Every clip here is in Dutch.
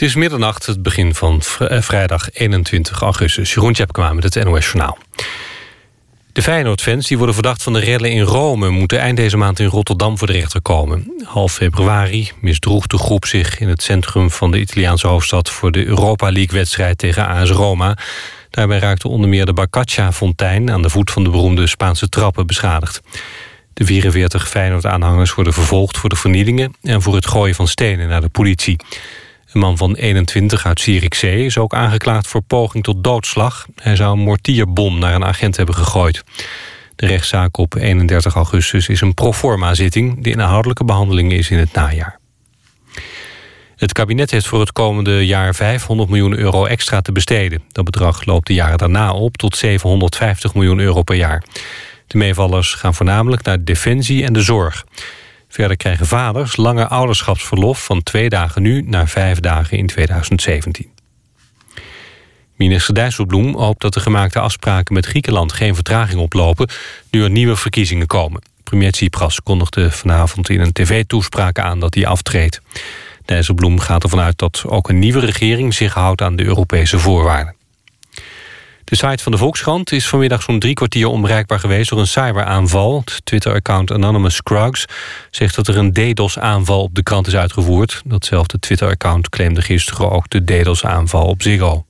Het is middernacht, het begin van eh, vrijdag 21 augustus. Jeroen Tjepkema met het NOS Journaal. De Feyenoord-fans die worden verdacht van de rellen in Rome... moeten eind deze maand in Rotterdam voor de rechter komen. Half februari misdroeg de groep zich in het centrum van de Italiaanse hoofdstad... voor de Europa League-wedstrijd tegen AS Roma. Daarbij raakte onder meer de Bacaccia-fontein... aan de voet van de beroemde Spaanse trappen beschadigd. De 44 Feyenoord-aanhangers worden vervolgd voor de vernielingen... en voor het gooien van stenen naar de politie. Een man van 21 uit Zierikzee is ook aangeklaagd voor poging tot doodslag. Hij zou een mortierbom naar een agent hebben gegooid. De rechtszaak op 31 augustus is een proforma-zitting. De inhoudelijke behandeling is in het najaar. Het kabinet heeft voor het komende jaar 500 miljoen euro extra te besteden. Dat bedrag loopt de jaren daarna op tot 750 miljoen euro per jaar. De meevallers gaan voornamelijk naar defensie en de zorg. Verder krijgen vaders langer ouderschapsverlof van twee dagen nu naar vijf dagen in 2017. Minister Dijsselbloem hoopt dat de gemaakte afspraken met Griekenland geen vertraging oplopen nu er nieuwe verkiezingen komen. Premier Tsipras kondigde vanavond in een tv-toespraak aan dat hij aftreedt. Dijsselbloem gaat ervan uit dat ook een nieuwe regering zich houdt aan de Europese voorwaarden. De site van de Volkskrant is vanmiddag zo'n drie kwartier onbereikbaar geweest door een cyberaanval. Het Twitter-account Anonymous Scruggs zegt dat er een DDoS-aanval op de krant is uitgevoerd. Datzelfde Twitter-account claimde gisteren ook de DDoS-aanval op Ziggo.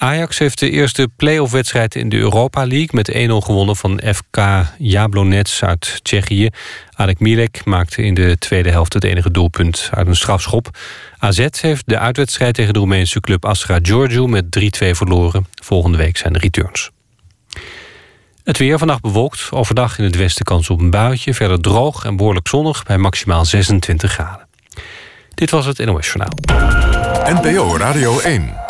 Ajax heeft de eerste play-off-wedstrijd in de Europa League... met 1-0 gewonnen van FK Jablonec uit Tsjechië. Alek Milek maakte in de tweede helft het enige doelpunt uit een strafschop. AZ heeft de uitwedstrijd tegen de Roemeense club Astra Giorgio... met 3-2 verloren. Volgende week zijn de returns. Het weer vannacht bewolkt. Overdag in het westen kans op een buitje. Verder droog en behoorlijk zonnig bij maximaal 26 graden. Dit was het NOS Journaal. NPO Radio 1.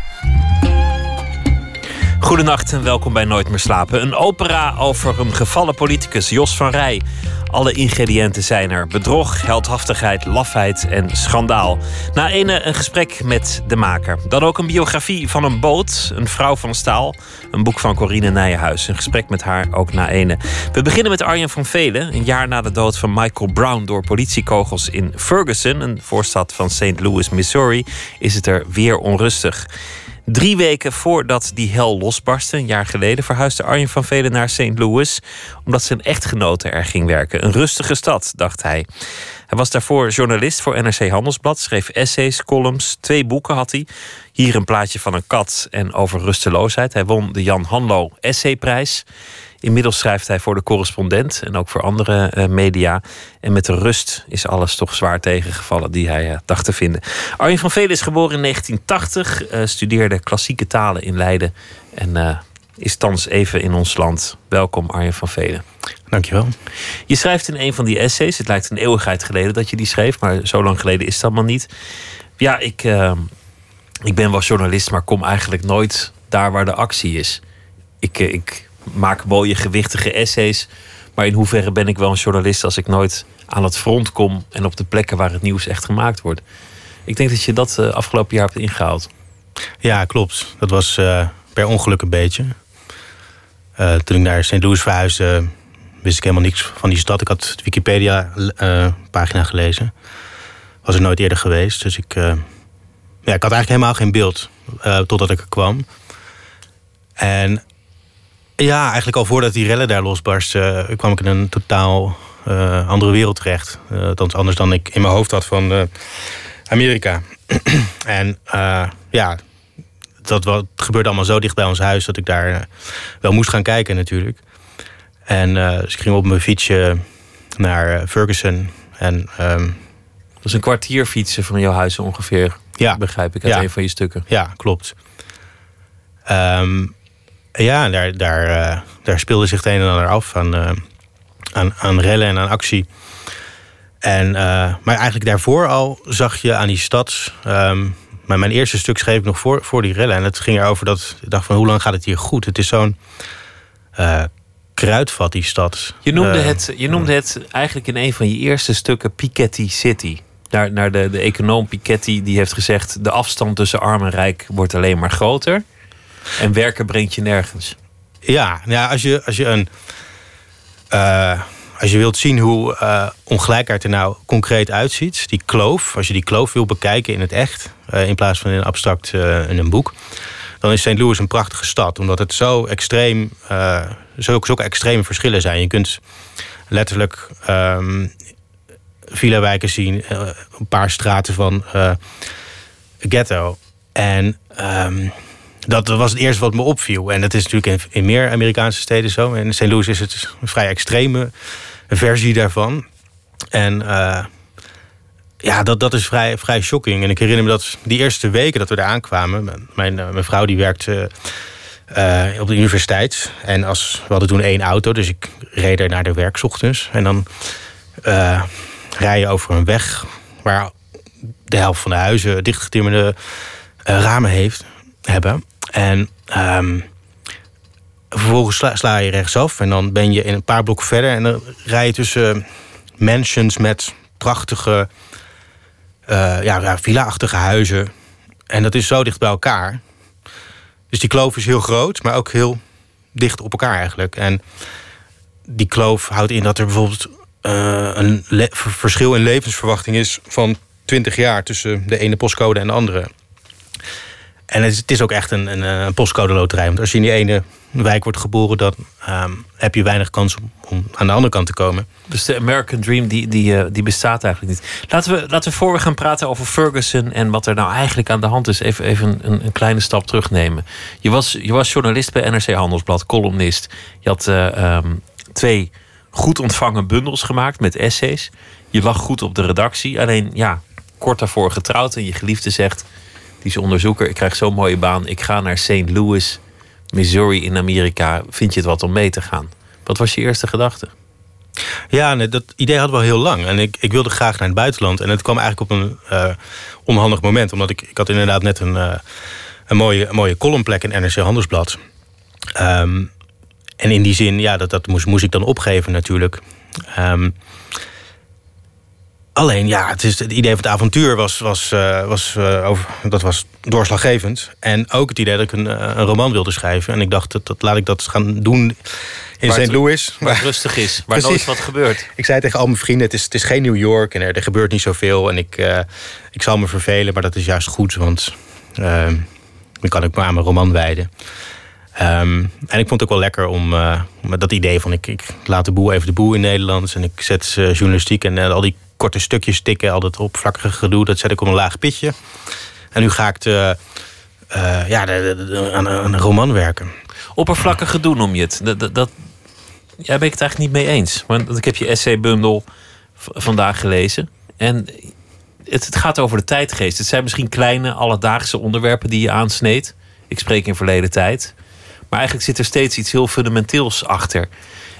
Goedenacht en welkom bij Nooit meer slapen. Een opera over een gevallen politicus, Jos van Rij. Alle ingrediënten zijn er: bedrog, heldhaftigheid, lafheid en schandaal. Na ene een gesprek met de maker. Dan ook een biografie van een boot, een vrouw van staal. Een boek van Corine Nijenhuis. Een gesprek met haar ook na ene. We beginnen met Arjen van Velen. Een jaar na de dood van Michael Brown door politiekogels in Ferguson, een voorstad van St. Louis, Missouri, is het er weer onrustig. Drie weken voordat die hel losbarstte, een jaar geleden, verhuisde Arjen van Velen naar St. Louis. Omdat zijn echtgenote er ging werken. Een rustige stad, dacht hij. Hij was daarvoor journalist voor NRC Handelsblad, schreef essays, columns, twee boeken had hij. Hier een plaatje van een kat en over rusteloosheid. Hij won de Jan Hanlo Essayprijs. Inmiddels schrijft hij voor de correspondent en ook voor andere eh, media. En met de rust is alles toch zwaar tegengevallen die hij uh, dacht te vinden. Arjen van Velen is geboren in 1980, uh, eh, studeerde klassieke talen in Leiden en is thans even in ons land. Welkom Arjen van Velen. Dankjewel. Je schrijft in een van die essays, het lijkt een eeuwigheid geleden dat je die schreef, maar zo lang geleden is dat maar niet. Ja, ik, ik ben wel journalist, maar kom eigenlijk nooit daar waar de actie is. Ik, ik maak mooie gewichtige essays. Maar in hoeverre ben ik wel een journalist als ik nooit aan het front kom en op de plekken waar het nieuws echt gemaakt wordt? Ik denk dat je dat uh, afgelopen jaar hebt ingehaald. Ja, klopt. Dat was uh, per ongeluk een beetje. Uh, toen ik naar St. Louis verhuisde, wist ik helemaal niks van die stad. Ik had de Wikipedia-pagina gelezen. Was er nooit eerder geweest. Dus ik, ja, ik had eigenlijk helemaal geen beeld totdat ik er kwam. En ja, eigenlijk al voordat die rellen daar losbarsten, uh, kwam ik in een totaal uh, andere wereld terecht. Uh, althans, anders dan ik in mijn hoofd had van Amerika. en ja, dat wat, gebeurde allemaal zo dicht bij ons huis dat ik daar wel moest gaan kijken natuurlijk. En dus ik ging op mijn fietsje naar Ferguson. En, um, dat is een kwartier fietsen van jouw huis ongeveer, ja, begrijp ik uit ja, een van je stukken. Ja, klopt. Um, ja, daar, daar, uh, daar speelde zich het een en ander af aan, uh, aan, aan rellen en aan actie. En, uh, maar eigenlijk daarvoor al zag je aan die stad. Um, maar mijn eerste stuk schreef ik nog voor, voor die rellen. En het ging erover dat ik dacht van hoe lang gaat het hier goed? Het is zo'n kruidvat, die stad. Je noemde, het, je noemde het eigenlijk in een van je eerste stukken Piketty City. Naar, naar de, de econoom Piketty, die heeft gezegd: de afstand tussen arm en rijk wordt alleen maar groter. En werken brengt je nergens. Ja, ja als, je, als je een. Uh, als je wilt zien hoe uh, ongelijkheid er nou concreet uitziet, die kloof, als je die kloof wil bekijken in het echt, uh, in plaats van in abstract in een boek, dan is St. Louis een prachtige stad. Omdat het zo extreem, zulke, zulke extreme verschillen zijn. Je kunt letterlijk um, villa-wijken zien, een paar straten van ghetto. En um, dat was het eerste wat me opviel. En dat is natuurlijk in, meer Amerikaanse steden zo. In St. Louis is het een vrij extreme versie daarvan. En ja, dat, dat is vrij, vrij shocking. En ik herinner me dat die eerste weken dat we daar aankwamen... mijn, uh, mijn vrouw die werkte uh, op de universiteit. En als, we hadden toen één auto, dus ik reed er naar de werk ochtends. En dan uh, rij je over een weg... waar de helft van de huizen dichtgetimmerde ramen heeft, hebben. En um, vervolgens sla, sla, je rechtsaf. En dan ben je in een paar blokken verder... en dan rij je tussen mansions met prachtige uh, ja, villa-achtige huizen. En dat is zo dicht bij elkaar. Dus die kloof is heel groot, maar ook heel dicht op elkaar eigenlijk. En die kloof houdt in dat er bijvoorbeeld uh, een verschil in levensverwachting is van 20 jaar tussen de ene postcode en de andere. En het is, ook echt een, een, een postcode loterij. Want als je in die ene wijk wordt geboren, dan um, heb je weinig kans om, aan de andere kant te komen. Dus de American Dream die, die, uh, die bestaat eigenlijk niet. Laten we, laten we voor we gaan praten over Ferguson en wat er nou eigenlijk aan de hand is, even, even een, een kleine stap terugnemen. Je was, je was journalist bij NRC Handelsblad, columnist. Je had uh, um, twee goed ontvangen bundels gemaakt met essays. Je lag goed op de redactie. Alleen ja, kort daarvoor getrouwd en je geliefde zegt: die onderzoeker, ik krijg zo'n mooie baan, ik ga naar St. Louis Missouri in Amerika, vind je het wat om mee te gaan? Wat was je eerste gedachte? Ja, dat idee hadden we al heel lang. En ik, ik wilde graag naar het buitenland. En het kwam eigenlijk op een uh, onhandig moment. Omdat ik, ik had inderdaad net een, uh, een, mooie, mooie columnplek in NRC Handelsblad. Um, en in die zin, ja, dat, dat moest, moest ik dan opgeven natuurlijk. Um, Alleen ja, het, is, het idee van het avontuur was, was, uh, was, uh, over, dat was doorslaggevend. En ook het idee dat ik een, uh, een roman wilde schrijven. En ik dacht, dat, dat laat ik dat gaan doen in St. Louis. Waar het rustig is, waar nooit wat gebeurt. Ik zei tegen al mijn vrienden, het is, het is geen New York en er, er gebeurt niet zoveel. En ik, ik zal me vervelen, maar dat is juist goed. Want dan kan ik me aan mijn roman wijden. Um, en ik vond het ook wel lekker om uh, dat idee van ik, ik laat de boel even de boel in Nederland. En ik zet journalistiek en al die korte stukjes tikken, al dat oppervlakkige gedoe, dat zet ik op een laag pitje. En nu ga ik de, ja, aan, een roman werken. Oppervlakkig gedoe noem je het. Dat, dat, ja, ben ik het eigenlijk niet mee eens. Want ik heb je essaybundel vandaag gelezen. En het, het gaat over de tijdgeest. Het zijn misschien kleine alledaagse onderwerpen die je aansneed. Ik spreek in verleden tijd. Maar eigenlijk zit er steeds iets heel fundamenteels achter.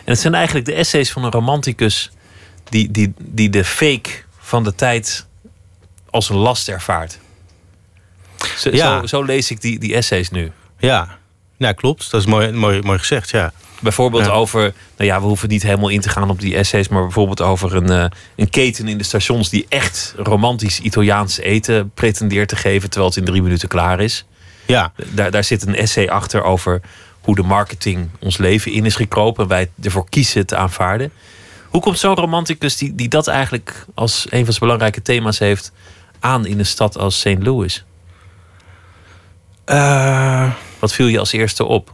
En het zijn eigenlijk de essays van een romanticus die, die, die de fake van de tijd als een last ervaart. Zo, Ja. zo, zo lees ik die, die essays nu. Ja, ja klopt. Dat is mooi, mooi, mooi gezegd, ja. Bijvoorbeeld Ja. over, nou ja, we hoeven niet helemaal in te gaan op die essays, maar bijvoorbeeld over een, eh, een keten in de stations die echt romantisch Italiaans eten pretendeert te geven, terwijl het in drie minuten klaar is. Ja, Daar, daar zit een essay achter over hoe de marketing ons leven in is gekropen en wij ervoor kiezen te aanvaarden. Hoe komt zo'n romanticus die, die dat eigenlijk als een van zijn belangrijke thema's heeft aan in een stad als St. Louis? Eh, Wat viel je als eerste op?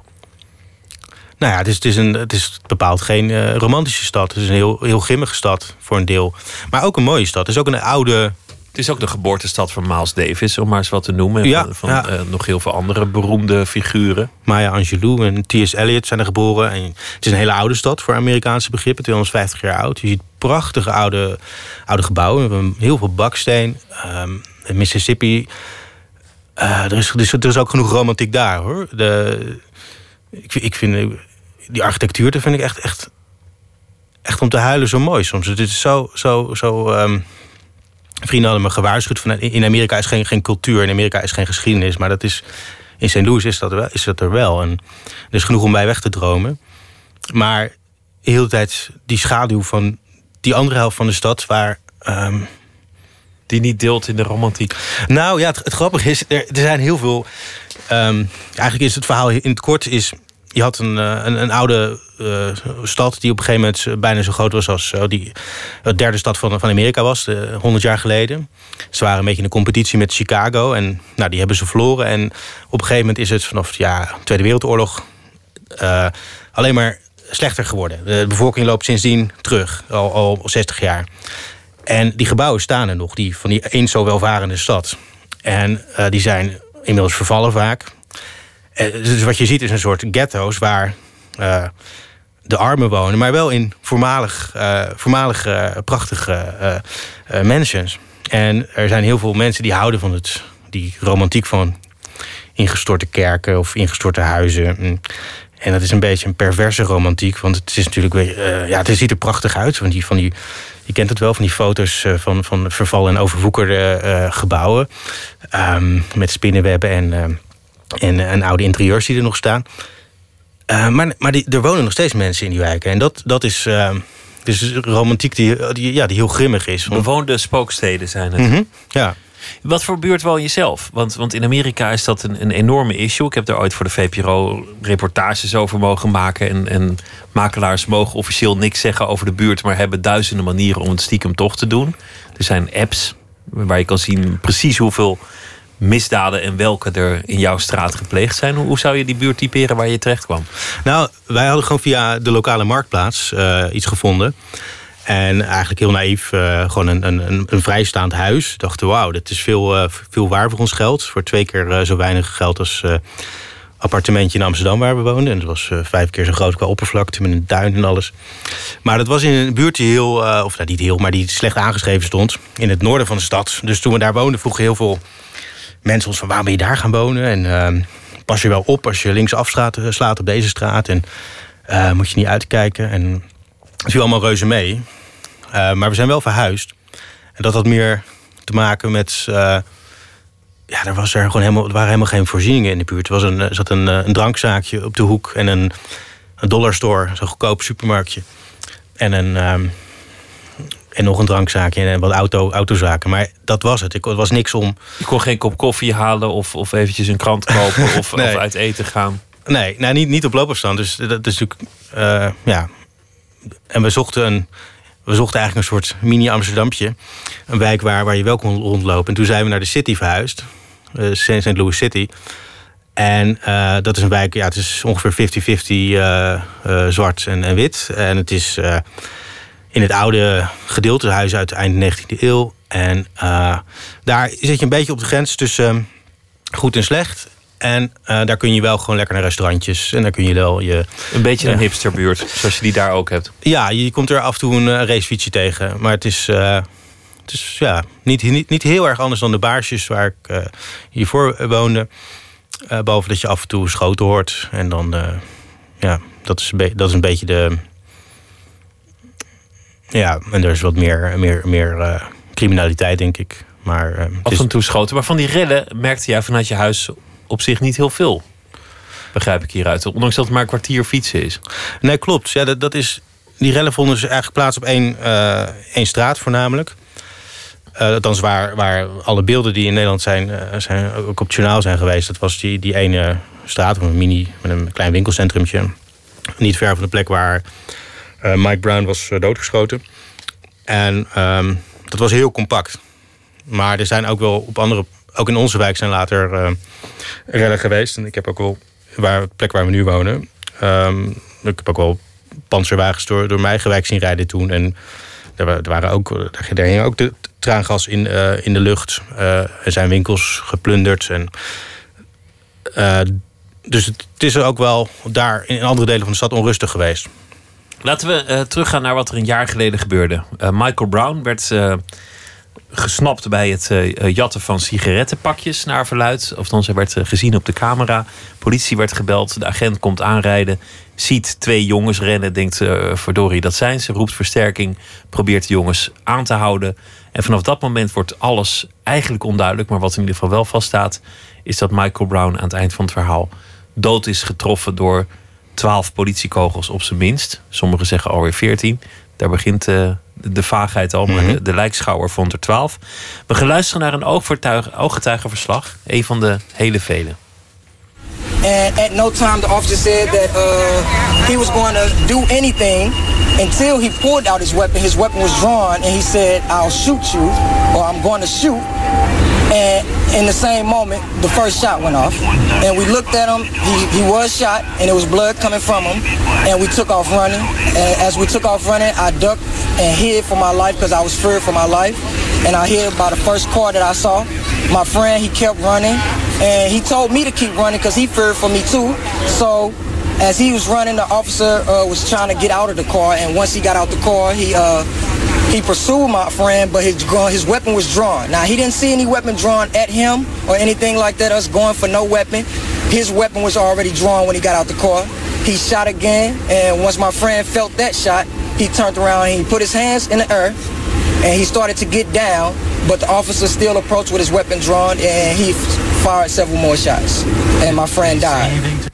nou ja, het is, het is, een, het is bepaald geen eh, romantische stad. Het is een heel, heel grimmige stad voor een deel. Maar ook een mooie stad. Het is ook een oude... Het is ook de geboortestad van Miles Davis, om maar eens wat te noemen. En Ja, van van ja. eh, nog heel veel andere beroemde figuren. Maya Angelou en T.S. Eliot zijn er geboren. En het is een hele oude stad voor Amerikaanse begrippen. 250 jaar oud. Je ziet prachtige oude, oude gebouwen. We hebben heel veel baksteen. Ehm, Mississippi. Eh, er, is, er, is, er is ook genoeg romantiek daar, hoor. De, ik, vind- ik vind die architectuur, dat vind ik echt, echt, echt om te huilen zo mooi soms. Het is zo... zo, zo ehm, vrienden hadden me gewaarschuwd van in Amerika is geen, geen cultuur, in Amerika is geen geschiedenis, maar dat is in St. Louis is dat, er wel, is dat er wel. En er is genoeg om bij weg te dromen. Maar heel de tijd die schaduw van die andere helft van de stad, waar, ehm, Die niet deelt in de romantiek. Nou ja, het, het grappige is, er, er zijn heel veel. ehm, eigenlijk is het verhaal in het kort is. Je had een, eh, een, een oude eh, stad die op een gegeven moment bijna zo groot was als eh, die de derde stad van, van Amerika was, eh, 100 jaar geleden. Ze waren een beetje in een competitie met Chicago en nou, die hebben ze verloren. En op een gegeven moment is het vanaf ja, de Tweede Wereldoorlog alleen maar slechter geworden. De bevolking loopt sindsdien terug, al, al 60 jaar. En die gebouwen staan er nog, die, van die eens zo welvarende stad. En die zijn inmiddels vervallen vaak. Eh, dus wat je ziet is een soort ghetto's waar eh, de armen wonen, maar wel in voormalig, eh voormalige eh, prachtige mansions. En er zijn heel veel mensen die houden van het, die romantiek van ingestorte kerken of ingestorte huizen. Mm. En dat is een beetje een perverse romantiek, want het is natuurlijk ja, het ziet er prachtig uit. Van die, van die, je kent het wel van die foto's van, van vervallen en overwoekerde gebouwen. Ehm, met spinnenwebben en, eh, en, en oude interieurs die er nog staan. Eh, maar maar die, er wonen nog steeds mensen in die wijken. En dat, dat is eh, dus romantiek die, die, ja, die heel grimmig is. Bewoonde spooksteden zijn het. Mhm, ja. Wat voor buurt woon je zelf? Want, want in Amerika is dat een, een enorme issue. Ik heb daar ooit voor de VPRO reportages over mogen maken. En, en makelaars mogen officieel niks zeggen over de buurt, maar hebben duizenden manieren om het stiekem toch te doen. Er zijn apps waar je kan zien precies hoeveel misdaden en welke er in jouw straat gepleegd zijn. Hoe, zou je die buurt typeren waar je terecht kwam? Nou, wij hadden gewoon via de lokale marktplaats eh, iets gevonden. En eigenlijk heel naïef, eh, gewoon een, een, een, vrijstaand huis. Dachten, wauw, dit is veel, eh, veel waar voor ons geld. Voor twee keer zo weinig geld als appartementje in Amsterdam waar we woonden. En het was vijf keer zo groot qua oppervlakte met een duin en alles. Maar dat was in een buurt die heel, of nou, niet heel, maar die slecht aangeschreven stond. In het noorden van de stad. Dus toen we daar woonden vroegen heel veel mensen ons van waarom ben je daar gaan wonen? En ehm, pas je wel op als je linksaf slaat, slaat op deze straat. En eh, moet je niet uitkijken. En het viel allemaal reuze mee. Eh, maar we zijn wel verhuisd. En dat had meer te maken met. eh, ja, er, was er, gewoon helemaal, er waren helemaal geen voorzieningen in de buurt. Er was een, zat een, eh, een drankzaakje op de hoek en een, een dollarstore, zo'n goedkoop supermarktje. En, een, ehm, en nog een drankzaakje en wat auto, autozaken. Maar dat was het. Ik, het was niks om. Je kon geen kop koffie halen of, of eventjes een krant kopen of, Nee. of uit eten gaan. Nee, nou, niet, niet op loopafstand. Dus dat is natuurlijk. eh, ja. En we zochten een. We zochten eigenlijk een soort mini-Amsterdampje. Een wijk waar, waar je wel kon rondlopen. En toen zijn we naar de City verhuisd. eh, St. Louis City. En eh, dat is een wijk, ja, het is ongeveer 50-50 eh, eh, zwart en, en wit. En het is in het oude gedeelte, huis uit eind 19e eeuw. En eh, daar zit je een beetje op de grens tussen eh, goed en slecht. En eh, daar kun je wel gewoon lekker naar restaurantjes. En daar kun je wel je. Een beetje een Ja. hipsterbuurt, zoals je die daar ook hebt. Ja, je komt er af en toe een eh, racefietsje tegen. Maar het is, eh, het is ja, niet, niet, niet heel erg anders dan de baarsjes waar ik eh, hiervoor woonde. Eh, behalve dat je af en toe schoten hoort. En dan, eh, ja, dat is, een dat is een beetje de. Ja, en er is wat meer, meer, meer eh, criminaliteit, denk ik. Maar eh, het Af en toe schoten. Maar van die rellen merkte jij vanuit je huis op zich niet heel veel. Begrijp ik hieruit. Ondanks dat het maar een kwartier fietsen is. Nee, klopt. Ja, dat, dat is, die rellen vonden dus eigenlijk plaats op één, eh, één straat voornamelijk. Eh althans, waar, waar alle beelden die in Nederland zijn, eh, zijn, ook op het journaal zijn geweest... dat was die, die ene straat, een mini, met een klein winkelcentrumtje. Niet ver van de plek waar eh, Mike Brown was eh, doodgeschoten. En ehm, dat was heel compact. Maar er zijn ook wel op andere... Ook in onze wijk zijn later eh, rellen geweest. En ik heb ook wel... Waar, de plek waar we nu wonen... ehm, ik heb ook wel panzerwagens door, door mijn wijk zien rijden toen. En er, wa- waren ook, er hing ook de traangas in, eh, in de lucht. Eh, er zijn winkels geplunderd. En, eh, dus het, het is er ook wel daar in andere delen van de stad onrustig geweest. Laten we eh, teruggaan naar wat er een jaar geleden gebeurde. Eh, Michael Brown werd eh, gesnapt bij het jatten van sigarettenpakjes naar verluid. Of hij werd gezien op de camera. Politie werd gebeld. De agent komt aanrijden. Ziet twee jongens rennen. Denkt, verdorie, dat zijn ze. Roept versterking. Probeert de jongens aan te houden. En vanaf dat moment wordt alles eigenlijk onduidelijk. Maar wat in ieder geval wel vaststaat... is dat Michael Brown aan het eind van het verhaal... dood is getroffen door twaalf politiekogels op zijn minst. Sommigen zeggen alweer veertien. Daar begint eh, de, vaagheid al, maar Mhm. de, de lijkschouwer vond er twaalf. We gaan luisteren naar een ooggetuigenverslag. Een van de hele vele. And at no time the officer said that uh, he was going to do anything until he pulled out his weapon. His weapon was drawn, and he said, "I'll shoot you," or "I'm going to shoot." And in the same moment, the first shot went off, and we looked at him. He, he was shot, and it was blood coming from him. And we took off running. And as we took off running, I ducked and hid for my life because I was feared for my life. And I hid by the first car that I saw. My friend, he kept running, and he told me to keep running because he feared for me too. So as he was running, the officer uh, was trying to get out of the car, and once he got out the car, he uh, he pursued my friend, but his his weapon was drawn. Now he didn't see any weapon drawn at him or anything like that. Us going for no weapon. His weapon was already drawn when he got out the car. He shot again, and once my friend felt that shot, he turned around and he put his hands in the earth, and he started to get down. But the officer still approached with his weapon drawn, and he fired several more shots, and my friend died.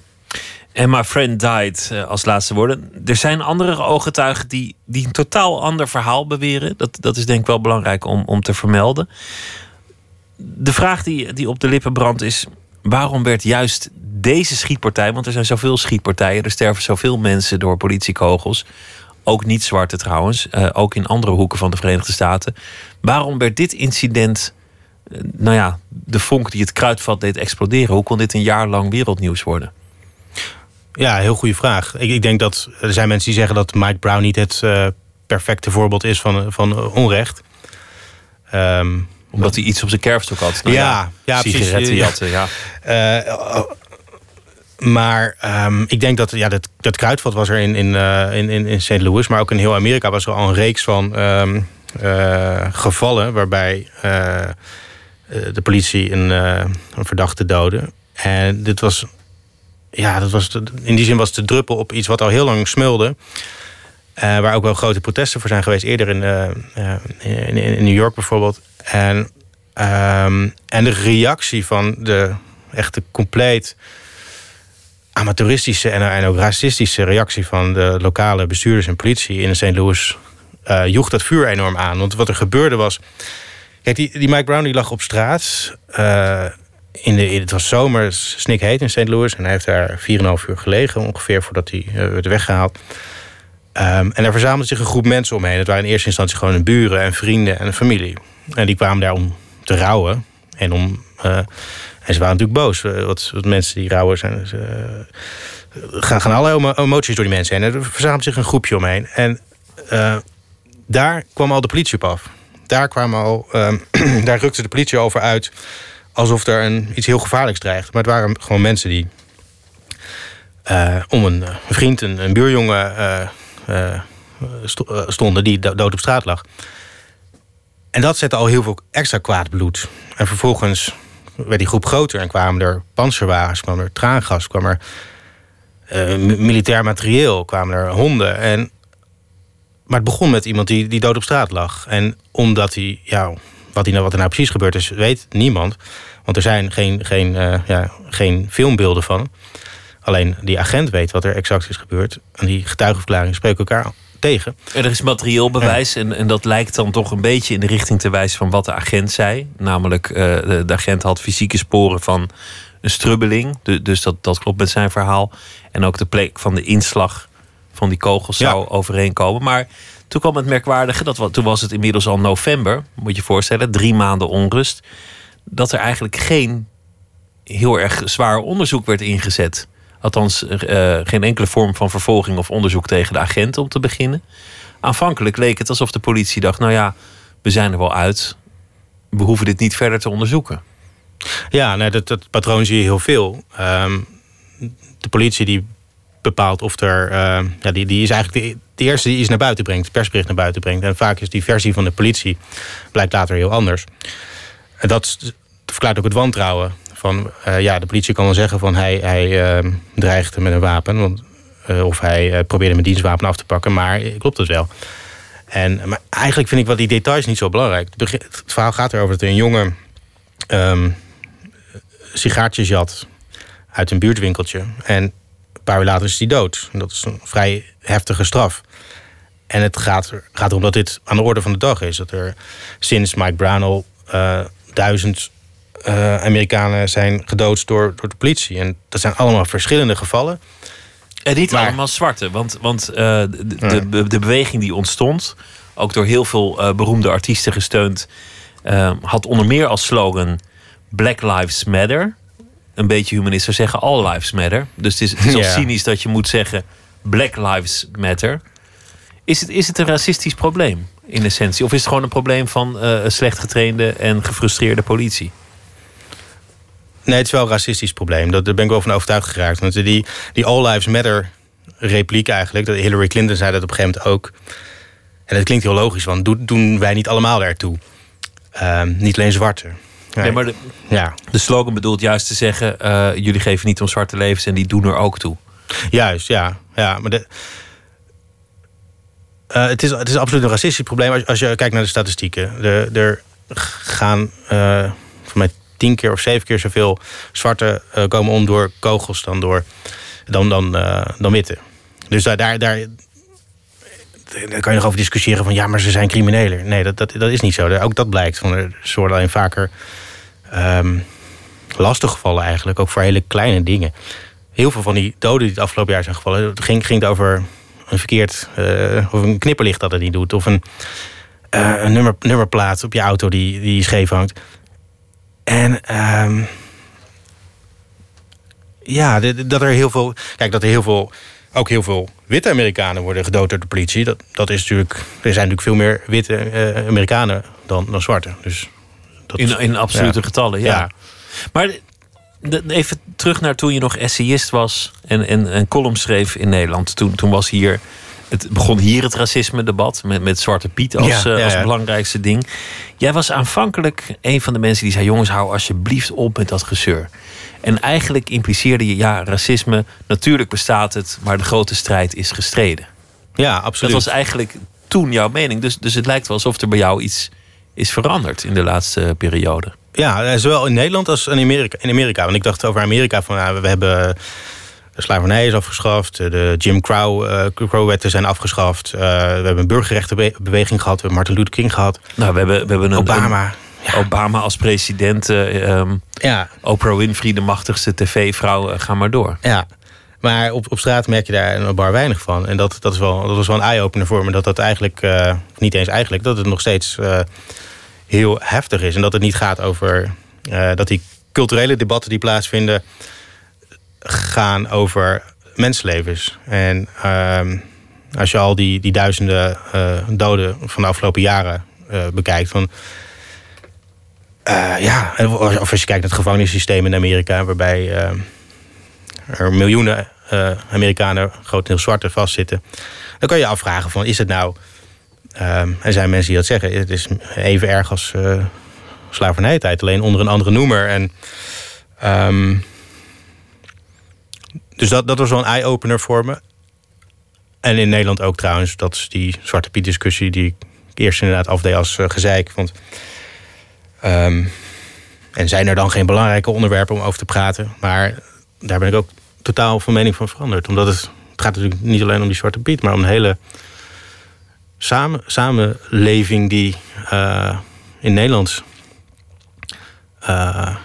En my friend died eh, als laatste woorden. Er zijn andere ooggetuigen die, die een totaal ander verhaal beweren. Dat, dat is denk ik wel belangrijk om, om te vermelden. De vraag die, die op de lippen brandt is... waarom werd juist deze schietpartij... want er zijn zoveel schietpartijen... er sterven zoveel mensen door politiekogels... ook niet zwarte trouwens, eh, ook in andere hoeken van de Verenigde Staten... waarom werd dit incident... eh, nou ja, de vonk die het kruidvat deed exploderen... hoe kon dit een jaar lang wereldnieuws worden? Ja, heel goede vraag. Ik, ik denk dat er zijn mensen die zeggen dat Mike Brown niet het eh, perfecte voorbeeld is van, van eh, onrecht. Ehm, Omdat hij iets op zijn kerfstok had. Nou Ja, ja, precies. sigaretten Ja. jatten, ja. Eh, maar ehm, ik denk dat ja, dat, dat kruidvat was er in, in, eh, in, in, in St. Louis, maar ook in heel Amerika was er al een reeks van ehm, eh, gevallen waarbij de politie een, een verdachte doodde. En dit was, ja, dat was de- in die zin was het de druppel op iets wat al heel lang smulde. Eh, waar ook wel grote protesten voor zijn geweest, eerder in, eh, eh, in, in, New York bijvoorbeeld. En, ehm, en de reactie van de echte compleet amateuristische en, ook racistische reactie van de lokale bestuurders en politie in St. Louis joeg dat vuur enorm aan. Want wat er gebeurde was. Kijk, die, die Mike Brown die lag op straat. In het was zomer, het is snikheet in St. Louis. En hij heeft daar 4,5 uur gelegen ongeveer voordat hij eh, werd weggehaald. Ehm, en er verzamelde zich een groep mensen omheen. Het waren in eerste instantie gewoon buren en vrienden en familie. En die kwamen daar om te rouwen. En, om, eh, en ze waren natuurlijk boos. Eh, wat, wat mensen die rouwen zijn. Gaan, gaan emo- emoties door die mensen heen. En er verzamelde zich een groepje omheen. En daar kwam al de politie op af. Daar, kwamen al, ehm, daar rukte de politie over uit. Alsof er een, iets heel gevaarlijks dreigt. Maar het waren gewoon mensen die eh, om een, eh, een vriend, een, buurjongen eh, sto- stonden die do- dood op straat lag. En dat zette al heel veel extra kwaad bloed. En vervolgens werd die groep groter en kwamen er panzerwagens, kwam er traangas, kwam er mi- militair materieel, kwamen er honden. En, maar het begon met iemand die, die dood op straat lag. En omdat hij, ja, wat, hij nou, wat er nou precies gebeurd is, weet niemand. Want er zijn geen, geen, eh, ja, geen filmbeelden van. Alleen die agent weet wat er exact is gebeurd. En die getuigenverklaringen spreken elkaar tegen. Er is materieel bewijs en, en dat lijkt dan toch een beetje in de richting te wijzen van wat de agent zei. Namelijk, eh, de, de agent had fysieke sporen van een strubbeling. Du- dus dat, dat klopt met zijn verhaal. En ook de plek van de inslag van die kogels Ja. zou overeenkomen. Maar toen kwam het merkwaardige, dat, toen was het inmiddels al november, moet je je voorstellen, drie maanden onrust. Dat er eigenlijk geen heel erg zwaar onderzoek werd ingezet. Althans, eh, geen enkele vorm van vervolging of onderzoek tegen de agent om te beginnen. Aanvankelijk leek het alsof de politie dacht: nou ja, we zijn er wel uit. We hoeven dit niet verder te onderzoeken. Ja, nee, dat, dat patroon zie je heel veel. Ehm, de politie die bepaalt of er... ehm, ja, die, die is eigenlijk de, de eerste die iets naar buiten brengt. persbericht naar buiten brengt. En vaak is die versie van de politie... blijkt later heel anders. En dat verklaart ook het wantrouwen. Van, eh, ja, de politie kan wel zeggen van hij, hij ehm, dreigde met een wapen. Eh, of hij eh, probeerde mijn dienstwapen af te pakken. Maar klopt het wel? En, maar eigenlijk vind ik wel die details niet zo belangrijk. Het, het verhaal gaat erover dat een jongen... ehm, sigaartjes jat uit een buurtwinkeltje. En paar uur later is hij dood. En dat is een vrij heftige straf. En het gaat, gaat erom dat dit aan de orde van de dag is. Dat er sinds Mike Brown al uh, duizend uh, Amerikanen zijn gedood door, door de politie. En dat zijn allemaal verschillende gevallen. En niet allemaal zwarte, want, want uh, de, de, de, de, beweging die ontstond, ook door heel veel beroemde artiesten gesteund, had onder meer als slogan Black Lives Matter. Een beetje humanistisch zeggen All Lives Matter. Dus het is, het is al cynisch dat je moet zeggen Black Lives Matter. Is het, is het een racistisch probleem in essentie? Of is het gewoon een probleem van uh, slecht getrainde en gefrustreerde politie? Nee, het is wel een racistisch probleem. Daar ben ik wel van overtuigd geraakt. Want die, die All Lives Matter repliek eigenlijk... dat Hillary Clinton zei dat op een gegeven moment ook... en dat klinkt heel logisch, want doen, doen wij niet allemaal ertoe? Uh, niet alleen zwarte. Nee, maar de, ja. de slogan bedoelt juist te zeggen... Uh, jullie geven niet om zwarte levens en die doen er ook toe. Juist, ja. ja maar de, uh, het, is, het is absoluut een racistisch probleem als, als je kijkt naar de statistieken. er gaan uh, voor mij tien keer of zeven keer zoveel zwarte komen om door kogels dan, door, dan, dan, dan witte. Dus daar, daar, daar, daar kan je nog over discussiëren van ja, maar ze zijn criminelen. Nee, dat, dat, dat is niet zo. Ook dat blijkt. Van, er worden alleen vaker um, lastig gevallen eigenlijk, ook voor hele kleine dingen. Heel veel van die doden die het afgelopen jaar zijn gevallen, ging, ging het over een verkeerd uh, of een knipperlicht dat het niet doet, of een, uh, een nummer, nummerplaat op je auto die, die scheef hangt. En um, ja, dat er heel veel. Kijk, dat er heel veel. Ook heel veel witte Amerikanen worden gedood door de politie. Dat, dat is natuurlijk. Er zijn natuurlijk veel meer witte uh, Amerikanen dan, dan zwarte. Dus dat in, in absolute ja. getallen, ja. ja. Maar even terug naar toen je nog essayist was en, en, en column schreef in Nederland. Toen, toen was hier. Het begon hier het racisme-debat met, met Zwarte Piet als, ja, als belangrijkste ding. Jij was aanvankelijk een van de mensen die zei: Jongens, hou alsjeblieft op met dat gezeur. En eigenlijk impliceerde je: ja, racisme, natuurlijk bestaat het, maar de grote strijd is gestreden. Ja, absoluut. Dat was eigenlijk toen jouw mening. Dus, dus het lijkt wel alsof er bij jou iets is veranderd in de laatste periode. Ja, eh, zowel in Nederland als in Amerika. In Amerika. Want ik dacht over Amerika van we hebben de slavernij is afgeschaft, de Jim Crow, uh, Crow-wetten zijn afgeschaft. Uh, we hebben een burgerrechtenbeweging gehad, we hebben Martin Luther King gehad. Nou, we hebben, we hebben een, Obama. Ja. Obama als president. Uh, um, ja. Oprah Winfrey, de machtigste tv-vrouw, ga maar door. Ja, maar op, op straat merk je daar een bar weinig van. En dat, dat, is wel, dat was wel een eye-opener voor me. Dat dat eigenlijk, niet eens eigenlijk, dat het nog steeds heel heftig is. En dat het niet gaat over uh, dat die culturele debatten die plaatsvinden gaan over mensenlevens. En uh, als je al die, die duizenden doden van de afgelopen jaren bekijkt, van ja, of als je kijkt naar het gevangenissysteem in Amerika, waarbij er miljoenen Amerikanen, grotendeels zwarte, vastzitten, dan kan je je afvragen van is het nou er zijn mensen die dat zeggen. Het is even erg als uh, slavernijtijd, alleen onder een andere noemer. En, um, dus dat, dat was wel een eye-opener voor me. En in Nederland ook trouwens. Dat is die Zwarte Piet discussie die ik eerst inderdaad afdeed als uh, gezeik. Want, um, en zijn er dan geen belangrijke onderwerpen om over te praten. Maar daar ben ik ook totaal van mening van veranderd. Omdat het, gaat natuurlijk niet alleen om die Zwarte Piet, maar om een hele samen, samenleving die uh, in Nederland. Uh,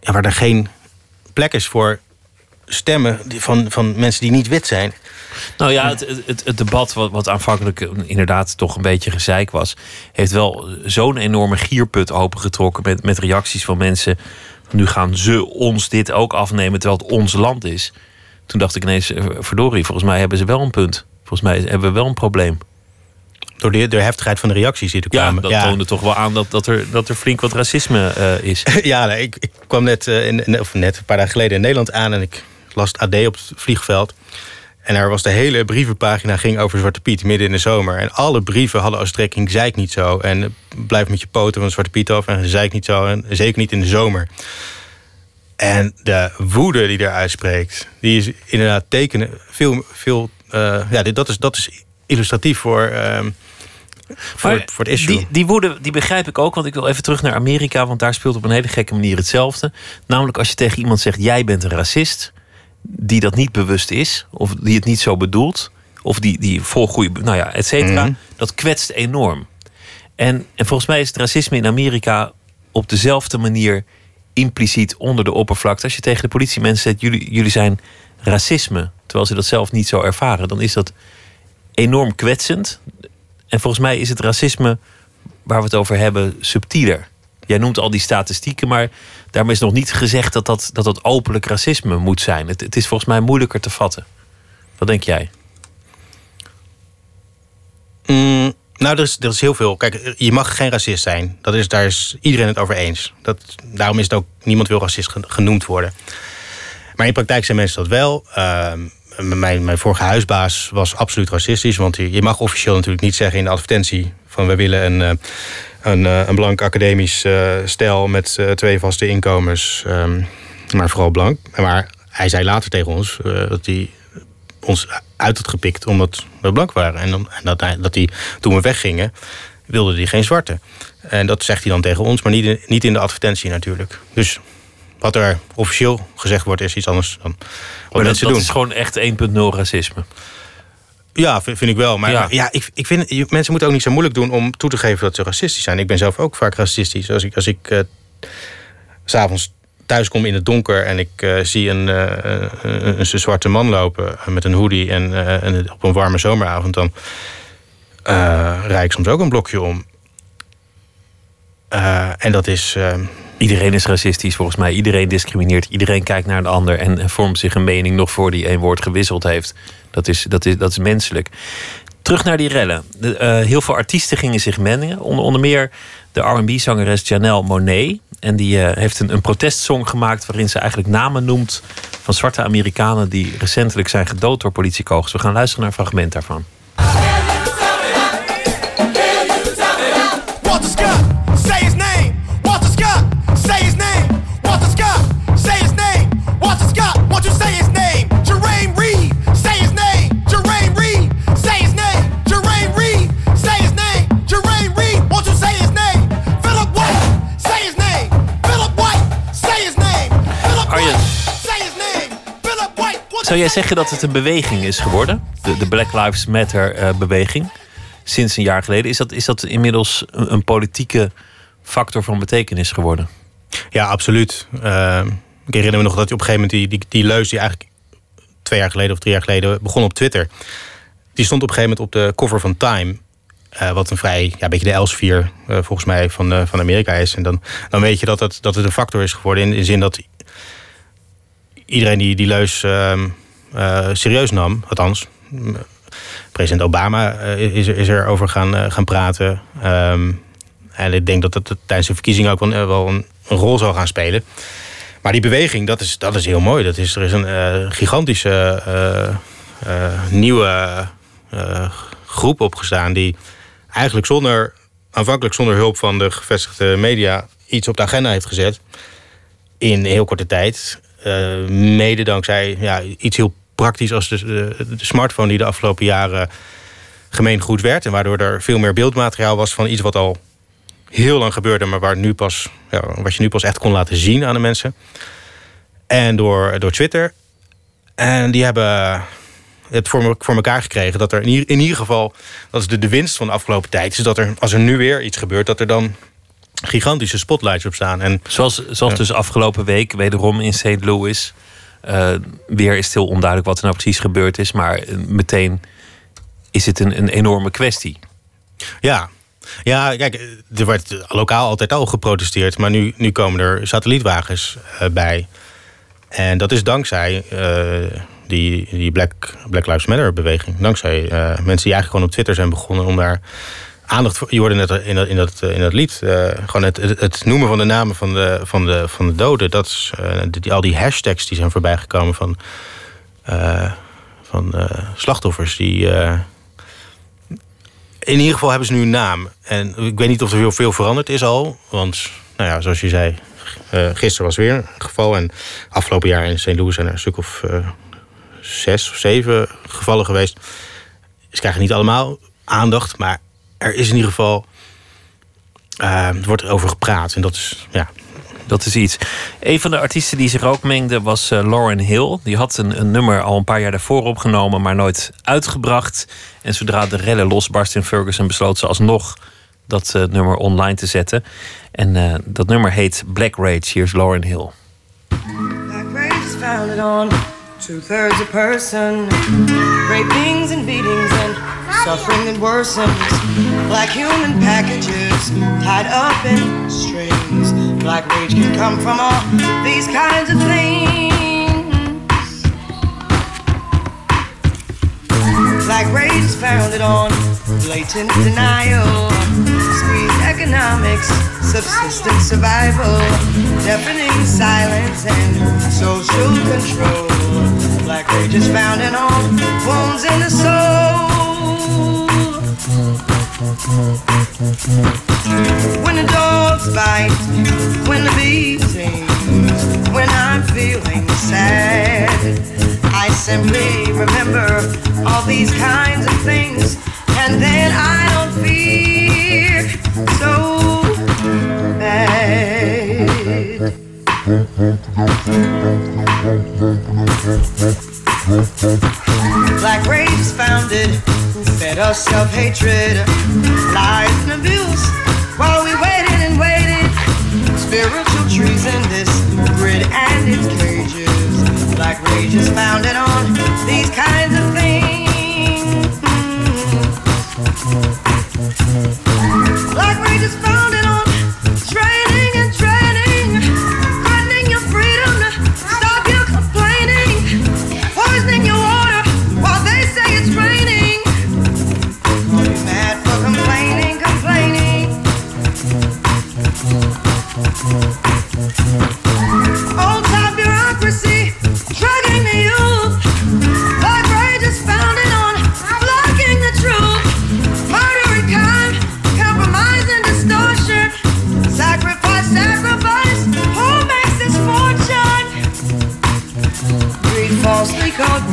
ja, waar er geen plek is voor stemmen van, van mensen die niet wit zijn. Nou ja, het, het, het debat, wat, wat aanvankelijk inderdaad toch een beetje gezeik was, heeft wel zo'n enorme gierput opengetrokken met, met reacties van mensen. Nu gaan ze ons dit ook afnemen terwijl het ons land is. Toen dacht ik ineens, eh, verdorie, volgens mij hebben ze wel een punt. Volgens mij hebben we wel een probleem. Door de, de heftigheid van de reacties die er kwamen. Ja, dat toonde toch wel aan dat, dat, er, dat er flink wat racisme uh, is. ja, nee, ik, ik, kwam net, uh, in, of net een paar dagen geleden in Nederland aan... en ik las het AD op het vliegveld. En daar was de hele brievenpagina ging over Zwarte Piet midden in de zomer. En alle brieven hadden als strekking zeik niet zo. En blijf met je poten van Zwarte Piet af en zeik niet zo. En zeker niet in de zomer. En de woede die er uitspreekt, die is inderdaad tekenen. Veel, veel uh, ja, dat is, dat is illustratief voor, uh, voor, voor, het issue. Die, die woede die begrijp ik ook, want ik wil even terug naar Amerika, want daar speelt op een hele gekke manier hetzelfde. Namelijk als je tegen iemand zegt: jij bent een racist, die dat niet bewust is, of die het niet zo bedoelt, of die, die volgroeien, nou ja, et cetera, Mhm. dat kwetst enorm. En, en volgens mij is het racisme in Amerika op dezelfde manier impliciet onder de oppervlakte. Als je tegen de politiemensen zegt, jullie, jullie zijn racisme, terwijl ze dat zelf niet zo ervaren, dan is dat enorm kwetsend. En volgens mij is het racisme waar we het over hebben subtieler. Jij noemt al die statistieken, maar daarmee is nog niet gezegd dat dat, dat, dat openlijk racisme moet zijn. Het, het is volgens mij moeilijker te vatten. Wat denk jij? Mm, nou, er is, er is heel veel. Kijk, je mag geen racist zijn. Dat is, daar is iedereen het over eens. Dat, daarom is het ook, niemand wil racist gen- genoemd worden. Maar in praktijk zijn mensen dat wel. Ehm, mijn, mijn vorige huisbaas was absoluut racistisch. Want je, je mag officieel natuurlijk niet zeggen in de advertentie... van we willen een, eh, een, eh, een blank academisch eh stel met eh, twee vaste inkomens. ehm, maar vooral blank. Maar hij zei later tegen ons dat hij ons uit had gepikt omdat we blank waren. En, dan, en dat, hij, dat hij, toen we weggingen, wilde hij geen zwarte. En dat zegt hij dan tegen ons, maar niet in, niet in de advertentie natuurlijk. Dus wat er officieel gezegd wordt, is iets anders dan wat Maar dat, mensen dat doen. is gewoon echt 1.0 racisme. Ja, vind, vind ik wel. Maar Ja. ik, ik vind, mensen moeten ook niet zo moeilijk doen om toe te geven dat ze racistisch zijn. Ik ben zelf ook vaak racistisch. Als ik, als ik s s'avonds thuis kom in het donker en ik eh, zie een, eh, een, een zwarte man lopen met een hoodie en, en op een warme zomeravond, dan rijd ik soms ook een blokje om. En dat is. Iedereen is racistisch volgens mij. Iedereen discrimineert. Iedereen kijkt naar een ander en vormt zich een mening nog voor die één woord gewisseld heeft. Dat is, dat is, dat is menselijk. Terug naar die rellen. De, eh, heel veel artiesten gingen zich mengen. Onder, onder meer de RB-zangeres Janelle Monet. En die eh, heeft een, een protestsong gemaakt waarin ze eigenlijk namen noemt van zwarte Amerikanen die recentelijk zijn gedood door politiekogels. We gaan luisteren naar een fragment daarvan. Zou jij zeggen dat het een beweging is geworden? De, de Black Lives Matter eh, beweging. Sinds een jaar geleden. Is dat, is dat inmiddels een, een politieke factor van betekenis geworden? Ja, absoluut. Ehm, ik herinner me nog dat op een gegeven moment die, die, die leus die eigenlijk twee jaar geleden of drie jaar geleden begon op Twitter. Die stond op een gegeven moment op de cover van Time. eh, wat een vrij, ja, beetje de Elsevier eh, volgens mij van, van Amerika is. En dan, dan weet je dat het, dat het een factor is geworden. In in de zin dat iedereen die die leus eh, serieus nam, althans. President Obama eh, is, er, is er over gaan, eh, gaan praten. Ehm, en ik denk dat dat tijdens de verkiezingen ook wel, een, rol zal gaan spelen. Maar die beweging, dat is, dat is heel mooi. Dat is, er is een gigantische nieuwe groep opgestaan... die eigenlijk zonder, aanvankelijk zonder hulp van de gevestigde media... iets op de agenda heeft gezet in heel korte tijd. Mede dankzij ja, iets heel praktisch als de, de, de smartphone... die de afgelopen jaren gemeengoed werd... en waardoor er veel meer beeldmateriaal was van iets wat al heel lang gebeurde, maar waar nu pas, ja, wat je nu pas echt kon laten zien aan de mensen. En door, door Twitter. En die hebben het voor, me- voor elkaar gekregen dat er in ieder, in ieder geval, dat is de, de winst van de afgelopen tijd, is dat er, als er nu weer iets gebeurt, dat er dan gigantische spotlights op staan. En Zoals, zoals dus afgelopen week, wederom in St. Louis. Eh, weer is het heel onduidelijk wat er nou precies gebeurd is. Maar eh, meteen is het een, een enorme kwestie. Ja. Ja, kijk, er werd lokaal altijd al geprotesteerd, maar nu, nu komen er satellietwagens eh, bij. En dat is dankzij eh, die, die Black, Black Lives Matter beweging. Dankzij eh, mensen die eigenlijk gewoon op Twitter zijn begonnen om daar aandacht voor. Je hoorde net in dat, in dat, in dat lied. eh, gewoon het, het, noemen van de namen van de, van de, van de doden. Dat is, eh, al die hashtags die zijn voorbijgekomen van, eh, van eh, slachtoffers. Die, eh, in ieder geval hebben ze nu een naam. En ik weet niet of er heel veel veranderd is al. Want, nou ja, zoals je zei, eh gisteren was weer een geval. En afgelopen jaar in St. Louis zijn er een stuk of eh, zes of zeven gevallen geweest. Ze krijgen niet allemaal aandacht, maar er is in ieder geval. eh, er wordt over gepraat. En dat is, ja, Dat is iets. Een van de artiesten die zich ook mengde was uh, Lauren Hill. Die had een, een, nummer al een paar jaar daarvoor opgenomen, maar nooit uitgebracht. En zodra de rellen losbarst in Ferguson, besloot ze alsnog dat uh, nummer online te zetten. En uh, dat nummer heet Black Rage. Hier is Lauren Hill. Black Rage is founded on two-thirds a person. Rapings and beatings and suffering that worsens. Black human packages tied up in strings. Black rage can come from all these kinds of things. Black rage is founded on blatant denial, squeeze economics, subsistence survival, deafening silence, and social control. Black rage is founded on wounds in the soul. When the dogs bite, when the beatings, when I'm feeling sad, I simply remember all these kinds of things, and then I don't feel so bad. Black rage is founded, fed us self hatred, lies and abuse, while we waited and waited. Spiritual trees in this grid and its cages. Black rage is founded on these kinds of things. Black rage is founded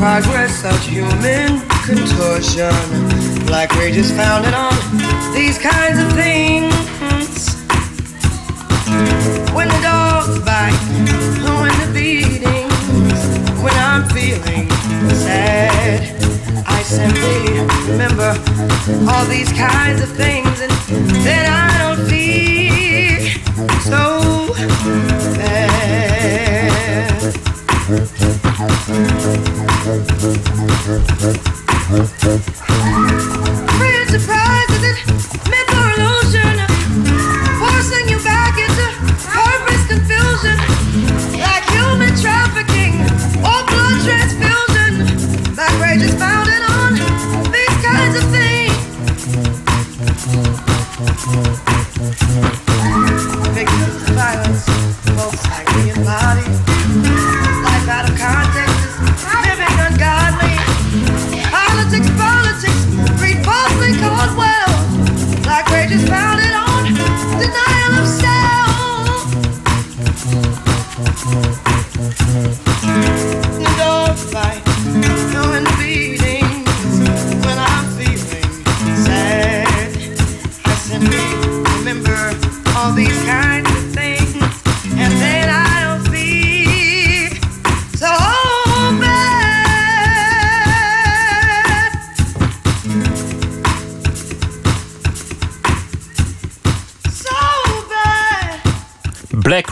progress, such human contortion. like rage is founded on these kinds of things. When the dogs bite, when the beatings, when I'm feeling sad, I simply remember all these kinds of things, and then I don't feel so Mm-hmm.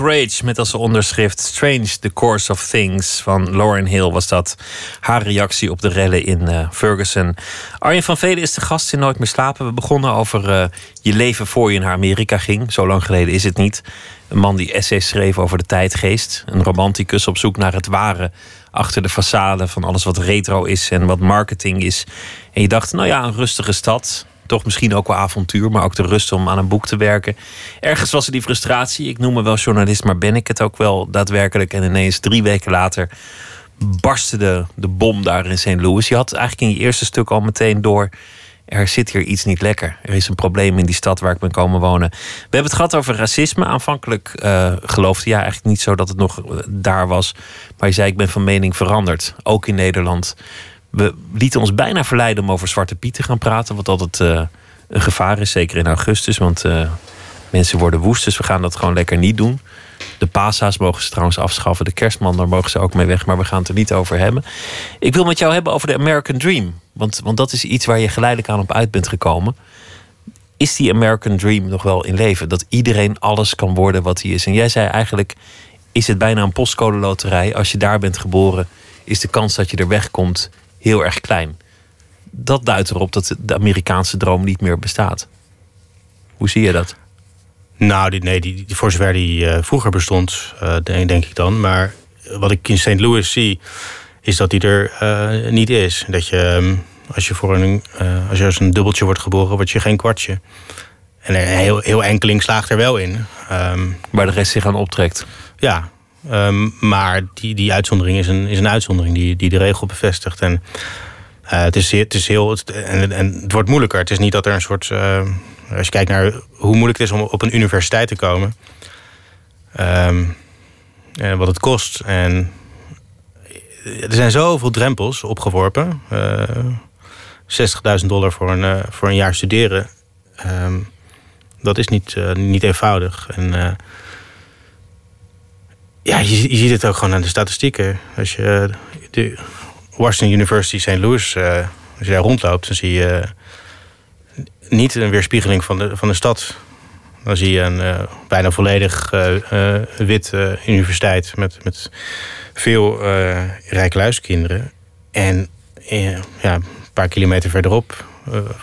Met als onderschrift Strange the Course of Things van Lauren Hill was dat. Haar reactie op de rellen in eh, Ferguson. Arjen van Velen is de gast in Nooit meer slapen. We begonnen over eh, je leven voor je naar Amerika ging. Zo lang geleden is het niet. Een man die essays schreef over de tijdgeest. Een romanticus op zoek naar het ware achter de façade van alles wat retro is en wat marketing is. En je dacht, nou ja, een rustige stad. Toch misschien ook wel avontuur, maar ook de rust om aan een boek te werken. Ergens was er die frustratie. Ik noem me wel journalist, maar ben ik het ook wel daadwerkelijk? En ineens drie weken later barstte de, de bom daar in St. Louis. Je had eigenlijk in je eerste stuk al meteen door. Er zit hier iets niet lekker. Er is een probleem in die stad waar ik ben komen wonen. We hebben het gehad over racisme. Aanvankelijk eh, geloofde je eigenlijk niet zo dat het nog eh, daar was. Maar je zei, ik ben van mening veranderd. Ook in Nederland. We lieten ons bijna verleiden om over Zwarte Piet te gaan praten. Wat altijd eh, een gevaar is, zeker in augustus. Want eh, mensen worden woest, dus we gaan dat gewoon lekker niet doen. De pasa's mogen ze trouwens afschaffen. De kerstman, daar mogen ze ook mee weg. Maar we gaan het er niet over hebben. Ik wil met jou hebben over de American Dream. Want, want dat is iets waar je geleidelijk aan op uit bent gekomen. Is die American Dream nog wel in leven? Dat iedereen alles kan worden wat hij is. En jij zei eigenlijk, is het bijna een postcode loterij. Als je daar bent geboren, is de kans dat je er wegkomt heel erg klein. Dat duidt erop dat de Amerikaanse droom niet meer bestaat. Hoe zie je dat? Nou, die, nee, die, die, voor zover die uh, vroeger bestond, uh, denk, denk, ik dan. Maar wat ik in St. Louis zie, is dat die er uh, niet is. Dat je, um, als je voor een, als je als een dubbeltje wordt geboren, word je geen kwartje. En heel, heel enkeling slaagt er wel in. Um, Waar de rest zich aan optrekt. Ja, um, maar die, die uitzondering is een, is een uitzondering die, die de regel bevestigt. En het, is, het is heel. Het, en, en het wordt moeilijker. Het is niet dat er een soort als je kijkt naar hoe moeilijk het is om op een universiteit te komen. En wat het kost. En er zijn zoveel drempels opgeworpen. Uh, eh, 60.000 dollar voor een, voor een jaar studeren. Um, dat is niet, niet eenvoudig. En ja, je, ziet het ook gewoon aan de statistieken. Als je de Washington University St. Louis, als je rondloopt, dan zie je niet een weerspiegeling van de, van de stad. Dan zie je een bijna volledig wit universiteit met, met veel rijke luiskinderen. En ja, een paar kilometer verderop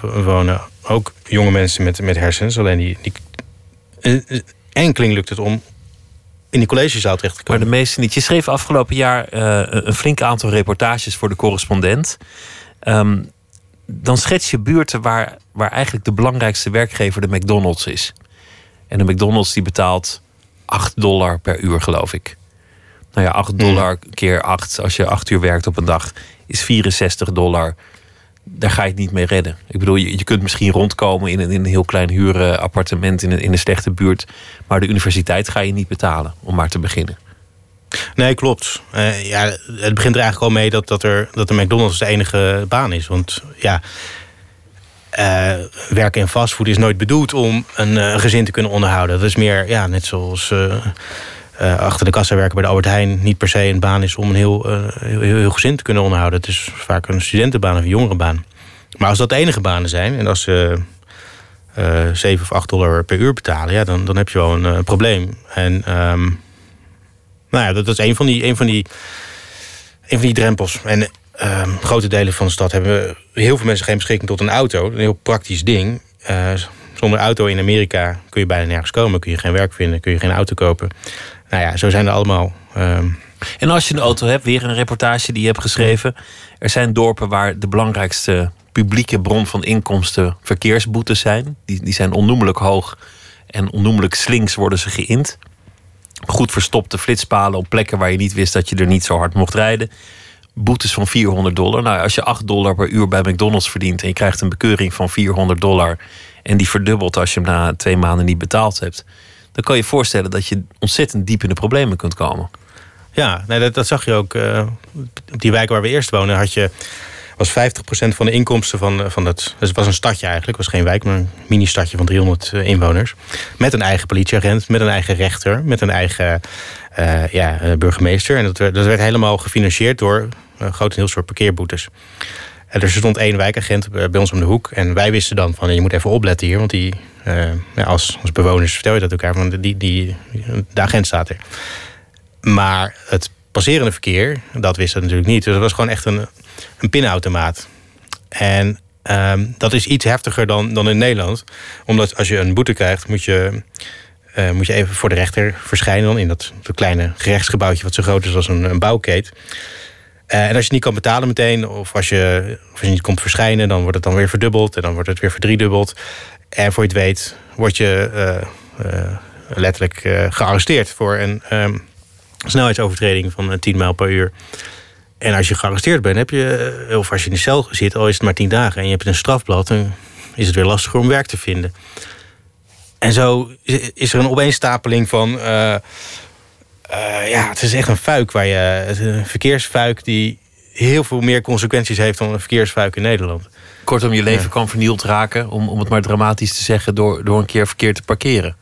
wonen ook jonge mensen met, met hersens. Alleen die enkeling lukt het om in die collegezaal terecht te komen. Maar de meeste niet. Je schreef afgelopen jaar een flink aantal reportages voor de correspondent. Um, dan schets je buurten waar, waar eigenlijk de belangrijkste werkgever de McDonald's is. En de McDonald's die betaalt 8 dollar per uur, geloof ik. Nou ja, 8 hmm. dollar keer 8, als je 8 uur werkt op een dag, is 64 dollar. Daar ga je het niet mee redden. Ik bedoel, je, je kunt misschien rondkomen in een, in een heel klein huurappartement in een, in een slechte buurt. Maar de universiteit ga je niet betalen, om maar te beginnen. Nee, klopt. Uh, ja, het begint er eigenlijk al mee dat, dat, er, dat de McDonald's de enige baan is. Want ja, uh, werken in fastfood is nooit bedoeld om een, uh, gezin te kunnen onderhouden. Dat is meer, ja, net zoals achter de kassa werken bij de Albert Heijn... niet per se een baan is om een heel, heel, heel, gezin te kunnen onderhouden. Het is vaak een studentenbaan of een jongerenbaan. Maar als dat de enige banen zijn en als ze... 7 of 8 dollar per uur betalen, ja, dan, dan heb je wel een probleem. En um, nou ja, dat, is een van die, een van die, een van die drempels. En uh, grote delen van de stad hebben heel veel mensen geen beschikking tot een auto. Een heel praktisch ding. Uh, zonder auto in Amerika kun je bijna nergens komen. Kun je geen werk vinden, kun je geen auto kopen. Nou ja, zo zijn er allemaal. Uh... En als je een auto hebt, weer een reportage die je hebt geschreven. Er zijn dorpen waar de belangrijkste publieke bron van inkomsten verkeersboetes zijn. Die, die zijn onnoemelijk hoog en onnoemelijk slinks worden ze geïnd goed verstopte flitspalen op plekken waar je niet wist dat je er niet zo hard mocht rijden. Boetes van 400 dollar. Nou, als je 8 dollar per uur bij McDonald's verdient en je krijgt een bekeuring van 400 dollar en die verdubbelt als je hem na twee maanden niet betaald hebt, dan kan je voorstellen dat je ontzettend diep in de problemen kunt komen. Ja, nee, dat, zag je ook. Uh, op die wijk waar we eerst wonen had je was 50% van de inkomsten van, eh, van dat. Dus het was een stadje eigenlijk, was geen wijk, maar een mini-stadje van 300 eh, inwoners. Met een eigen politieagent, met een eigen rechter, met een eigen ja, burgemeester. En dat, dat werd helemaal gefinancierd door uh, grotendeels door parkeerboetes. Er stond één wijkagent bij ons om de hoek. En wij wisten dan van je moet even opletten hier. Want die, uh, ja, als, bewoners vertel je dat elkaar. Want die, die, de agent staat er. Maar het passerende verkeer, dat wist dat natuurlijk niet. Dus dat was gewoon echt een, een pinautomaat. En um, dat is iets heftiger dan, dan in Nederland. Omdat als je een boete krijgt, moet je, uh, moet je even voor de rechter verschijnen. Dan in dat, dat kleine gerechtsgebouwtje wat zo groot is als een, een bouwkeet. Uh, en als je niet kan betalen meteen, of als, je, of niet komt verschijnen, dan wordt het dan weer verdubbeld en dan wordt het weer verdriedubbeld. En voor je het weet, word je uh, letterlijk gearresteerd voor een um, snelheidsovertreding van 10 mijl per uur. En als je gearresteerd bent, heb je, eh, of als je in de cel zit, al is het maar tien dagen en je hebt een strafblad, dan is het weer lastiger om werk te vinden. En zo is er een opeenstapeling van. Uh, uh, ja, het is echt een fuik waar je. Een verkeersfuik die heel veel meer consequenties heeft dan een verkeersfuik in Nederland. Kortom, je leven kan vernield raken, om, om het maar dramatisch te zeggen, door, door een keer verkeerd te parkeren.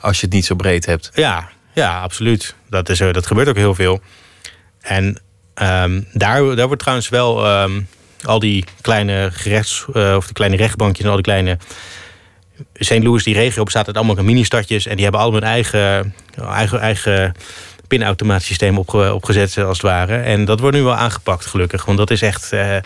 Als je het niet zo breed hebt. Ja, Ja, absoluut. Dat, is, eh, dat gebeurt ook heel veel. En ehm, daar, daar wordt trouwens wel ehm, al die kleine gerechts... eh, of de kleine rechtbankjes en al die kleine... St. Louis, die regio, bestaat uit allemaal mini-stadjes... en die hebben allemaal hun eigen, eigen, eigen pinautomaatsysteem opge, opgezet, als het ware. En dat wordt nu wel aangepakt, gelukkig. Want dat is echt... eh,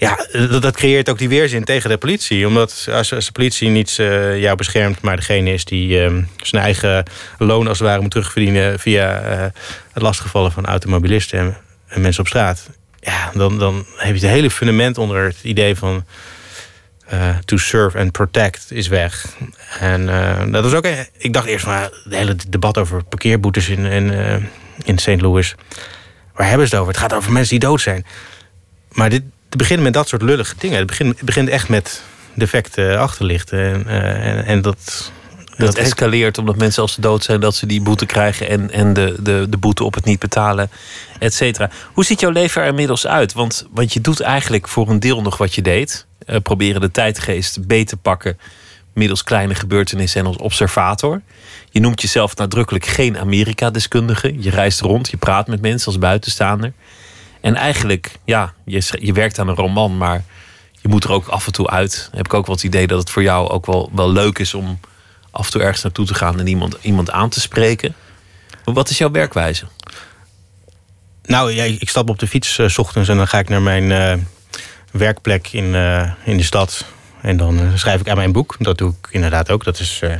ja, dat, creëert ook die weerzin tegen de politie. Omdat als, als de politie niet eh, jou beschermt... maar degene is die eh, zijn eigen loon als het ware moet terugverdienen... via eh, het lastigvallen van automobilisten en, en mensen op straat... ja, dan, dan heb je het hele fundament onder het idee van... eh, to serve and protect is weg. En eh, dat is ook... Ik dacht eerst van het hele debat over parkeerboetes in, in, eh, in St. Louis... waar hebben ze het over? Het gaat over mensen die dood zijn. Maar dit het begint met dat soort lullige dingen. Het begint, het begint echt met defecte achterlichten. En, en, en dat... Dat escaleert omdat mensen als ze dood zijn... dat ze die boete krijgen en, en de, de, de boete op het niet betalen, et cetera. Hoe ziet jouw leven er inmiddels uit? Want, want je doet eigenlijk voor een deel nog wat je deed. Eh, proberen de tijdgeest beter te pakken... middels kleine gebeurtenissen en als observator. Je noemt jezelf nadrukkelijk geen Amerika-deskundige. Je reist rond, je praat met mensen als buitenstaander. En eigenlijk, ja, je, je werkt aan een roman... maar je moet er ook af en toe uit. Heb ik ook wel het idee dat het voor jou ook wel, wel leuk is... om af en toe ergens naartoe te gaan en iemand, iemand aan te spreken. Wat is jouw werkwijze? Nou, ik stap op de fiets eh, s ochtends en dan ga ik naar mijn eh, werkplek in, eh, in de stad. En dan eh, schrijf ik aan mijn boek. Dat doe ik inderdaad ook. Dat is eh,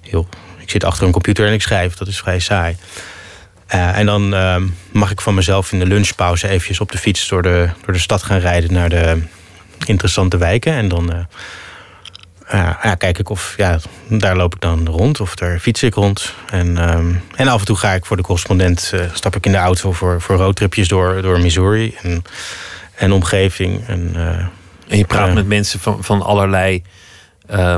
heel. Ik zit achter een computer en ik schrijf. Dat is vrij saai. En dan eh, mag ik van mezelf in de lunchpauze eventjes op de fiets door de, door de stad gaan rijden naar de interessante wijken. En dan ja, kijk ik of, ja, daar loop ik dan rond of daar fiets ik rond. En, ehm, en af en toe ga ik voor de correspondent, stap ik in de auto voor, voor roadtripjes door, door Missouri en, en omgeving. En, eh, En je praat Ja. met mensen van, van allerlei eh,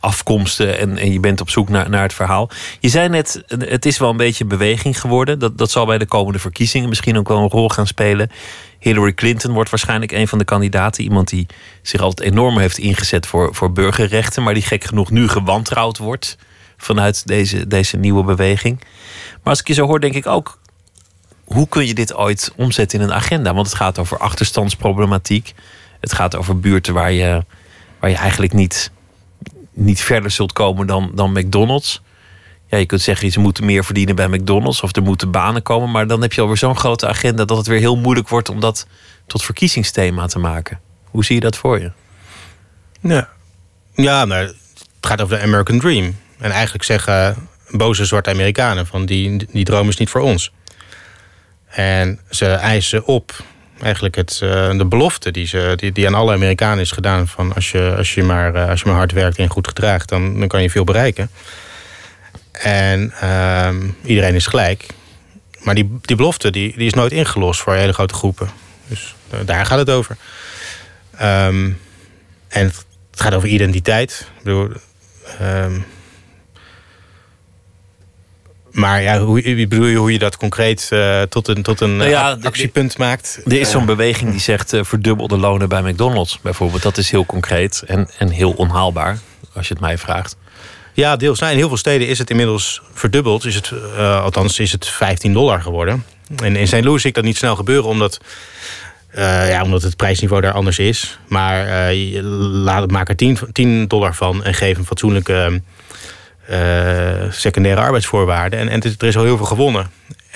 afkomsten en, en je bent op zoek naar, naar het verhaal. Je zei net, het is wel een beetje beweging geworden. Dat, dat zal bij de komende verkiezingen misschien ook wel een rol gaan spelen. Hillary Clinton wordt waarschijnlijk een van de kandidaten. Iemand die zich altijd enorm heeft ingezet voor, voor burgerrechten, maar die gek genoeg nu gewantrouwd wordt vanuit deze, deze nieuwe beweging. Maar als ik je zo hoor, denk ik ook, hoe kun je dit ooit omzetten in een agenda? Want het gaat over achterstandsproblematiek. Het gaat over buurten waar je, waar je eigenlijk niet, niet verder zult komen dan, dan McDonald's. Ja, je kunt zeggen, ze moeten meer verdienen bij McDonald's of er moeten banen komen. Maar dan heb je alweer zo'n grote agenda dat het weer heel moeilijk wordt om dat tot verkiezingsthema te maken. Hoe zie je dat voor je? ja. ja, maar het gaat over de American Dream. En eigenlijk zeggen boze zwarte Amerikanen van die, die droom is niet voor ons. En ze eisen op eigenlijk het, eh, de belofte die, ze, die, die aan alle Amerikanen is gedaan... van als je, als je, maar, eh, als je maar hard werkt en goed gedraagt, dan, dan kan je veel bereiken. En ehm, iedereen is gelijk. Maar die, die belofte die, die is nooit ingelost voor hele grote groepen. Dus eh, daar gaat het over. Ehm, en het, gaat over identiteit. Ik bedoel, ehm, maar ja, hoe, ik bedoel je hoe je dat concreet eh, tot een, tot een Nou ja, eh, actiepunt maakt? Er is Eh, zo'n beweging die zegt eh, verdubbel de lonen bij McDonald's bijvoorbeeld. Dat is heel concreet en, en heel onhaalbaar, als je het mij vraagt. Ja, deels. Nou, in heel veel steden is het inmiddels verdubbeld. Is het, althans is het 15 dollar geworden. En in St. Louis zie ik dat niet snel gebeuren, omdat, ja, omdat het prijsniveau daar anders is. Maar laat, maak er 10, 10 dollar van en geef een fatsoenlijke secundaire arbeidsvoorwaarden. En, en er is al heel veel gewonnen.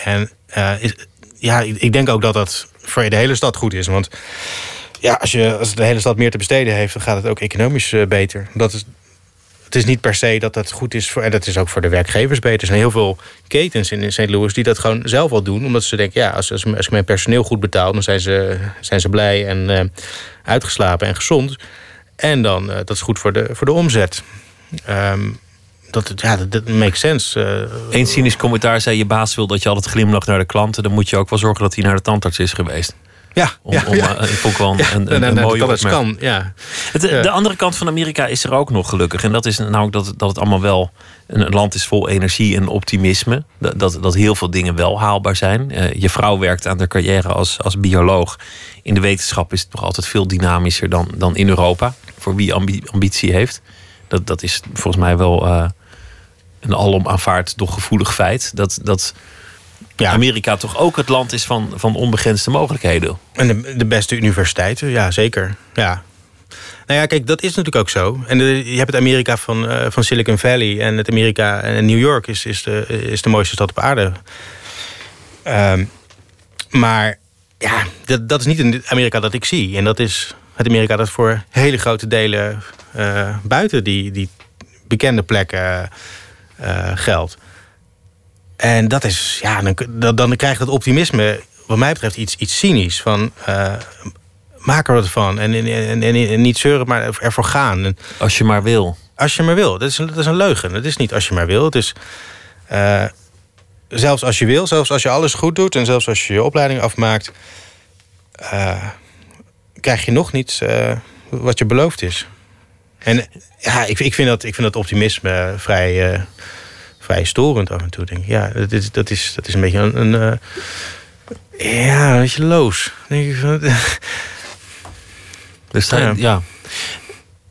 En eh, is, ja, ik denk ook dat dat voor de hele stad goed is. Want ja, als, je, als de hele stad meer te besteden heeft, dan gaat het ook economisch eh, beter. Dat is, het is niet per se dat dat goed is voor. En dat is ook voor de werkgevers beter. Er zijn heel veel ketens in St. Louis die dat gewoon zelf al doen. Omdat ze denken, ja, als, als, als ik mijn personeel goed betaal, dan zijn ze, zijn ze blij en eh, uitgeslapen en gezond. En dan, eh, dat is goed voor de, voor de omzet. Ehm, dat, ja, dat, dat makes sense. eh. Eén cynisch commentaar zei: Je baas wil dat je altijd glimlacht naar de klanten. Dan moet je ook wel zorgen dat hij naar de tandarts is geweest. ja, Om, ja, om, ja. eh, ik vond wel een, Ja, een, een, mooie dat opmerking. kan, ja. Het, Ja. De andere kant van Amerika is er ook nog gelukkig. En dat is namelijk dat, het- dat het allemaal wel een land is vol energie en optimisme. Dat, dat, dat heel veel dingen wel haalbaar zijn. Eh, je vrouw werkt aan de carrière als, als bioloog. In de wetenschap is het nog altijd veel dynamischer dan, dan in Europa. Voor wie ambi- ambitie heeft. Dat, dat is volgens mij wel eh, een alom aanvaard, toch gevoelig feit. Dat, dat Ja. Amerika toch ook het land is van, van onbegrensde mogelijkheden. En de, de beste universiteiten, ja, zeker. Ja. Nou ja, kijk, dat is natuurlijk ook zo. En de- je hebt het Amerika van, eh, van Silicon Valley en het Amerika en New York is, is, de, is de mooiste stad op aarde. Ehm, maar ja, dat, dat is niet het Amerika dat ik zie. En dat is het Amerika dat voor hele grote delen eh, buiten die, die bekende plekken eh, geldt. En dat is, ja, dan, dan, krijgt dat optimisme, wat mij betreft, iets, iets cynisch. Van, eh, maak er wat van. En, en, en, niet zeuren, maar ervoor gaan. En Als je maar wil. als je maar wil. Dat is, een- dat is een leugen. Het is niet als je maar wil. Het is, eh, zelfs als je wil, zelfs als je alles goed doet... en zelfs als je je opleiding afmaakt... krijg je nog niet wat je beloofd is. En ja, ik, ik, vind, dat, ik vind dat optimisme vrij, eh, vrij storend af en toe. Denk ik. Ja, dat is, dat, is, dat is een beetje een... een eh, ja, een beetje loos. Denk ik van, Dus Ja. ja.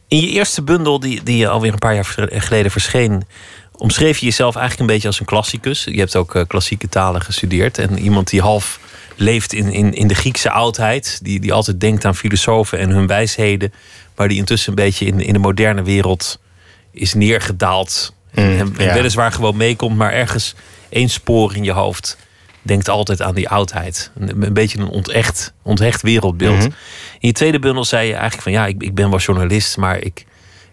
In je eerste bundel, die, die alweer een paar jaar geleden verscheen, omschreef je jezelf eigenlijk een beetje als een klassicus. Je hebt ook eh, klassieke talen gestudeerd. En iemand die half leeft in, in, in de Griekse oudheid, die, die altijd denkt aan filosofen en hun wijsheden, maar die intussen een beetje in, in de moderne wereld is neergedaald. Mm, en, en ja. weliswaar gewoon meekomt, maar ergens één spoor in je hoofd denkt altijd aan die oudheid. Een, een beetje een ontecht, onthecht wereldbeeld. Mhm. In je tweede bundel zei je eigenlijk van ja, ik, ik ben wel journalist, maar ik,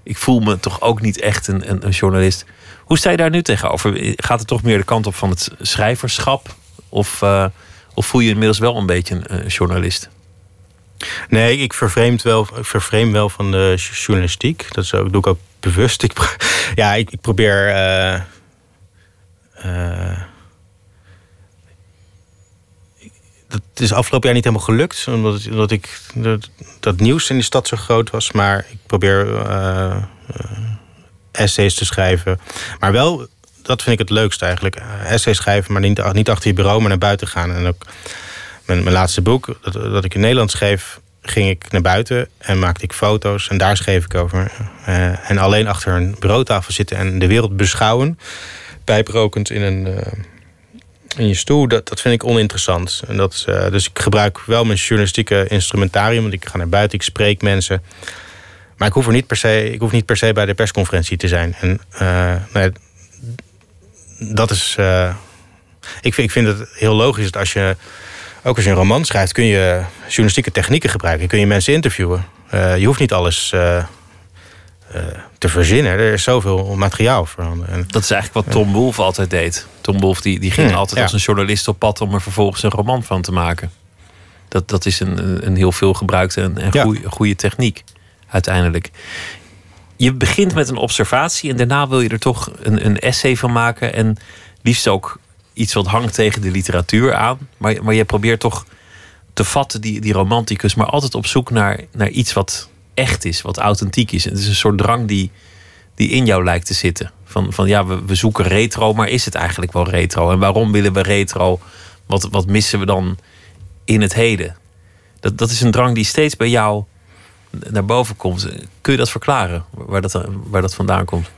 ik voel me toch ook niet echt een, een, een journalist. Hoe sta je daar nu tegenover? Gaat het toch meer de kant op van het schrijverschap? Of, eh, of voel je je inmiddels wel een beetje een, een journalist? Nee, ik vervreemd wel, ik vervreem wel van de journalistiek. Dat doe ik ook bewust. Ik, ja, ik, ik probeer. eh, dat is afgelopen jaar niet helemaal gelukt. Omdat, omdat ik dat, nieuws in die stad zo groot was. Maar ik probeer eh, essays te schrijven. Maar wel, dat vind ik het leukste eigenlijk. Essays schrijven, maar niet, niet achter je bureau, maar naar buiten gaan. En ook mijn, mijn laatste boek, dat, dat ik in Nederland schreef, ging ik naar buiten en maakte ik foto's. En daar schreef ik over. Eh, en alleen achter een bureautafel zitten en de wereld beschouwen. Pijprokend in, een, eh, in je stoel, dat, dat vind ik oninteressant. En dat, eh, dus ik gebruik wel mijn journalistieke instrumentarium. Want ik ga naar buiten, ik spreek mensen. Maar ik hoef, er niet per se, ik hoef niet per se bij de persconferentie te zijn. En ja, dat is. ik, vind, ik vind het heel logisch dat als je. Ook als je een roman schrijft, kun je journalistieke technieken gebruiken. Kun je mensen interviewen. Eh, je hoeft niet alles eh, eh, te verzinnen. Er is zoveel materiaal voorhanden. En, Dat is eigenlijk wat Tom Wolfe altijd deed. Tom Wolfe die, die ging Hmm, altijd ja. als een journalist op pad om er vervolgens een roman van te maken. Dat, dat is een, een- een heel veel gebruikte en, en Ja. goeie- goede techniek uiteindelijk. Je begint met een observatie en daarna wil je er toch een, een essay van maken. En liefst ook iets wat hangt tegen de literatuur aan. Maar, maar je probeert toch te vatten, die, die romanticus, maar altijd op zoek naar, naar iets wat echt is, wat authentiek is. Het is een soort drang die, die in jou lijkt te zitten. Van, van ja, we, we zoeken retro, maar is het eigenlijk wel retro? En waarom willen we retro? Wat, wat missen we dan in het heden? Dat, dat is een drang die steeds bij jou naar boven komt. Kun je dat verklaren, waar dat, waar dat vandaan komt?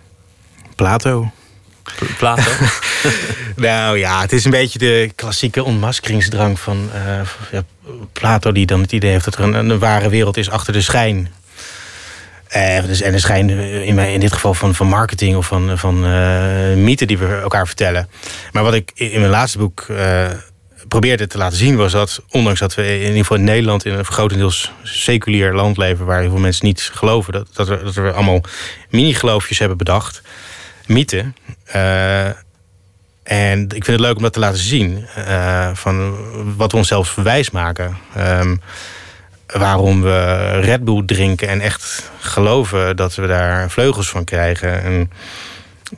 Plato. Plato? Nou ja, het is een beetje de klassieke ontmaskeringsdrang van ja, Plato, die dan het idee heeft dat er een, een ware wereld is achter de schijn. Eh, dus, en de schijn eh, in, in dit geval van, van marketing of van, van mythen die we elkaar vertellen. Maar wat ik in mijn laatste boek probeerde te laten zien was dat, ondanks dat we in ieder geval in Nederland in een grotendeels seculier land leven waar heel veel mensen niet geloven, dat, dat, er, dat we allemaal mini-geloofjes hebben bedacht, mythen. Eh, en ik vind het leuk om dat te laten zien. eh, van wat we onszelf wijs maken. Ehm, waarom we Red Bull drinken en echt geloven dat we daar vleugels van krijgen. En,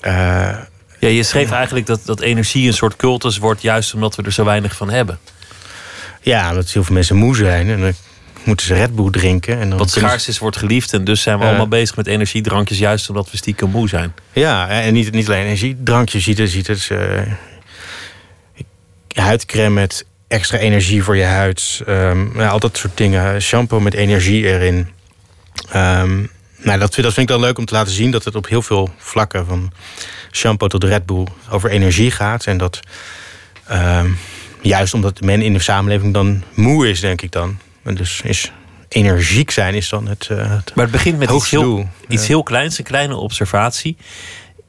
eh, Ja, je schreef eigenlijk dat, dat energie een soort cultus wordt, juist omdat we er zo weinig van hebben. ja, omdat heel veel mensen moe zijn. En moeten ze Red Bull drinken. En dan Wat schaars is, wordt geliefd. En dus zijn we allemaal bezig met energiedrankjes, juist omdat we stiekem moe zijn. Ja, en niet, niet alleen energiedrankjes. Ziet het, ziet het, eh, huidcrème met extra energie voor je huid. ja, al dat soort dingen. Shampoo met energie erin. Ehm, nou, dat, vind- dat vind ik dan leuk om te laten zien dat het op heel veel vlakken van, shampoo tot Red Bull over energie gaat. En dat ehm, juist omdat men in de samenleving dan moe is, denk ik dan. Dus is energiek zijn is dan het. eh, het Maar het begint met iets heel, doel. iets heel kleins, een kleine observatie.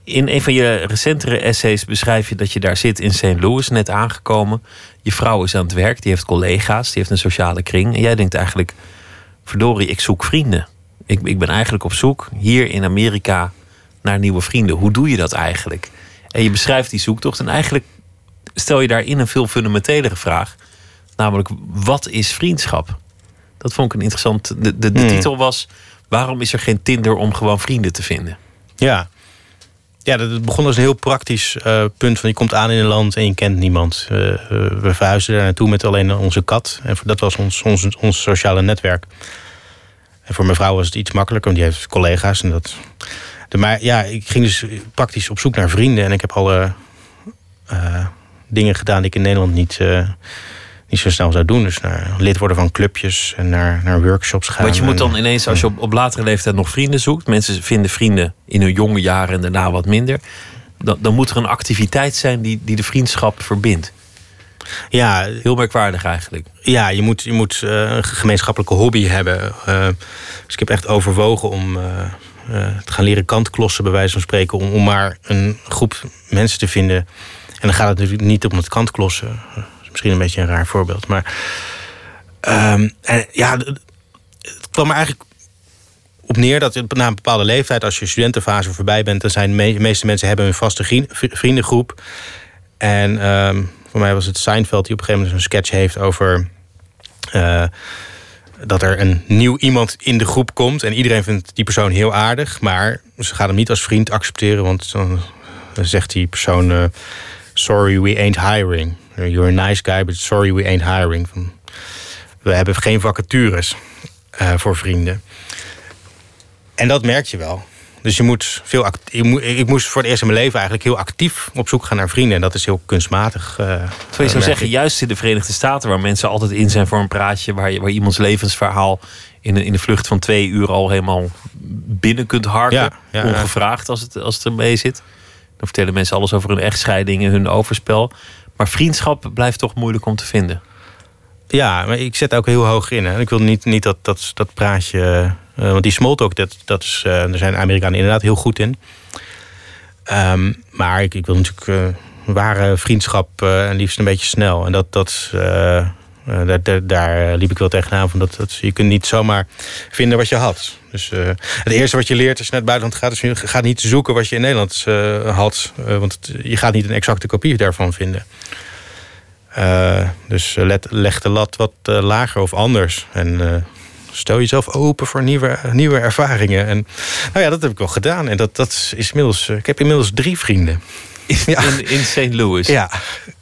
In een van je recentere essays beschrijf je dat je daar zit in St. Louis, net aangekomen. Je vrouw is aan het werk, die heeft collega's, die heeft een sociale kring. En jij denkt eigenlijk, verdorie, ik zoek vrienden. Ik, ik ben eigenlijk op zoek hier in Amerika naar nieuwe vrienden. Hoe doe je dat eigenlijk? En je beschrijft die zoektocht en eigenlijk stel je daarin een veel fundamentelere vraag. Namelijk, wat is vriendschap? Dat vond ik een interessant. De, de, de Hmm. titel was: Waarom is er geen Tinder om gewoon vrienden te vinden? Ja. Ja, dat het begon als een heel praktisch eh, punt. Van je komt aan in een land en je kent niemand. Eh, we verhuisden daar naartoe met alleen onze kat. En dat was ons, ons, ons sociale netwerk. En voor mijn vrouw was het iets makkelijker, want die heeft collega's. En dat... de, maar ja, ik ging dus praktisch op zoek naar vrienden. En ik heb alle eh, dingen gedaan die ik in Nederland niet, niet zo snel zou doen. Dus naar lid worden van clubjes en naar, naar workshops gaan. Want je moet dan ineens, als je op, op latere leeftijd nog vrienden zoekt, mensen vinden vrienden in hun jonge jaren en daarna wat minder. Dan, dan moet er een activiteit zijn die, die de vriendschap verbindt. Ja, Heel merkwaardig eigenlijk. Ja, je moet, je moet eh, een gemeenschappelijke hobby hebben. Eh, dus ik heb echt overwogen om eh, te gaan leren kantklossen, bij wijze van spreken. Om, om maar een groep mensen te vinden. En dan gaat het natuurlijk niet om het kantklossen. Misschien een beetje een raar voorbeeld. Maar ehm, en, ja, het kwam er eigenlijk op neer dat na een bepaalde leeftijd, als je studentenfase voorbij bent, dan zijn de me- meeste mensen hebben een vaste vriendengroep. En ehm, voor mij was het Seinfeld die op een gegeven moment een sketch heeft over eh, dat er een nieuw iemand in de groep komt en iedereen vindt die persoon heel aardig, maar ze gaan hem niet als vriend accepteren, want dan zegt die persoon: eh, Sorry, we ain't hiring. You're a nice guy, but sorry, we ain't hiring. Van, we hebben geen vacatures eh, voor vrienden. En dat merk je wel. Dus je moet veel je moet, ik moest voor het eerst in mijn leven eigenlijk heel actief op zoek gaan naar vrienden. En dat is heel kunstmatig. eh, Terwijl je zou zeggen, juist in de Verenigde Staten, waar mensen altijd in zijn voor een praatje, waar, je, waar iemands levensverhaal in in de vlucht van twee uur al helemaal binnen kunt harken, ja. ongevraagd als het, als het ermee zit. Dan vertellen mensen alles over hun echtscheidingen, hun overspel. Maar vriendschap blijft toch moeilijk om te vinden. Ja, maar ik zet ook heel hoog in. Hè. Ik wil niet, niet dat, dat, dat praatje. eh, want die smalltalk, dat, dat is, eh, daar zijn Amerikanen inderdaad heel goed in. Ehm, maar ik, ik wil natuurlijk eh, ware vriendschap en liefst een beetje snel. En dat, dat, eh, eh, daar, daar, daar liep ik wel tegenaan. Van dat, dat, je kunt niet zomaar vinden wat je had. Dus eh, het eerste wat je leert als je naar het buitenland gaat... is je gaat niet zoeken wat je in Nederland eh, had. Eh, want het- je gaat niet een exacte kopie daarvan vinden. Eh, dus eh, let, leg de lat wat eh, lager of anders. En eh, stel jezelf open voor nieuwe, nieuwe ervaringen. En nou ja, dat heb ik wel gedaan. En dat, dat is inmiddels. eh, ik heb inmiddels drie vrienden. Ja. In, in St. Louis. Ja,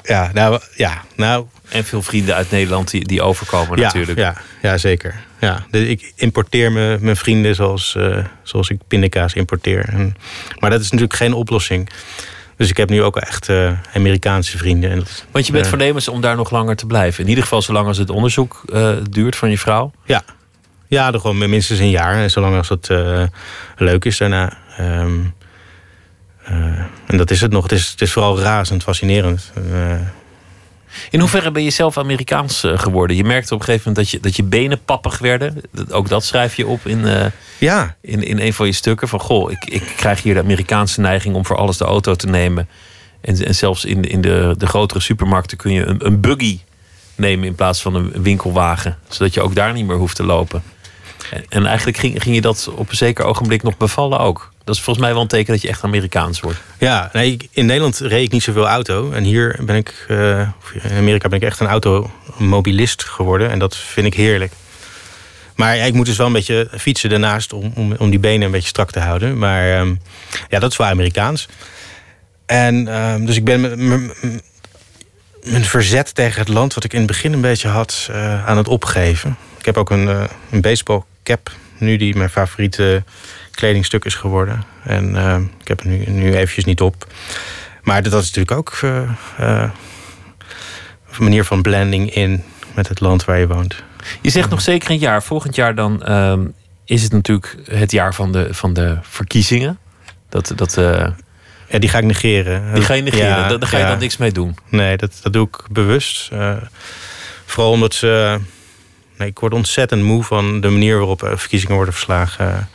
ja, nou, ja, nou En veel vrienden uit Nederland die, die overkomen ja, natuurlijk. Ja, ja, zeker. Ja, dus ik importeer me, mijn vrienden zoals, eh, zoals ik pindakaas importeer. En, maar dat is natuurlijk geen oplossing. Dus ik heb nu ook echt eh, Amerikaanse vrienden. En dat, Want je bent eh, voornemens om daar nog langer te blijven. In ieder geval zolang als het onderzoek eh, duurt van je vrouw. Ja, ja er gewoon minstens een jaar. En zolang als het leuk is daarna. Ehm, eh, en dat is het nog. Het is, het is vooral razend fascinerend. In hoeverre ben je zelf Amerikaans eh, geworden? Je merkte op een gegeven moment dat je, dat je benen pappig werden. Dat- Ook dat schrijf je op in, eh, ja, in, in een van je stukken. Van goh, ik, ik krijg hier de Amerikaanse neiging om voor alles de auto te nemen. En, en zelfs in, in de, de grotere supermarkten kun je een, een buggy nemen in plaats van een winkelwagen. Zodat je ook daar niet meer hoeft te lopen. En, en eigenlijk ging, ging je dat op een zeker ogenblik nog bevallen ook. Dat is volgens mij wel een teken dat je echt Amerikaans wordt. ja nee, in Nederland reed ik niet zoveel auto. En hier ben ik, of in Amerika ben ik echt een automobilist geworden. En dat vind ik heerlijk. Maar ik moet dus wel een beetje fietsen daarnaast om, om, om die benen een beetje strak te houden. Maar ehm, ja, dat is wel Amerikaans. En ehm, dus ik ben mijn verzet tegen het land, wat ik in het begin een beetje had, eh, aan het opgeven. Ik heb ook een, eh, een baseball cap nu die mijn favoriete kledingstuk is geworden. En eh, ik heb het nu, nu eventjes niet op. Maar dat is natuurlijk ook eh, eh, een manier van blending in met het land waar je woont. Je zegt nog zeker een jaar. Volgend jaar dan ehm, is het natuurlijk het jaar van de, van de verkiezingen. Dat, dat, eh, Ja, die ga ik negeren. Die ga je negeren, Ja, daar, daar ga je ja. dan niks mee doen. Nee, dat, dat doe ik bewust. Vooral omdat ze... Nee, ik word ontzettend moe van de manier waarop verkiezingen worden verslagen.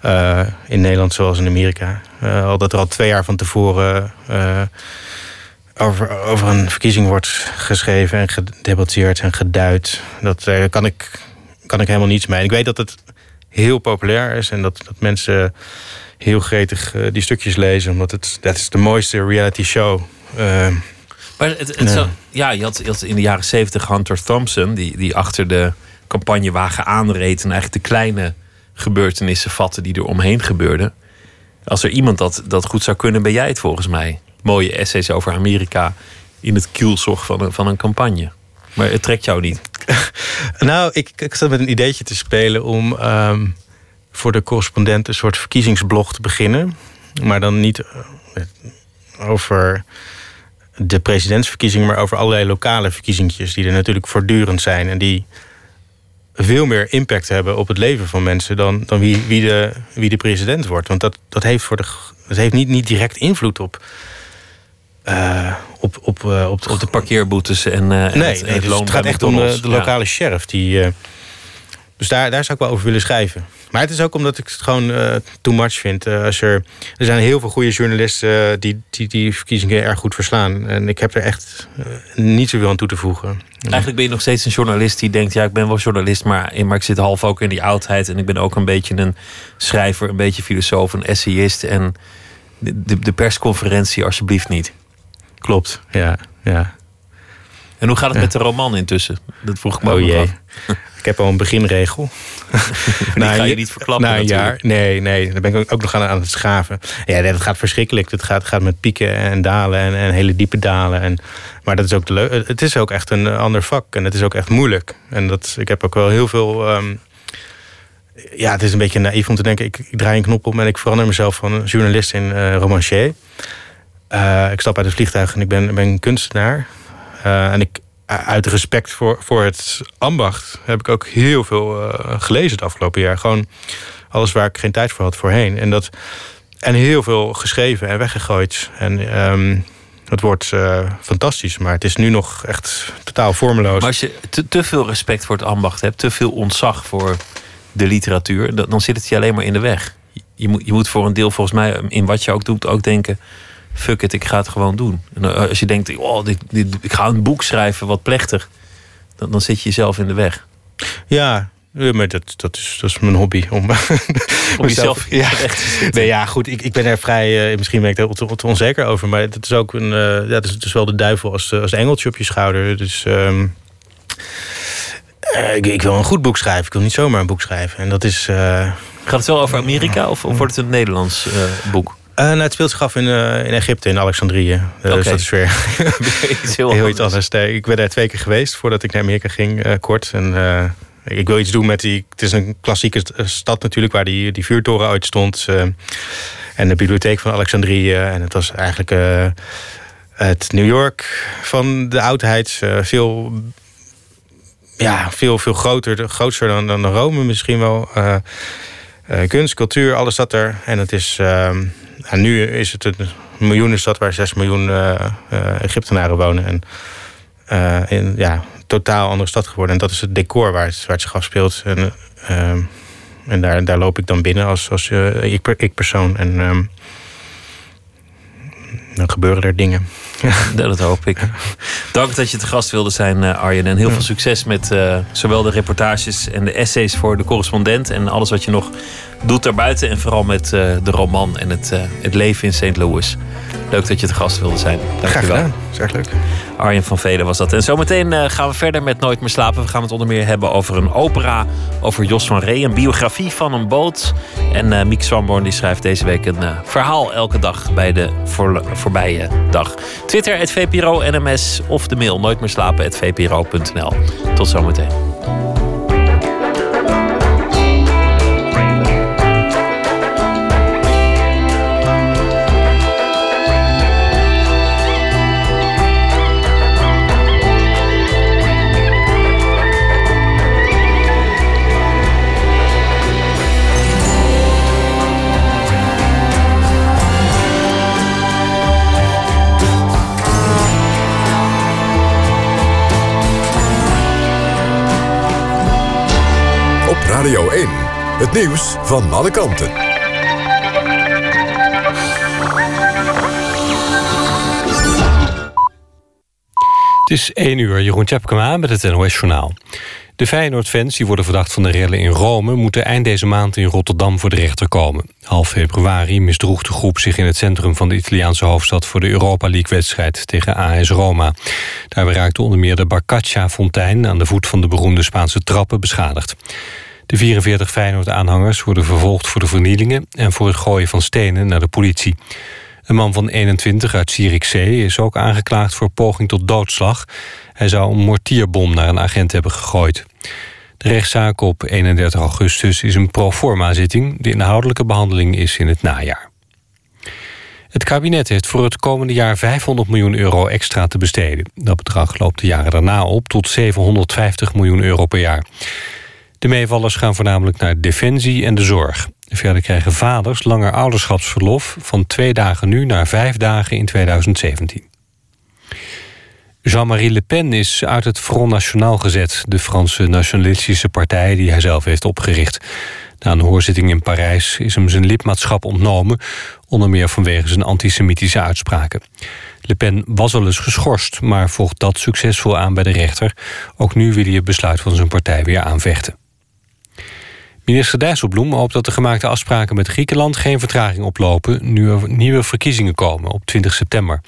Eh, in Nederland zoals in Amerika. Eh, al dat er al twee jaar van tevoren eh, over, over een verkiezing wordt geschreven en gedebatteerd en geduid. Dat kan, ik, kan ik helemaal niets mee. En ik weet dat het heel populair is en dat, dat mensen heel gretig die stukjes lezen. Omdat het dat is de mooiste reality show. Maar het, het Nee. zou- ja, je had, je had in de jaren zeventig Hunter Thompson, die, die achter de campagnewagen aanreed en eigenlijk de kleine gebeurtenissen vatte die er omheen gebeurden. Als er iemand dat, dat goed zou kunnen, ben jij het volgens mij. Mooie essays over Amerika in het kielzog van een, van een campagne. Maar het trekt jou niet. Nou, ik, ik zat met een ideetje te spelen om ehm, voor de correspondent een soort verkiezingsblog te beginnen. Maar dan niet eh, over de presidentsverkiezingen, maar over allerlei lokale verkiezingjes die er natuurlijk voortdurend zijn. En die veel meer impact hebben op het leven van mensen dan, dan wie, wie, de, wie de president wordt. Want dat, dat heeft, voor de, dat heeft niet, niet direct invloed op. eh, op, op, eh, op, Op de parkeerboetes en, en Nee, het, nee het dus het gaat echt om de, de Ja. lokale sheriff. Die, dus daar, daar zou ik wel over willen schrijven. Maar het is ook omdat ik het gewoon eh, too much vind. Eh, als er, er zijn heel veel goede journalisten eh, die, die die verkiezingen erg goed verslaan. En ik heb er echt niet zoveel aan toe te voegen. Eigenlijk ben je nog steeds een journalist die denkt: ja, ik ben wel journalist, maar, maar ik zit half ook in die oudheid. En ik ben ook een beetje een schrijver, een beetje filosoof, een essayist. En de, de, persconferentie, alsjeblieft niet. Klopt, ja. ja. En hoe gaat het Ja. met de roman intussen? Dat vroeg ik me ook Oh jee. af. Ik heb al een beginregel. Die ga je niet verklappen. Na een jaar. Nee, nee. Daar ben ik ook nog aan, aan het schaven. Ja, dat gaat verschrikkelijk. Het gaat, gaat met pieken en dalen en, en hele diepe dalen. En, maar dat is ook de leu- het is ook echt een ander vak. En het is ook echt moeilijk. En dat, ik heb ook wel heel veel... ehm, ja, het is een beetje naïef om te denken... Ik, ik draai een knop om en ik verander mezelf van journalist in eh romancier. Eh, ik stap uit het vliegtuig en ik ben, ben kunstenaar. Eh, en ik, uit respect voor, voor het ambacht heb ik ook heel veel eh, gelezen het afgelopen jaar. Gewoon alles waar ik geen tijd voor had voorheen. En, dat, en heel veel geschreven en weggegooid. En ehm, het wordt eh, fantastisch, maar het is nu nog echt totaal vormeloos. Maar als je te, te veel respect voor het ambacht hebt, te veel ontzag voor de literatuur, dan, dan zit het je alleen maar in de weg. Je moet, je moet voor een deel volgens mij, in wat je ook doet, ook denken: fuck it, ik ga het gewoon doen. En eh, als je denkt: oh, dit, dit, ik ga een boek schrijven wat plechtig, dan, dan zit je jezelf in de weg. Ja, ja, maar dat, dat, is, dat is mijn hobby. Om, Om jezelf ja. Nee, ja, goed. Ik, ik ben er vrij. eh, misschien ben ik er te onzeker over. Maar het is ook een. eh, ja, het, is, wel de duivel als, als engeltje op je schouder. Dus. ehm, eh, ik, ik wil een goed boek schrijven. Ik wil niet zomaar een boek schrijven. En dat is. Gaat het wel over Amerika of, of wordt het een Nederlands boek? Nou, het speelt zich af in, eh, in Egypte, in Alexandrië. Eh. Dus dat is weer Iets heel, heel iets anders. Nee, ik ben daar twee keer geweest voordat ik naar Amerika ging, kort. En ik wil iets doen met die. Het is een klassieke st- stad natuurlijk, waar die, die vuurtoren ooit stond. en de bibliotheek van Alexandrië. En het was eigenlijk het New York van de oudheid. Veel, ja, veel, veel groter, groter dan, dan Rome misschien wel. Kunst, cultuur, alles zat er. En het is, ehm, en nu is het een miljoenenstad waar 6 miljoen eh, Egyptenaren wonen. En eh, in, ja, totaal andere stad geworden. En dat is het decor waar het, waar het zich afspeelt. En, ehm, en daar, daar loop ik dan binnen als, als ik, ik persoon. En ehm, dan gebeuren er dingen. Ja, dat hoop ik. Dank dat je te gast wilde zijn, Arjen. En heel veel succes met zowel de reportages en de essays voor de correspondent. En alles wat je nog doet daarbuiten. En vooral met eh, de roman en het, eh, het leven in St. Louis. Leuk dat je te gast wilde zijn. Dank Graag gedaan. Dat is erg leuk. Arjen van Velen was dat. En zometeen eh, gaan we verder met Nooit meer slapen. We gaan het onder meer hebben over een opera over Jos van Ree. Een biografie van een boot. En eh Miek Swanborn die schrijft deze week een verhaal elke dag bij de voor, voorbije dag. Twitter, het VPRO, NMS of de mail nooit meer slapen. Tot zometeen. Radio 1. Het nieuws van alle kanten. Het is 1 uur, Jeroen Tjepkema met het NOS Journaal. De Feyenoord-fans die worden verdacht van de rellen in Rome... moeten eind deze maand in Rotterdam voor de rechter komen. Half februari misdroeg de groep zich in het centrum van de Italiaanse hoofdstad... voor de Europa League-wedstrijd tegen AS Roma. Daarbij raakte onder meer de Barcaccia-fontein... aan de voet van de beroemde Spaanse trappen beschadigd. De 44 Feyenoord-aanhangers worden vervolgd voor de vernielingen... en voor het gooien van stenen naar de politie. Een man van 21 uit Zierikzee is ook aangeklaagd voor poging tot doodslag. Hij zou een mortierbom naar een agent hebben gegooid. De rechtszaak op 31 augustus is een proforma-zitting. De inhoudelijke behandeling is in het najaar. Het kabinet heeft voor het komende jaar 500 miljoen euro extra te besteden. Dat bedrag loopt de jaren daarna op tot 750 miljoen euro per jaar. De meevallers gaan voornamelijk naar defensie en de zorg. Verder krijgen vaders langer ouderschapsverlof... van twee dagen nu naar vijf dagen in 2017. Jean-Marie Le Pen is uit het Front National gezet... de Franse nationalistische partij die hij zelf heeft opgericht. Na een hoorzitting in Parijs is hem zijn lidmaatschap ontnomen... onder meer vanwege zijn antisemitische uitspraken. Le Pen was al eens geschorst, maar vocht dat succesvol aan bij de rechter. Ook nu wil hij het besluit van zijn partij weer aanvechten. Minister Dijsselbloem hoopt dat de gemaakte afspraken met Griekenland geen vertraging oplopen nu er nieuwe verkiezingen komen op 20 september.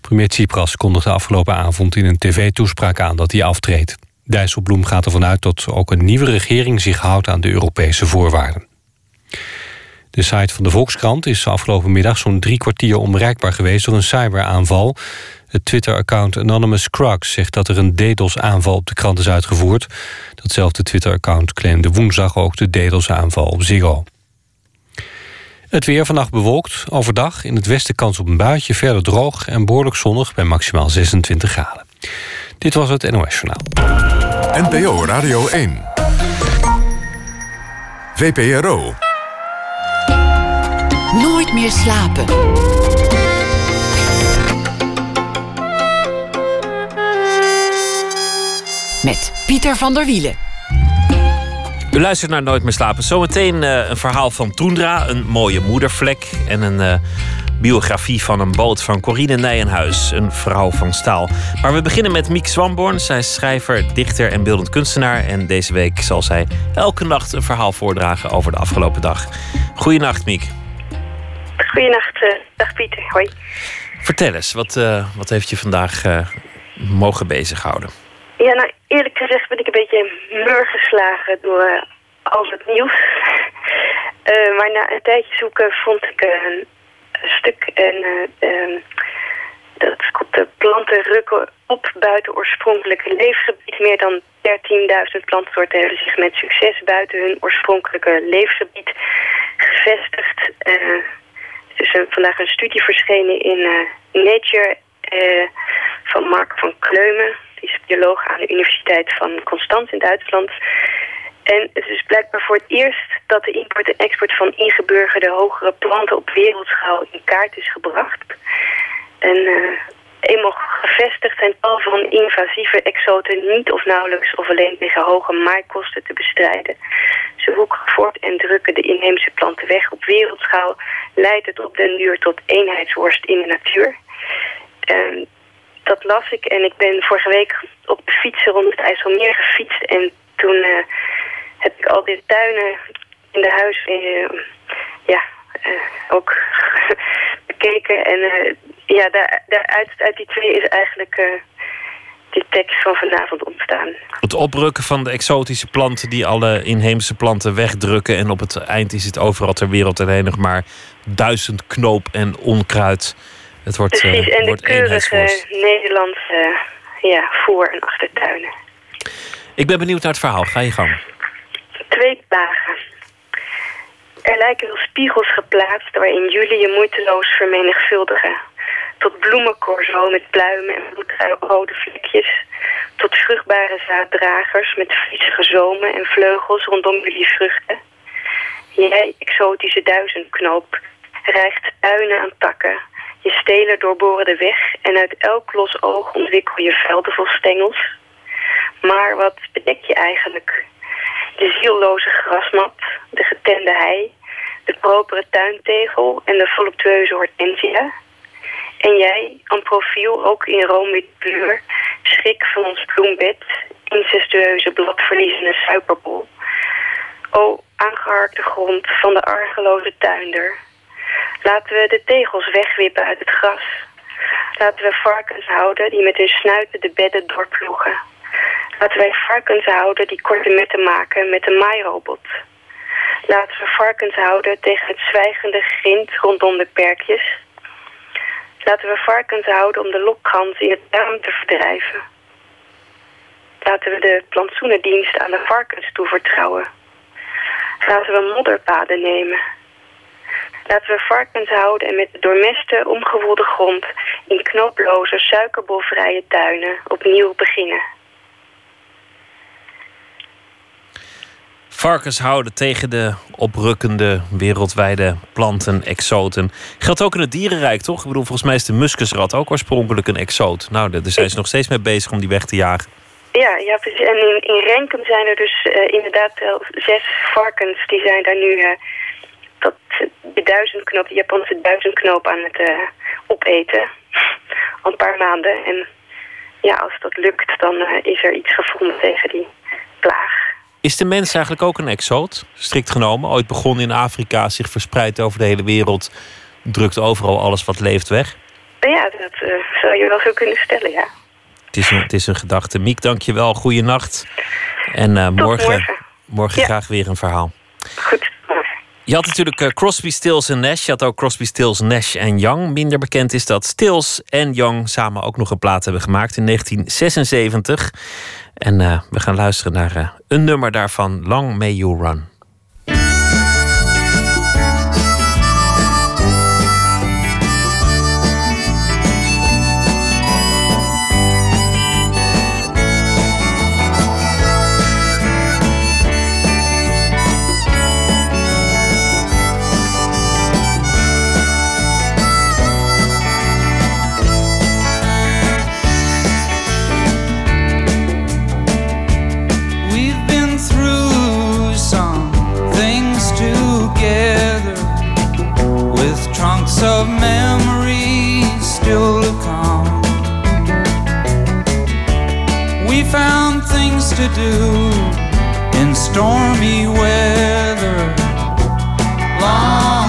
Premier Tsipras kondigde afgelopen avond in een tv-toespraak aan dat hij aftreedt. Dijsselbloem gaat ervan uit dat ook een nieuwe regering zich houdt aan de Europese voorwaarden. De site van de Volkskrant is afgelopen middag zo'n drie kwartier onbereikbaar geweest door een cyberaanval. Het Twitter-account Anonymous Crux zegt dat er een DDoS-aanval op de krant is uitgevoerd. Datzelfde Twitter-account claimde woensdag ook de DDoS-aanval op Ziggo. Het weer vannacht bewolkt, overdag in het westen kans op een buitje... verder droog en behoorlijk zonnig bij maximaal 26 graden. Dit was het NOS Journaal. NPO Radio 1. VPRO. Nooit meer slapen. Met Pieter van der Wielen. U luistert naar Nooit meer slapen. Zometeen uh, een verhaal van Toendra, een mooie moedervlek... en een uh, biografie van een boot van Corine Nijenhuis, een vrouw van staal. Maar we beginnen met Miek Swamborn. Zij is schrijver, dichter en beeldend kunstenaar. En deze week zal zij elke nacht een verhaal voordragen over de afgelopen dag. Goeienacht, Miek. Goeienacht, uh, dag Pieter. Hoi. Vertel eens, wat, wat heeft je vandaag mogen bezighouden? Ja, nou eerlijk gezegd ben ik een beetje mur geslagen door uh, al het nieuws. uh, maar na een tijdje zoeken vond ik een, stuk en uh, dat de planten rukken op buiten oorspronkelijke leefgebied. Meer dan 13.000 plantsoorten hebben zich met succes buiten hun oorspronkelijke leefgebied gevestigd. een, vandaag een studie verschenen in Nature van Mark van Kleumen is bioloog aan de Universiteit van Constanz in Duitsland. En het is blijkbaar voor het eerst dat de import en export van ingeburgerde hogere planten op wereldschaal in kaart is gebracht. En uh, eenmaal gevestigd zijn tal van invasieve exoten niet of nauwelijks of alleen tegen hoge maaikosten te bestrijden. Ze hoeken voort en drukken de inheemse planten weg. Op wereldschaal leidt het op den duur tot eenheidsworst in de natuur. Um, dat las ik en ik ben vorige week op de fietsen rond het IJsselmeer gefietst. En toen uh, heb ik al die tuinen in de huis uh, ja, uh, ook bekeken. En ja, daar, daar uit, uit die twee is eigenlijk die tekst van vanavond ontstaan. Het oprukken van de exotische planten die alle inheemse planten wegdrukken. En op het eind is het overal ter wereld alleen nog maar duizend knoop en onkruid het wordt, Precies, uh, en wordt de keurige Nederlandse ja, voor- en achtertuinen. Ik ben benieuwd naar het verhaal. Ga je gang. Twee dagen. Er lijken wel spiegels geplaatst waarin jullie je moeiteloos vermenigvuldigen. Tot bloemencorso met pluimen en rode vlekjes. Tot vruchtbare zaaddragers met vliezige zomen en vleugels rondom jullie vruchten. Jij, exotische duizendknoop, rijgt tuinen aan takken je stelen doorboren de weg en uit elk los oog ontwikkel je velden vol stengels. Maar wat bedek je eigenlijk? de zielloze grasmat, de getende hei, de propere tuintegel en de voluptueuze hortensia. En jij, aan profiel, ook in room met puur, schrik van ons bloembed, incestueuze bladverliezende suikerbol. O, aangeharkte grond van de argeloze tuinder. Laten we de tegels wegwippen uit het gras. Laten we varkens houden die met hun snuiten de bedden doorploegen. Laten wij varkens houden die korte metten maken met een maairobot. Laten we varkens houden tegen het zwijgende grind rondom de perkjes. Laten we varkens houden om de lokgans in het darm te verdrijven. Laten we de plantsoenendienst aan de varkens toevertrouwen. Laten we modderpaden nemen. Laten we varkens houden en met de doormeste, omgewoelde grond... in knooploze, suikerbolvrije tuinen opnieuw beginnen. Varkens houden tegen de oprukkende wereldwijde planten, exoten. Geldt ook in het dierenrijk, toch? Ik bedoel, volgens mij is de muskusrat ook oorspronkelijk een exoot. Nou, daar zijn ze nog steeds mee bezig om die weg te jagen. Ja, ja precies. En in, in Renkum zijn er dus uh, inderdaad wel zes varkens. Die zijn daar nu uh, dat, de duizendknoop, de Japanse duizendknoop aan het uh, opeten. Al een paar maanden. En ja, als dat lukt, dan is er iets gevonden tegen die plaag. Is de mens eigenlijk ook een exoot, strikt genomen? Ooit begonnen in Afrika, zich verspreid over de hele wereld... drukt overal alles wat leeft weg? Ja, dat uh, zou je wel zo kunnen stellen, ja. Het is een, het is een gedachte. Miek, dank je wel. Goeienacht. En morgen, morgen, morgen ja. graag weer een verhaal. Goed. Je had natuurlijk uh, Crosby, Stills en Nash. Je had ook Crosby, Stills, Nash en Young. Minder bekend is dat Stills en Young samen ook nog een plaat hebben gemaakt in 1976. En uh, we gaan luisteren naar uh, een nummer daarvan, Long May You Run. Found things to do in stormy weather. Long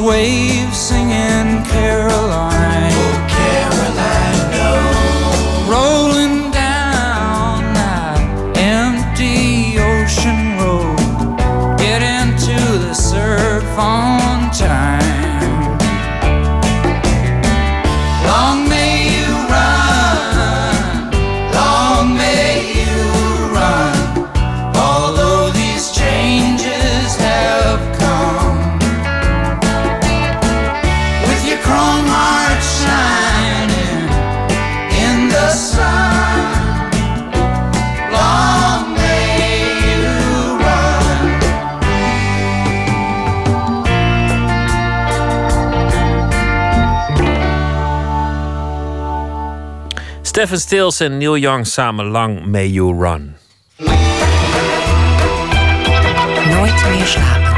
way Stephen Stills en Neil Young samen lang May You Run. Nooit meer slapen.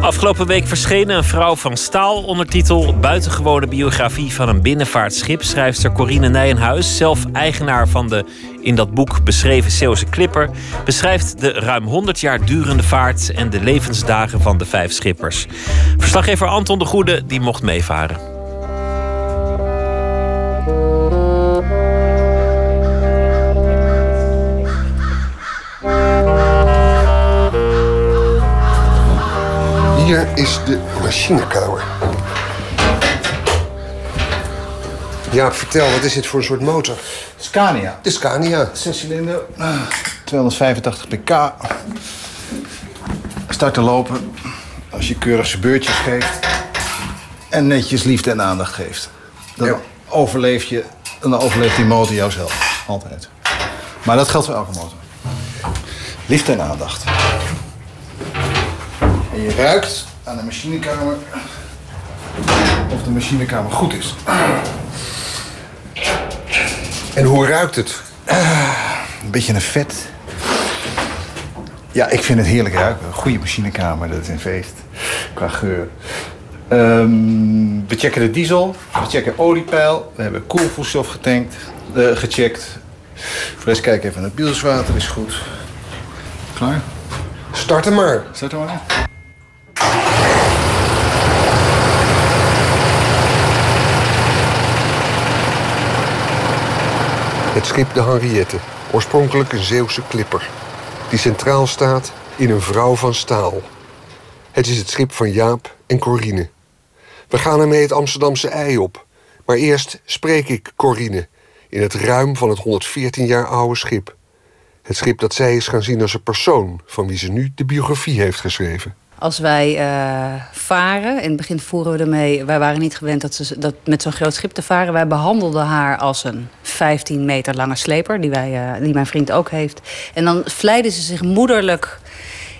Afgelopen week verscheen een vrouw van staal ondertitel Buitengewone biografie van een binnenvaartschip. Schrijfster Corine Nijenhuis, zelf eigenaar van de in dat boek beschreven Zeeuwse Clipper, beschrijft de ruim 100 jaar durende vaart en de levensdagen van de vijf schippers. Verslaggever Anton de Goede die mocht meevaren. Hier is de machinekamer. Ja, vertel, wat is dit voor een soort motor? Scania. De Scania. 6 cilinder, 285 pk. Start te lopen als je keurig zijn beurtjes geeft. En netjes liefde en aandacht geeft. Dan Ja. overleef je, dan overleeft die motor jou zelf. Altijd. Maar dat geldt voor elke motor. Liefde en aandacht. En je ruikt aan de machinekamer of de machinekamer goed is. En hoe ruikt het? Een beetje een vet. Ja, ik vind het heerlijk ruiken. Een goede machinekamer, dat is een feest. Qua geur. Ehm, we checken de diesel, we checken oliepeil, we hebben koelvoerstof getankt, eh, gecheckt. Voor rest kijken even naar het bielswater, is goed. Klaar? Start hem maar. Start maar. Het schip de Henriette, oorspronkelijk een Zeeuwse klipper. Die centraal staat in een vrouw van staal. Het is het schip van Jaap en Corine. We gaan ermee het Amsterdamse ei op. Maar eerst spreek ik Corine in het ruim van het 114 jaar oude schip. Het schip dat zij is gaan zien als een persoon van wie ze nu de biografie heeft geschreven. Als wij eh, varen, in het begin voeren we ermee... wij waren niet gewend dat ze, dat met zo'n groot schip te varen. Wij behandelden haar als een 15 meter lange sleper... die, wij, eh, die mijn vriend ook heeft. En dan vleiden ze zich moederlijk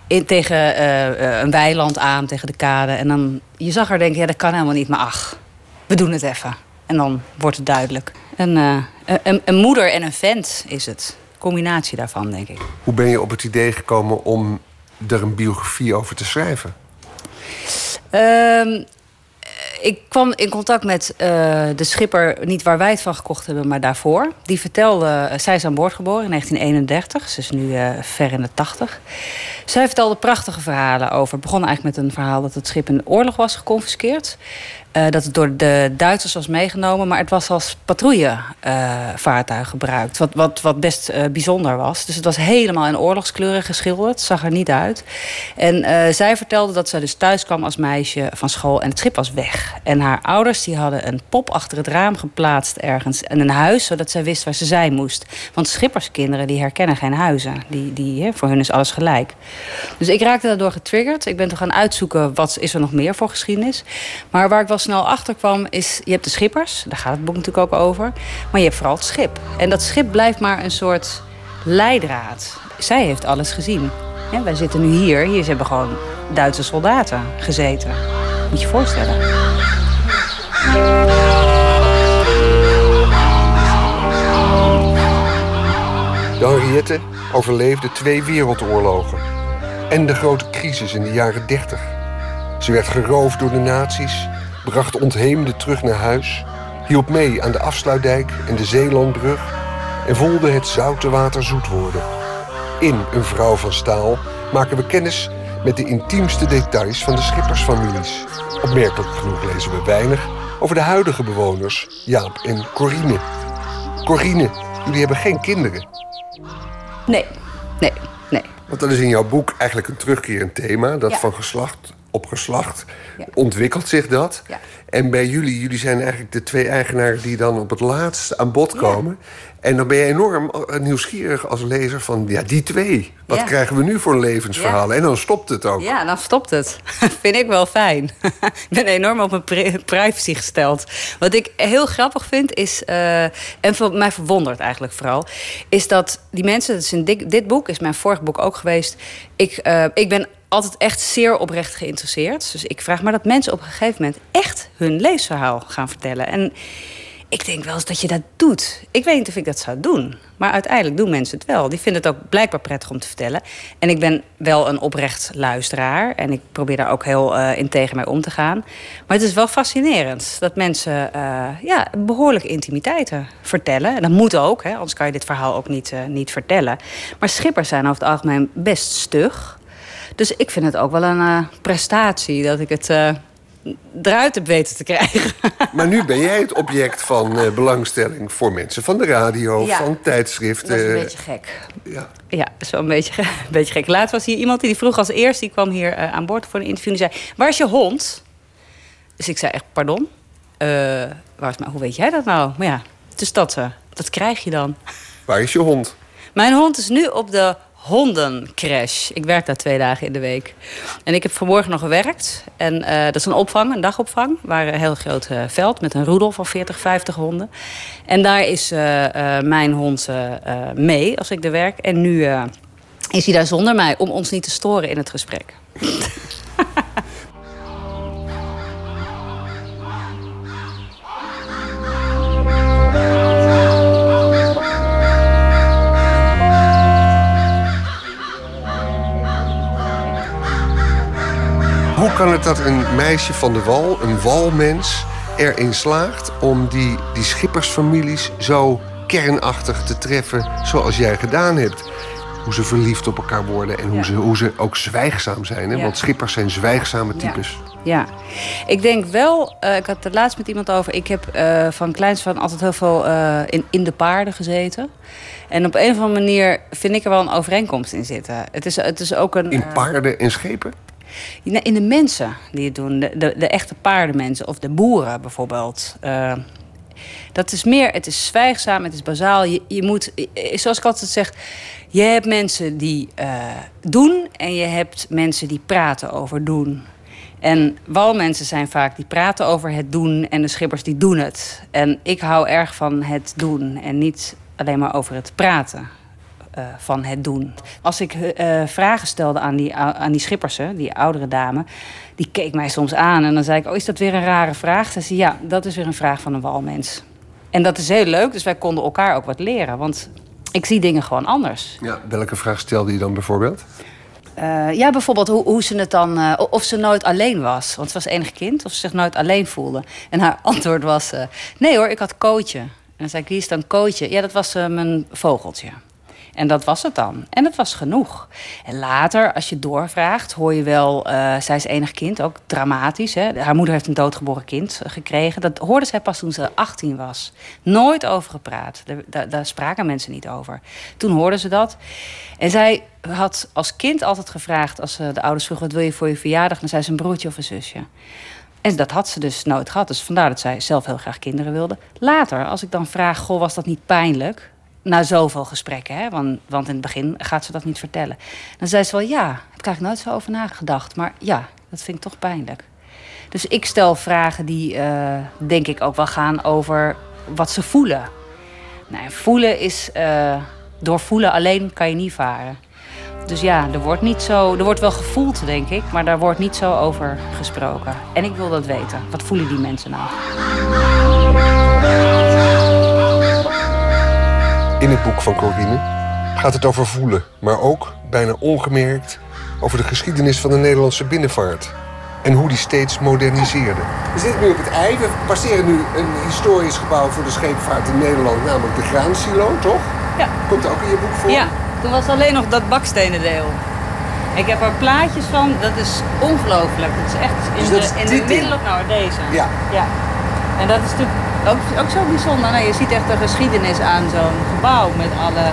in, tegen eh, een weiland aan, tegen de kade. En dan, je zag haar denken, ja, dat kan helemaal niet, maar ach, we doen het even. En dan wordt het duidelijk. Een, een, een moeder en een vent is het. Combinatie daarvan, denk ik. Hoe ben je op het idee gekomen om er een biografie over te schrijven? Ehm, ik kwam in contact met eh, de schipper, niet waar wij het van gekocht hebben, maar daarvoor. Die vertelde, eh, zij is aan boord geboren in 1931, ze is nu eh, ver in de 80. Zij vertelde prachtige verhalen over. Het begon eigenlijk met een verhaal dat het schip in oorlog was geconfiskeerd. Eh, dat het door de Duitsers was meegenomen, maar het was als patrouillevaartuig gebruikt. Wat, wat, wat best eh, bijzonder was. Dus het was helemaal in oorlogskleuren geschilderd. Zag er niet uit. En eh, zij vertelde dat zij dus thuis kwam als meisje van school en het schip was weg. En haar ouders die hadden een pop achter het raam geplaatst ergens in een huis, zodat zij wist waar ze zijn moest. Want schipperskinderen die herkennen geen huizen. Die, die, voor hun is alles gelijk. Dus ik raakte daardoor getriggerd. Ik ben toch gaan uitzoeken wat is er nog meer voor geschiedenis. Maar waar ik wel snel achter kwam is, je hebt de schippers, daar gaat het boek natuurlijk ook over. Maar je hebt vooral het schip. En dat schip blijft maar een soort leidraad. Zij heeft alles gezien. Ja, wij zitten nu hier, hier hebben gewoon Duitse soldaten gezeten. Moet je je voorstellen. De Henriette overleefde twee wereldoorlogen en de grote crisis in de jaren 30. Ze werd geroofd door de nazi's, bracht ontheemden terug naar huis, hielp mee aan de afsluitdijk en de Zeelandbrug en voelde het zoute water zoet worden. In Een Vrouw van Staal maken we kennis met de intiemste details van de schippersfamilies. Opmerkelijk genoeg lezen we weinig over de huidige bewoners, Jaap en Corine. Corine, jullie hebben geen kinderen. Nee, nee, nee. Want dat is in jouw boek eigenlijk een terugkerend thema. Dat Ja. van geslacht op geslacht Ja. ontwikkelt zich dat. Ja. En bij jullie, jullie zijn eigenlijk de twee eigenaren die dan op het laatst aan bod komen. En dan ben je enorm eh, nieuwsgierig als lezer van, ja, die twee. Wat krijgen we nu voor levensverhalen? En dan stopt het ook. Ja, dan stopt het. Vind ik wel fijn. ik ben enorm op mijn pri- privacy gesteld. Wat ik heel grappig vind is, eh, en mij verwondert eigenlijk vooral, is dat die mensen, dat is in dit, dit boek, is mijn vorig boek ook geweest. Ik, eh, ik ben altijd echt zeer oprecht geïnteresseerd. Dus ik vraag maar dat mensen op een gegeven moment echt hun leesverhaal gaan vertellen. En ik denk wel eens dat je dat doet. Ik weet niet of ik dat zou doen. Maar uiteindelijk doen mensen het wel. Die vinden het ook blijkbaar prettig om te vertellen. En ik ben wel een oprecht luisteraar. En ik probeer daar ook heel uh, integer mee om te gaan. Maar het is wel fascinerend dat mensen uh, ja, behoorlijke intimiteiten vertellen. En dat moet ook, hè, anders kan je dit verhaal ook niet, uh, niet vertellen. Maar schippers zijn over het algemeen best stug. Dus ik vind het ook wel een prestatie dat ik het eruit heb weten te krijgen. Maar nu ben jij het object van uh, belangstelling voor mensen van de radio, Ja. van tijdschriften. Dat is een beetje gek. Ja. Ja, wel een beetje, een beetje gek. Laatst was hier iemand die vroeg als eerste, die kwam hier eh, aan boord voor een interview. En die zei, waar is je hond? Dus ik zei echt, pardon? Eh, waar is mijn, hoe weet jij dat nou? Maar ja, het is dat, eh, dat krijg je dan. Waar is je hond? Mijn hond is nu op de hondencrash. Ik werk daar twee dagen in de week. En ik heb vanmorgen nog gewerkt. En eh, dat is een opvang, een dagopvang. Waar een heel groot eh, veld met een roedel van 40, 50 honden. En daar is eh, mijn hond mee als ik er werk. En nu is hij daar zonder mij om ons niet te storen in het gesprek. kan het dat een meisje van de wal, een walmens, erin slaagt om die, die schippersfamilies zo kernachtig te treffen zoals jij gedaan hebt? Hoe ze verliefd op elkaar worden en hoe, Ja. ze, hoe ze ook zwijgzaam zijn. Hè? Ja. Want schippers zijn zwijgzame types. Ja, ik denk wel, eh, ik had het laatst met iemand over. Ik heb eh, van kleins van altijd heel veel eh, in, in de paarden gezeten. En op een of andere manier vind ik er wel een overeenkomst in zitten. Het is, het is ook een. In paarden en schepen? Nee, In de mensen die het doen. De, de, de echte paardenmensen. Of de boeren bijvoorbeeld. Eh, dat is meer, het is zwijgzaam, het is bazaal. Je, je moet, eh, zoals ik altijd zeg... Je hebt mensen die eh, doen en je hebt mensen die praten over doen. En walmensen zijn vaak die praten over het doen... en de schippers die doen het. En ik hou erg van het doen en niet alleen maar over het praten eh, van het doen. Als ik eh, vragen stelde aan die, aan die schippers, hè, die oudere dame... die keek mij soms aan en dan zei ik... oh, is dat weer een rare vraag? Ze zei, ja, dat is weer een vraag van een walmens. En dat is heel leuk, dus wij konden elkaar ook wat leren. Want ik zie dingen gewoon anders. Ja, welke vraag stelde je dan bijvoorbeeld? Eh, ja, bijvoorbeeld hoe, hoe ze het dan... of ze nooit alleen was. Want ze was enig kind. Of ze zich nooit alleen voelde. En haar antwoord was... nee hoor, ik had Kootje. En dan zei ik, wie is dan Kootje? Ja, dat was mijn vogeltje. En dat was het dan. En dat was genoeg. En later, als je doorvraagt, hoor je wel... eh, zij is enig kind, ook dramatisch. Hè? Haar moeder heeft een doodgeboren kind eh, gekregen. Dat hoorde zij pas toen ze 18 was. Nooit over gepraat. Daar, daar, spraken mensen niet over. Toen hoorde ze dat. En zij had als kind altijd gevraagd... als de ouders vroegen, wat wil je voor je verjaardag? Dan zei ze een broertje of een zusje. En dat had ze dus nooit gehad. Dus vandaar dat zij zelf heel graag kinderen wilde. Later, als ik dan vraag, was dat niet pijnlijk? Na zoveel gesprekken, hè? Want, want in het begin gaat ze dat niet vertellen. Dan zei ze wel, ja, heb ik eigenlijk nooit zo over nagedacht. Maar ja, dat vind ik toch pijnlijk. Dus ik stel vragen die, eh, denk ik, ook wel gaan over wat ze voelen. Nou, en voelen is, eh, door voelen alleen kan je niet varen. Dus ja, er wordt niet zo, er wordt wel gevoeld, denk ik, maar daar wordt niet zo over gesproken. En ik wil dat weten. Wat voelen die mensen nou? In het boek van Corine gaat het over voelen, maar ook, bijna ongemerkt, over de geschiedenis van de Nederlandse binnenvaart. En hoe die steeds moderniseerde. We zitten nu op het ei. We passeren nu een historisch gebouw voor de scheepvaart in Nederland, namelijk de Graansilo, toch? Ja. Komt ook in je boek voor? Ja, toen was alleen nog dat bakstenen deel. Ik heb er plaatjes van, dat is ongelooflijk. Dat is echt in Dus dat de, in de middel nou deze. Ja. ja. En dat is natuurlijk ook, ook zo bijzonder. Nou, je ziet echt de geschiedenis aan zo'n gebouw met alle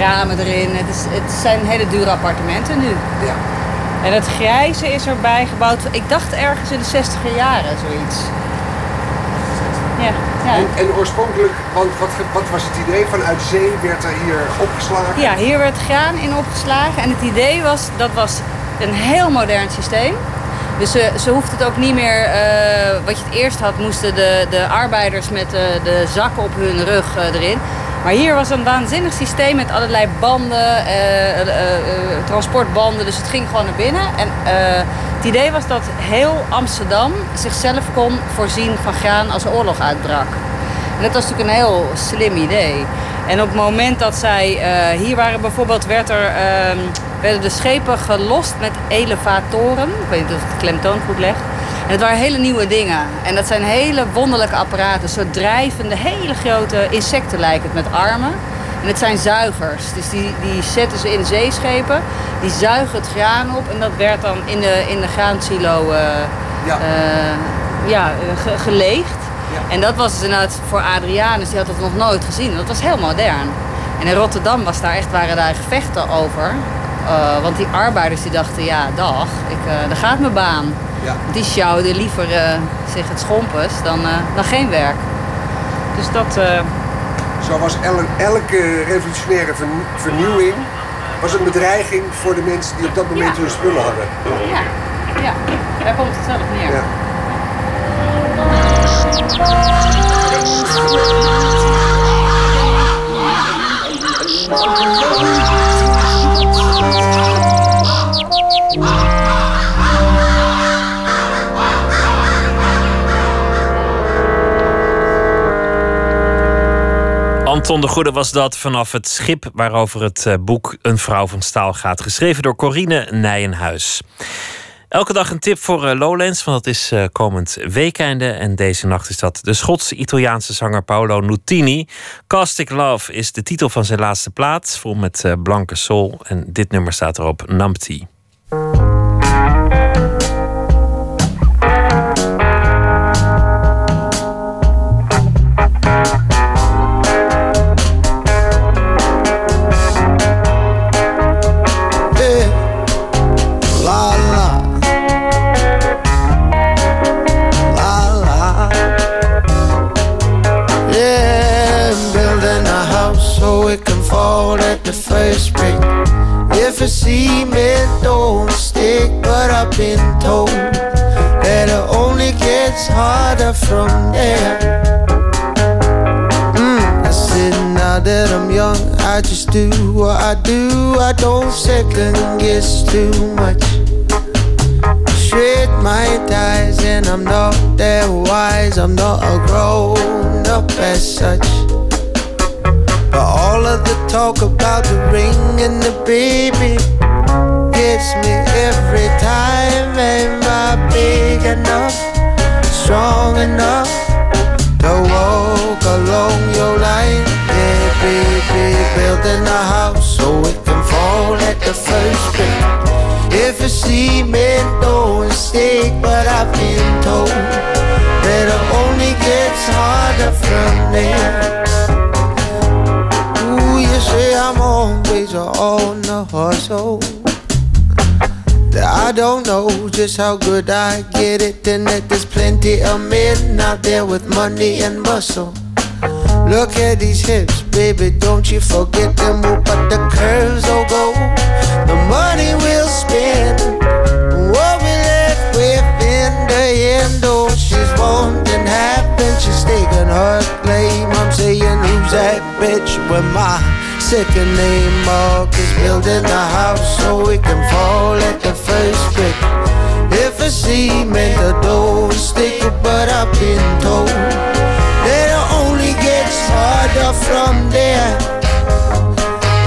ramen erin. Het, is, het zijn hele dure appartementen nu. Ja. En het grijze is erbij gebouwd. Ik dacht ergens in de 60 jaren zoiets. Ja, ja. En, en oorspronkelijk, want wat, wat was het idee? Vanuit zee werd er hier opgeslagen? Ja, hier werd graan in opgeslagen. En het idee was, dat was een heel modern systeem. Dus ze, ze hoeft het ook niet meer, eh, wat je het eerst had, moesten de, de arbeiders met de, de zakken op hun rug eh, erin. Maar hier was een waanzinnig systeem met allerlei banden, eh, eh, eh, transportbanden. Dus het ging gewoon naar binnen. En eh, het idee was dat heel Amsterdam zichzelf kon voorzien van graan als er oorlog uitbrak. En dat was natuurlijk een heel slim idee. En op het moment dat zij eh, hier waren bijvoorbeeld, werd er, ehm, werden de schepen gelost met elevatoren. Ik weet niet of ik het klemtoon goed leg. En het waren hele nieuwe dingen. En dat zijn hele wonderlijke apparaten. Soort drijvende, hele grote insecten lijken het met armen. En het zijn zuigers. Dus die, die zetten ze in zeeschepen. Die zuigen het graan op. En dat werd dan in de, in de graansilo eh, Ja. eh, ja, ge- geleegd. En dat was dus inderdaad voor Adrianus, die had dat nog nooit gezien. Dat was heel modern. En in Rotterdam was daar echt, waren daar gevechten over. Eh, want die arbeiders die dachten, ja dag, ik, eh daar gaat mijn baan. Ja. Die sjouwden liever eh, zich het schompers dan, eh, dan geen werk. Dus dat... eh, Zo was el- elke revolutionaire vernie- vernieuwing was een bedreiging voor de mensen die op dat moment hun spullen hadden. ja, ja, daar komt het zelf neer. Ja. Anton de Goede was dat vanaf het schip waarover het eh, boek Een vrouw van staal gaat. Geschreven door Corine Nijenhuis. Elke dag een tip voor eh, Lowlands, want dat is eh, komend weekende. En deze nacht is dat de Schotse-Italiaanse zanger Paolo Nutini. Caustic Love is de titel van zijn laatste plaat, vol met eh, blanke soul. En dit nummer staat erop, Numpty. Cement don't stick, but I've been told that it only gets harder from there. Mm, I said now that I'm young, I just do what I do. I don't second guess too much. Shred my ties, and I'm not that wise. I'm not a grown up as such. All of the talk about the ring and the baby gets me every time. Am I big enough, strong enough? to walk along your line. Yeah, baby, building a house so it can fall at the first break. If a cement don't stick, but I've been told that it only gets harder from there. On the hustle. I don't know just how good I get it, and that there's plenty of men out there with money and muscle. Look at these hips, baby, don't you forget them. Oh, but the curves will go, the money we'll spend. What we left with in the end, oh, she's wanting happen, she's taking her claim. I'm saying, who's that bitch with my second name? Marcus building a house so we can fall at the first brick. If a cement the don't stick, but I've been told that it only gets harder from there.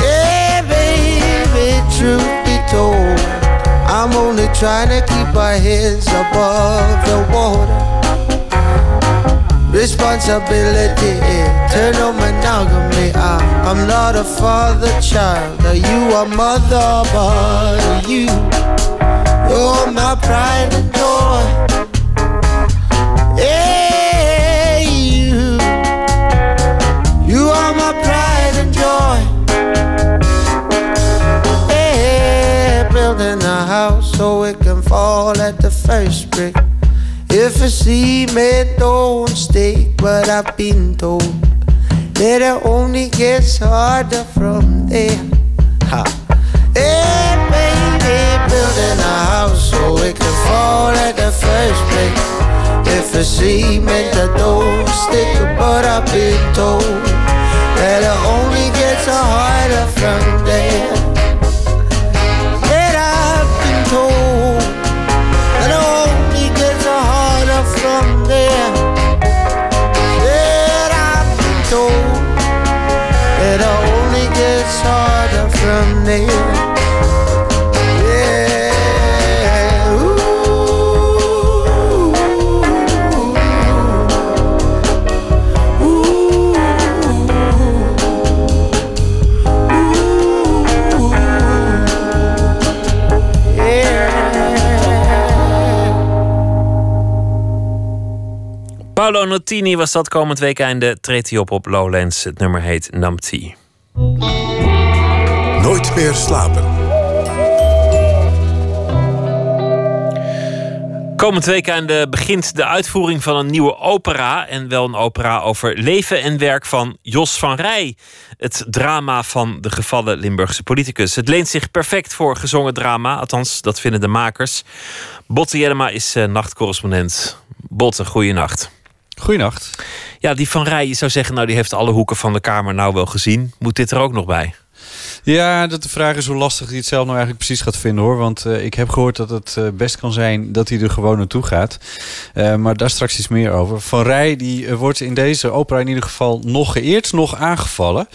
Yeah, baby, truth be told, I'm only trying to keep our heads above the water. Responsibility, eh. turn on monogamy. I, I'm not a father child, you a mother, but you, you're my pride and joy. Yeah, you, you are my pride and joy. Yeah, building a house so it can fall at the first brick. If a seaman don't stick, but I've been told that it only gets harder from there. Ha. Hey, baby, building a house so it can fall at the first place. If a seaman don't stick, but I've been told that it only gets harder from there. Yeah, Paolo Nutini was dat komend weekende. Treedt hij op op Lowlands. Het nummer heet Numpty. Nooit meer slapen. Komend weekende begint de uitvoering van een nieuwe opera. En wel een opera over leven en werk van Jos van Rij. Het drama van de gevallen Limburgse politicus. Het leent zich perfect voor gezongen drama. Althans, dat vinden de makers. Botte Jellema is uh, nachtcorrespondent. Botte, goeienacht. Goeienacht. Ja, die Van Rij, je zou zeggen, nou die heeft alle hoeken van de Kamer nou wel gezien. Moet dit er ook nog bij? Ja, dat de vraag is hoe lastig hij het zelf nou eigenlijk precies gaat vinden hoor. Want uh, ik heb gehoord dat het uh, best kan zijn dat hij er gewoon naartoe gaat. Uh, maar daar straks iets meer over. Van Rij die wordt in deze opera in ieder geval nog geëerd, nog aangevallen.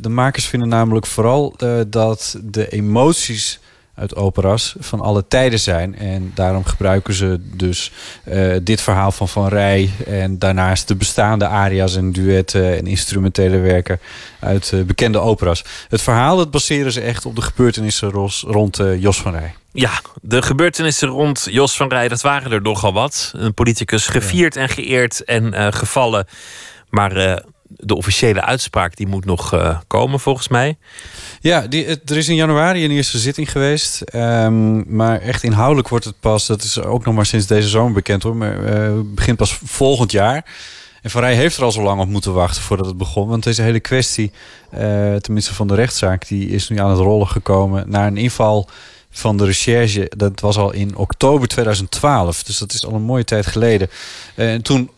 de makers vinden namelijk vooral dat de emoties uit operas van alle tijden zijn. En daarom gebruiken ze dus uh, dit verhaal van Van Rij... en daarnaast de bestaande aria's en duetten en instrumentele werken... uit uh, bekende operas. Het verhaal dat baseren ze echt op de gebeurtenissen rond uh, Jos van Rij. Ja, de gebeurtenissen rond Jos van Rij, dat waren er nogal wat. Een politicus gevierd en geëerd en gevallen. Maar de officiële uitspraak die moet nog uh, komen volgens mij. Ja, die, er is in januari een eerste zitting geweest. Um, maar echt inhoudelijk wordt het pas, dat is ook nog maar sinds deze zomer bekend hoor. Maar uh, begint pas volgend jaar. En Van Rij heeft er al zo lang op moeten wachten voordat het begon. Want deze hele kwestie, uh, tenminste van de rechtszaak, die is nu aan het rollen gekomen naar een inval van de recherche. Dat was al in oktober 2012. Dus dat is al een mooie tijd geleden. En toen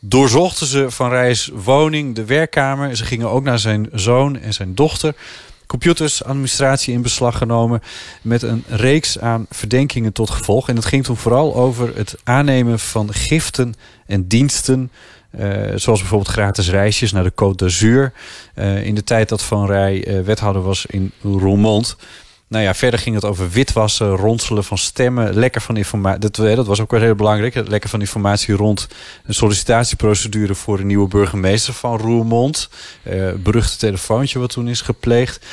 doorzochten ze Van Rijs woning, de werkkamer. Ze gingen ook naar zijn zoon en zijn dochter. Computers, administratie in beslag genomen. Met een reeks aan verdenkingen tot gevolg. En het ging toen vooral over het aannemen van giften en diensten. Uh, zoals bijvoorbeeld gratis reisjes naar de Côte d'Azur. Uh, in de tijd dat Van Rij uh, wethouder was in Roermond. Nou ja, verder ging het over witwassen, ronselen van stemmen, lekker van informatie. Dat, dat was ook wel heel belangrijk. Lekker van informatie rond een sollicitatieprocedure voor een nieuwe burgemeester van Roermond. Uh, beruchte telefoontje wat toen is gepleegd.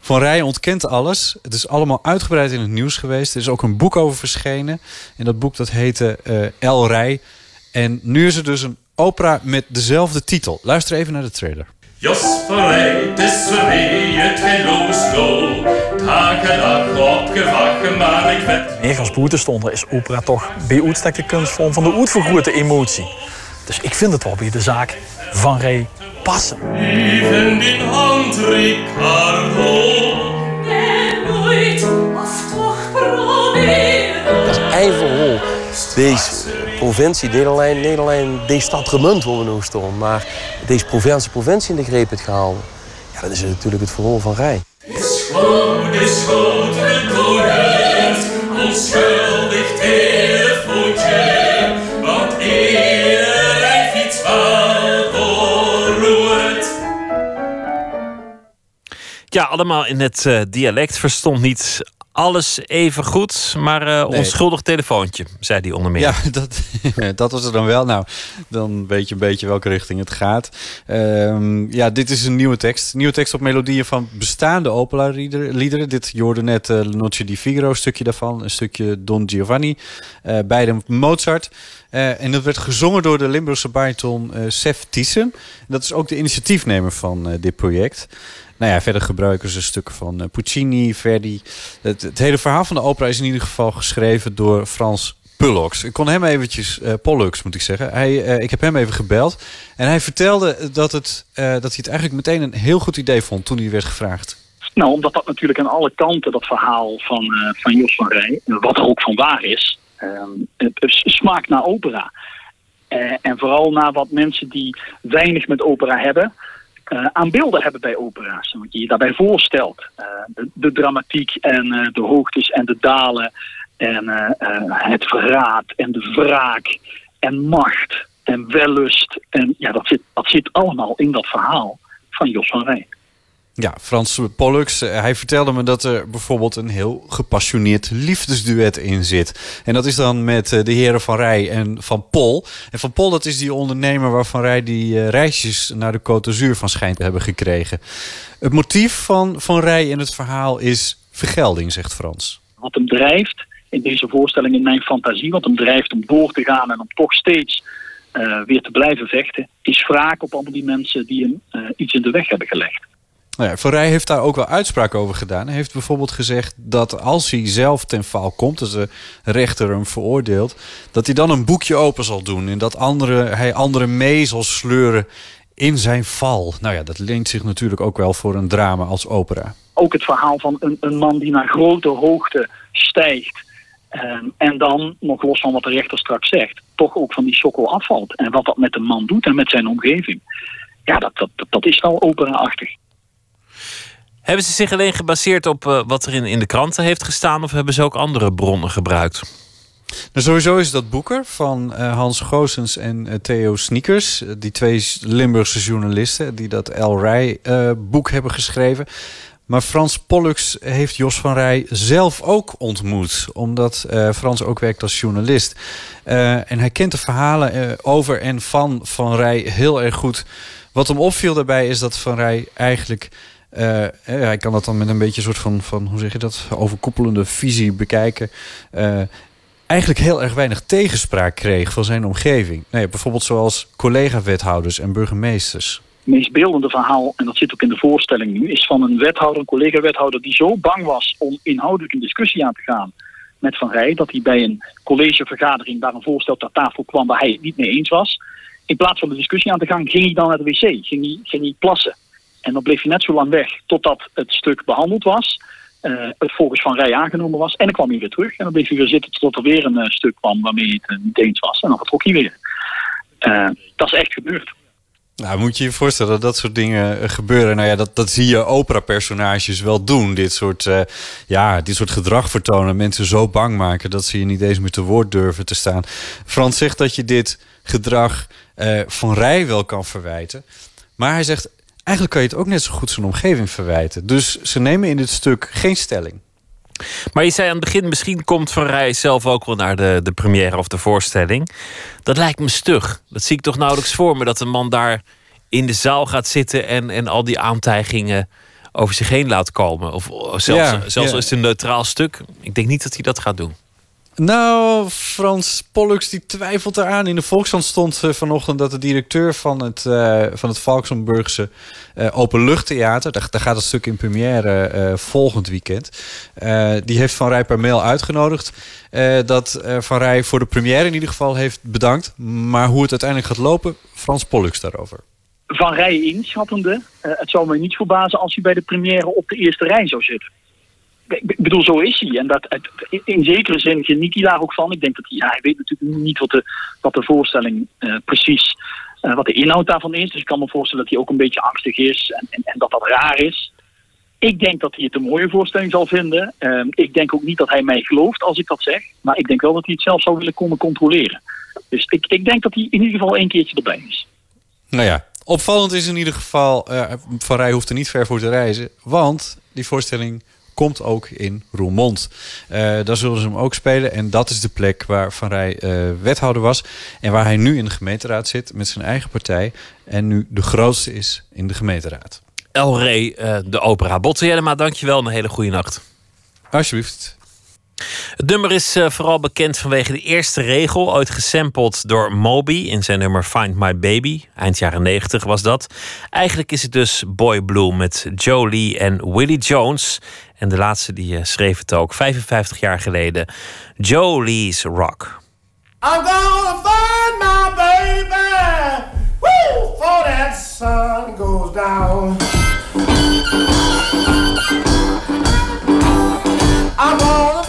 Van Rij ontkent alles. Het is allemaal uitgebreid in het nieuws geweest. Er is ook een boek over verschenen. En dat boek dat heette uh, El Rij. En nu is er dus een opera met dezelfde titel. Luister even naar de trailer. Jos van Rij, het is weer het helooslo. Taken dag opgewacht, maar ik werd... Meer als boetestonden is opera toch bij uitstek de kunstvorm van de uitvergrote emotie. Dus ik vind het wel bij de zaak van Rij passen. Even in hand, Ricardo. En nooit of toch proberen. Dat is eigen Deze provincie, Nederland, Nederland, deze stad gemunt waar we nu staan. Maar deze provincie, provincie in de greep het gehouden. Ja, dat is natuurlijk het verhaal van Rij. Is goed, is goed, gekoeld, onschuldig telefoontje, want iedereen fiets wel doorroert. Ja, allemaal in het uh, dialect. Verstond niet alles even goed, maar uh, nee. onschuldig telefoontje, zei hij onder meer. Ja, dat, dat was er dan wel. Nou, dan weet je een beetje welke richting het gaat. Um, ja, dit is een nieuwe tekst. Nieuwe tekst op melodieën van bestaande opera-liederen. Dit, je hoorde net uh, Noce di Figaro, stukje daarvan. Een stukje Don Giovanni. Uh, beide Mozart. Uh, en dat werd gezongen door de Limburgse bariton Sef Thyssen. Dat is ook de initiatiefnemer van dit project. Nou ja, verder gebruiken ze stukken van uh, Puccini, Verdi. Het, het, hele verhaal van de opera is in ieder geval geschreven door Frans Pullux. Ik kon hem eventjes, uh, Pollux moet ik zeggen. Hij, uh, ik heb hem even gebeld. En hij vertelde dat, het, dat hij het eigenlijk meteen een heel goed idee vond toen hij werd gevraagd. Nou, omdat dat natuurlijk aan alle kanten, dat verhaal van, van Jos van Rij, wat er ook van waar is, het smaakt naar opera. en vooral naar wat mensen die weinig met opera hebben, uh, aan beelden hebben bij opera's. Wat je je daarbij voorstelt. Uh, de, dramatiek en uh, de hoogtes en de dalen. En het verraad en de wraak. En macht en wellust. En ja, dat zit, dat zit allemaal in dat verhaal van Jos van Rij. Ja, Frans Pollux, eh, hij vertelde me dat er bijvoorbeeld een heel gepassioneerd liefdesduet in zit. En dat is dan met eh, de heren Van Rij en Van Pol. En Van Pol, dat is die ondernemer waarvan Rij die eh, reisjes naar de Côte d'Azur van schijnt te hebben gekregen. Het motief van Van Rij in het verhaal is vergelding, zegt Frans. Wat hem drijft in deze voorstelling, in mijn fantasie, wat hem drijft om door te gaan en om toch steeds weer te blijven vechten, is wraak op allemaal die mensen die hem iets in de weg hebben gelegd. Nou ja, heeft daar ook wel uitspraak over gedaan. Hij heeft bijvoorbeeld gezegd dat als hij zelf ten val komt, dus de rechter hem veroordeelt, dat hij dan een boekje open zal doen en dat andere, hij anderen mee zal sleuren in zijn val. Nou ja, dat leent zich natuurlijk ook wel voor een drama als opera. Ook het verhaal van een, een man die naar grote hoogte stijgt. ehm, en dan, nog los van wat de rechter straks zegt, toch ook van die sokkel afvalt. En wat dat met de man doet en met zijn omgeving. Ja, dat, dat, dat, dat is wel opera-achtig. Hebben ze zich alleen gebaseerd op eh, wat er in, in de kranten heeft gestaan... of hebben ze ook andere bronnen gebruikt? Nou, sowieso is dat Boeker van eh, Hans Goossens en eh, Theo Sneakers. die twee Limburgse journalisten die dat El Rij boek hebben geschreven. Maar Frans Pollux heeft Jos van Rij zelf ook ontmoet. Omdat Frans ook werkt als journalist. En hij kent de verhalen over en van Van Rij heel erg goed. Wat hem opviel daarbij is dat Van Rij eigenlijk... eh, eh, hij kan dat dan met een beetje een soort van, van hoe zeg je dat, overkoepelende visie bekijken. Eh, eigenlijk heel erg weinig tegenspraak kreeg van zijn omgeving. Ja, bijvoorbeeld zoals collega-wethouders en burgemeesters. Het meest beeldende verhaal, en dat zit ook in de voorstelling nu, is van een wethouder, een collega-wethouder, die zo bang was om inhoudelijk een discussie aan te gaan met Van Rij, dat hij bij een collegevergadering waar een voorstel ter tafel kwam waar hij het niet mee eens was. In plaats van de discussie aan te gaan, ging hij dan naar de wc, ging hij, ging hij plassen. En dan bleef hij net zo lang weg totdat het stuk behandeld was, eh, het volgens Van Rij aangenomen was. En dan kwam hij weer terug en dan bleef hij weer zitten tot er weer een eh, stuk kwam waarmee het eh, niet eens was. En dan vertrok hij weer. Dat is echt gebeurd. Nou, moet je je voorstellen dat dat soort dingen gebeuren. Nou ja, dat, dat zie je opera-personages wel doen. Dit soort, ja, dit soort gedrag vertonen. Mensen zo bang maken dat ze je niet eens meer te woord durven te staan. Frans zegt dat je dit gedrag van Rij wel kan verwijten. Maar hij zegt, eigenlijk kan je het ook net zo goed zijn omgeving verwijten. Dus ze nemen in dit stuk geen stelling. Maar je zei aan het begin, misschien komt Van Rij zelf ook wel naar de, de première of de voorstelling. Dat lijkt me stug. Dat zie ik toch nauwelijks voor me, dat een man daar in de zaal gaat zitten en, en al die aantijgingen over zich heen laat komen. Of zelfs, Ja, zelfs ja. is het een neutraal stuk. Ik denk niet dat hij dat gaat doen. Nou, Frans Pollux die twijfelt eraan. In de Volkskrant stond eh, vanochtend dat de directeur van het, eh, van het eh, Openluchttheater... Daar, gaat het stuk in première volgend weekend... die heeft Van Rij per mail uitgenodigd... dat Van Rij voor de première in ieder geval heeft bedankt. Maar hoe het uiteindelijk gaat lopen, Frans Pollux daarover. Van Rij inschattende, het zou mij niet verbazen als hij bij de première op de eerste rij zou zitten. Ik bedoel, zo is hij. En dat, in- zekere zin geniet hij daar ook van. Ik denk dat hij, hij weet natuurlijk niet wat de, wat de voorstelling eh, precies, eh, wat de inhoud daarvan is. Dus ik kan me voorstellen dat hij ook een beetje angstig is en, en, en dat dat raar is. Ik denk dat hij het een mooie voorstelling zal vinden. Ehm, ik denk ook niet dat hij mij gelooft als ik dat zeg. Maar ik denk wel dat hij het zelf zou willen komen controleren. Dus ik, ik denk dat hij in ieder geval één keertje erbij is. Nou ja, opvallend is in ieder geval... eh, Van Rij hoeft er niet ver voor te reizen. Want die voorstelling komt ook in Roermond. Eh, daar zullen ze hem ook spelen. En dat is de plek waar Van Rij eh, wethouder was. En waar hij nu in de gemeenteraad zit met zijn eigen partij. En nu de grootste is in de gemeenteraad. El Rey, eh, de opera. Botte Jellema, dankjewel en een hele goede nacht. Alsjeblieft. Het nummer is vooral bekend vanwege de eerste regel, ooit gesampled door Moby in zijn nummer Find My Baby. Eind jaren 90 was dat. Eigenlijk is het dus Boy Blue met Joe Lee en Willie Jones. En de laatste die eh, schreef het ook, 55 jaar geleden. Joe Lee's Rock. I'm gonna find my baby. Woo! Before that sun goes down. I'm gonna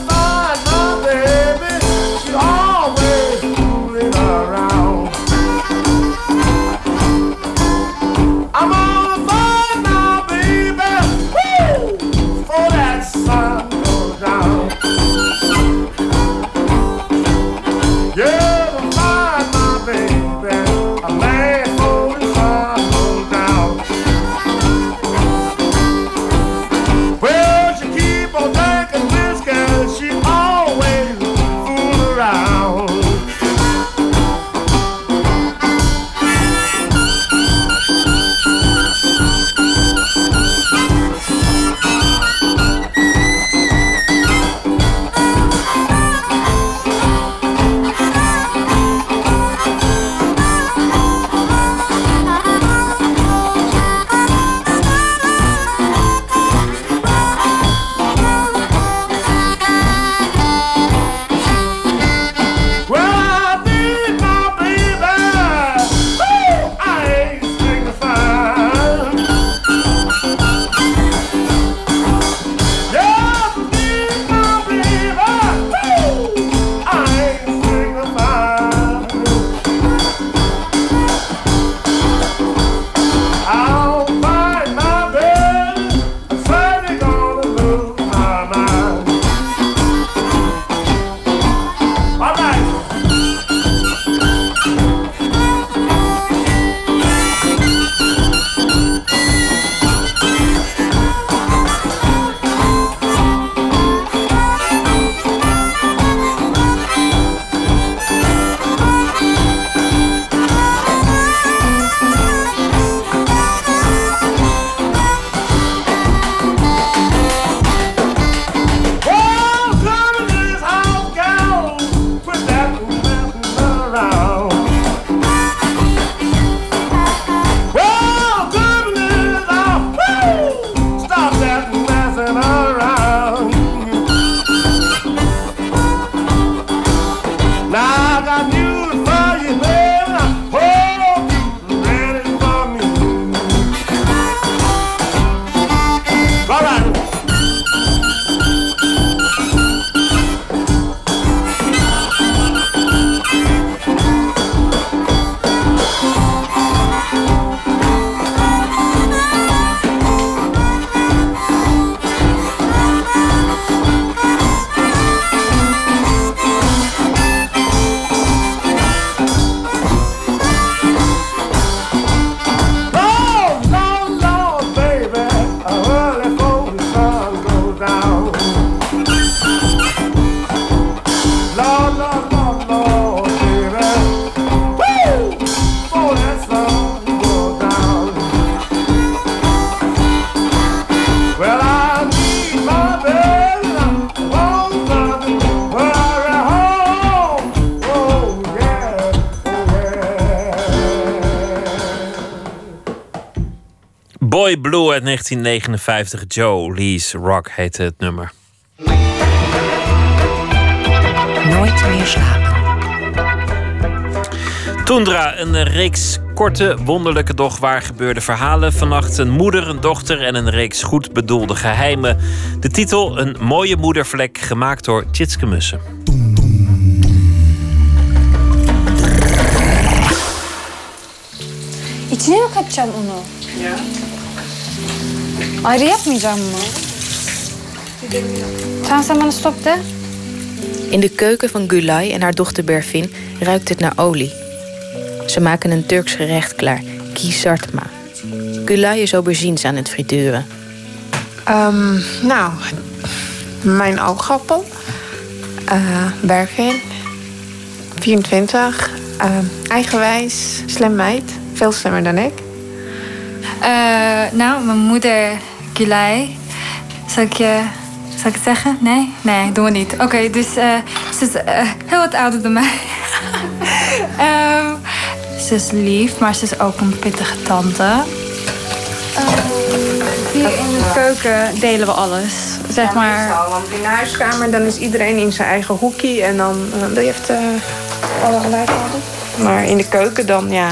uit 1959, Joe Lee's Rock heette het nummer. Nooit meer slapen. Toendra, een reeks korte, wonderlijke, doch waar gebeurde verhalen. Vannacht een moeder, een dochter en een reeks goed bedoelde geheimen. De titel Een mooie moedervlek, gemaakt door Tjitske Mussen. İçine mi katacaksın onu? Ya. Ayrı yapmayacağım mı? Tamam sen bana stop de. In de keuken van Gulay en haar dochter Berfin ruikt het naar olie. Ze maken een Turks gerecht klaar, kisartma. Gulay is aubergines aan het frituren. Ehm, nou, mijn oogappel. eh Bergin. 24. eh, eigenwijs. Slim meid. Veel slimmer dan ik. Eh, nou, mijn moeder Zal ik je... Zal ik het zeggen? Nee? Nee, doen we niet. Oké, dus eh, ze is eh, heel wat ouder dan mij. Ehm, ze is lief, maar ze is ook een pittige tante. Eh, hier in de keuken delen we alles. Zeg maar... Want in de huiskamer dan is iedereen in zijn eigen hoekie. En dan wil je even eh, alle gelijk. Maar in de keuken dan, ja...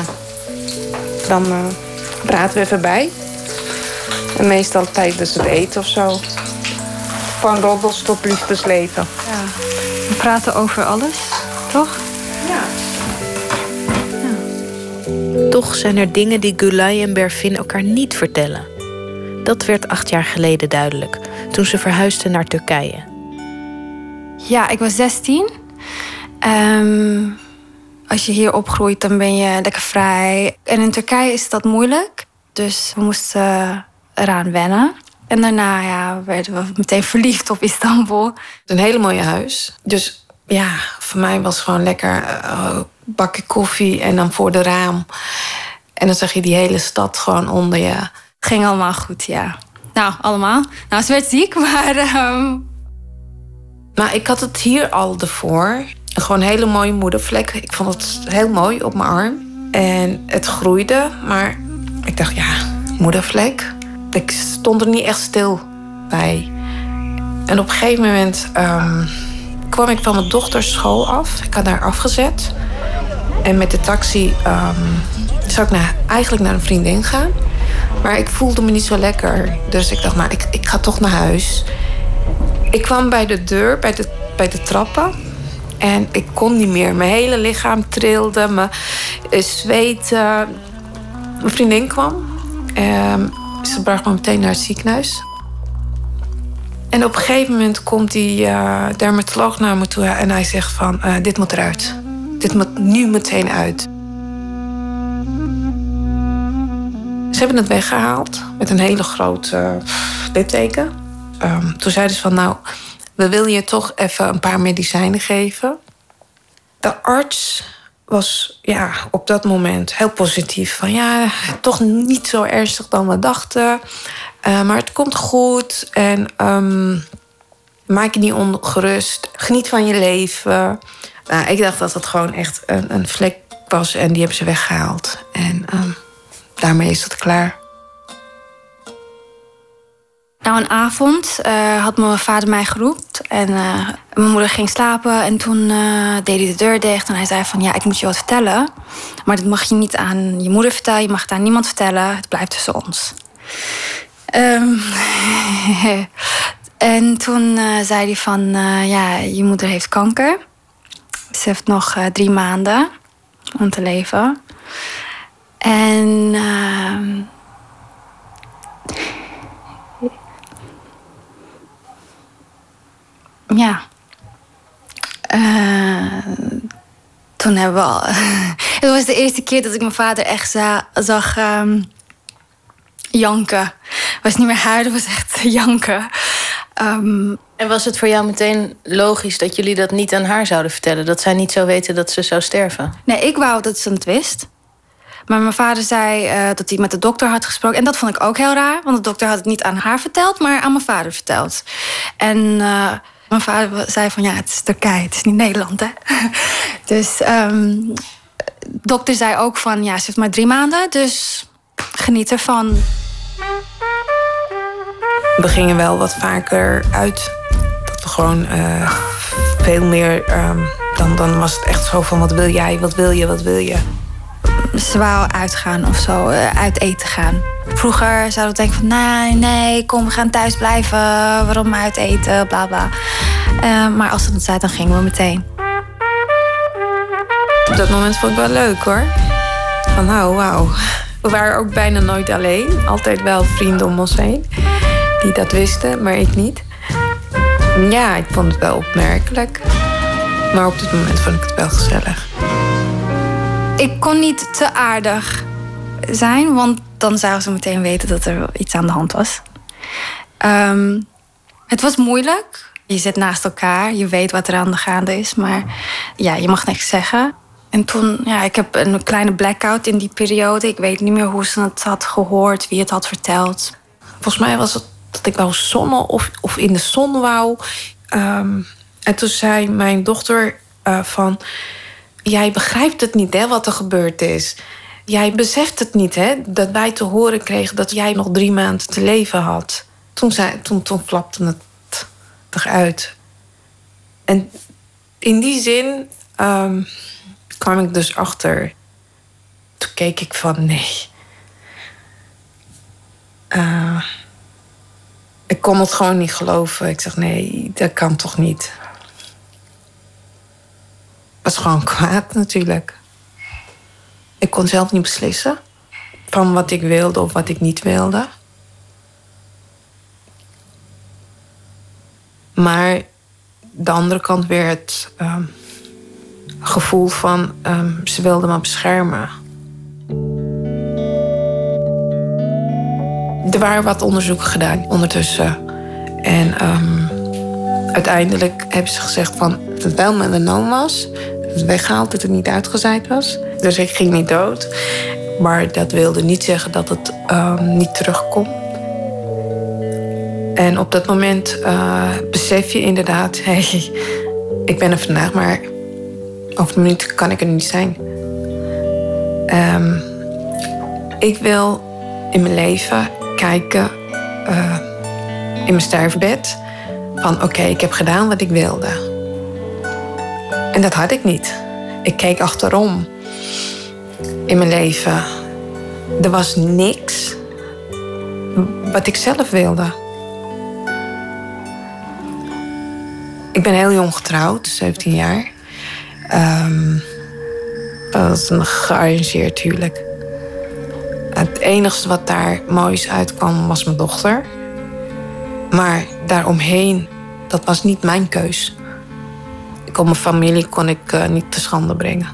Dan praten we even bij. En meestal tijdens het eten of zo. Van roddels tot liefdesleven. Ja. We praten over alles, toch? Ja. Toch zijn er dingen die Gulay en Berfin elkaar niet vertellen. Dat werd acht jaar geleden duidelijk, toen ze verhuisden naar Turkije. Ja, ik was 16. Ehm, als je hier opgroeit, dan ben je lekker vrij. En in Turkije is dat moeilijk. Dus we moesten eraan wennen. En daarna ja, werden we meteen verliefd op Istanbul. Een hele mooie huis. Dus ja, voor mij was het gewoon lekker eh, bakje koffie en dan voor de raam. En dan zag je die hele stad gewoon onder je. Ging allemaal goed, ja. Nou, allemaal. Nou, ze werd ziek, maar... ehm, Nou, ik had het hier al ervoor. Gewoon een hele mooie moedervlek. Ik vond het heel mooi op mijn arm. En het groeide, maar ik dacht, ja, moedervlek. Ik stond er niet echt stil bij. En op een gegeven moment ehm, kwam ik van mijn dochters school af. Ik had haar afgezet. En met de taxi ehm, zou ik naar, eigenlijk naar een vriendin gaan. Maar ik voelde me niet zo lekker. Dus ik dacht, nou, ik, ik ga toch naar huis. Ik kwam bij de deur, bij de, bij de trappen. En ik kon niet meer. Mijn hele lichaam trilde, me eh, zweten. Mijn vriendin kwam. Ehm, ze bracht me meteen naar het ziekenhuis. En op een gegeven moment komt die eh, dermatoloog naar me toe en hij zegt van, eh, dit moet eruit. Dit moet nu meteen uit. Ze hebben het weggehaald met een hele grote uh, litteken. Ehm, toen zeiden ze van, nou, we willen je toch even een paar medicijnen geven. De arts was ja, op dat moment heel positief. Van ja, toch niet zo ernstig dan we dachten. Eh, maar het komt goed. En ehm, maak je niet ongerust. Geniet van je leven. Nou, ik dacht dat het gewoon echt een, een vlek was. En die hebben ze weggehaald. En ehm, daarmee is het klaar. Nou, een avond eh, had mijn vader mij geroepen. En eh, mijn moeder ging slapen. En toen eh, deed hij de deur dicht. En hij zei van, ja, ik moet je wat vertellen. Maar dat mag je niet aan je moeder vertellen. Je mag het aan niemand vertellen. Het blijft tussen ons. Ehm, en toen zei hij van, ja, je moeder heeft kanker. Ze heeft nog drie maanden om te leven. En ja. Eh, toen hebben we al. Het was de eerste keer dat ik mijn vader echt za- zag ehm, janken. Het was niet meer huilen, het was echt janken. Ehm, En was het voor jou meteen logisch dat jullie dat niet aan haar zouden vertellen? Dat zij niet zou weten dat ze zou sterven? Nee, ik wou dat ze het wist. Maar mijn vader zei eh, dat hij met de dokter had gesproken. En dat vond ik ook heel raar. Want de dokter had het niet aan haar verteld, maar aan mijn vader verteld. En eh, mijn vader zei van ja, het is Turkije, het is niet Nederland, hè. dus de dokter zei ook van ja, ze heeft maar drie maanden. Dus geniet ervan. We gingen wel wat vaker uit. Dat we gewoon eh, veel meer. ehm, dan, dan was het echt zo van: wat wil jij, wat wil je, wat wil je? Wou uitgaan of zo, eh, uit eten gaan. Vroeger zouden we denken van nee, nee, kom, we gaan thuis blijven. Waarom uit eten, bla bla. Eh, maar als ze dat zei, dan gingen we meteen. Op dat moment vond ik wel leuk hoor. Van nou, wauw. We waren ook bijna nooit alleen. Altijd wel vrienden om ons heen. Die dat wisten, maar ik niet. Ja, ik vond het wel opmerkelijk. Maar op dit moment vond ik het wel gezellig. Ik kon niet te aardig zijn, want dan zouden ze meteen weten dat er iets aan de hand was. Ehm, het was moeilijk. Je zit naast elkaar, je weet wat er aan de gaande is, maar ja, je mag niks zeggen. En toen, ja, ik heb een kleine blackout in die periode. Ik weet niet meer hoe ze het had gehoord, wie het had verteld. Volgens mij was het dat ik wou zonnen of, of in de zon wou. Ehm, en toen zei mijn dochter eh, van... Jij begrijpt het niet, hè, wat er gebeurd is. Jij beseft het niet, hè, dat wij te horen kregen... dat jij nog drie maanden te leven had. Toen, zei, toen, toen het eruit. En in die zin ehm, kwam ik dus achter. Toen keek ik van, nee... Eh, ik kon het gewoon niet geloven. Ik zeg, nee, dat kan toch niet. Was gewoon kwaad natuurlijk. Ik kon zelf niet beslissen van wat ik wilde of wat ik niet wilde. Maar de andere kant weer het ehm, gevoel van ehm, ze wilde me beschermen. Er waren wat onderzoeken gedaan ondertussen. En ehm, uiteindelijk hebben ze gezegd van dat het wel melanoom was. Dat het weggehaald, dat het niet uitgezaaid was. Dus ik ging niet dood. Maar dat wilde niet zeggen dat het ehm, niet terugkomt. En op dat moment eh, besef je inderdaad... hey, ik ben er vandaag, maar over een minuut kan ik er niet zijn. Ehm, ik wil in mijn leven kijken eh, in mijn sterfbed van oké, ik heb gedaan wat ik wilde. En dat had ik niet. Ik keek achterom in mijn leven. Er was niks wat ik zelf wilde. Ik ben heel jong getrouwd, 17 jaar. Ehm, dat was een gearrangeerd huwelijk. Het enige wat daar moois uitkwam was mijn dochter. Maar daaromheen, dat was niet mijn keus. Ik kon mijn familie kon ik eh, niet te schande brengen.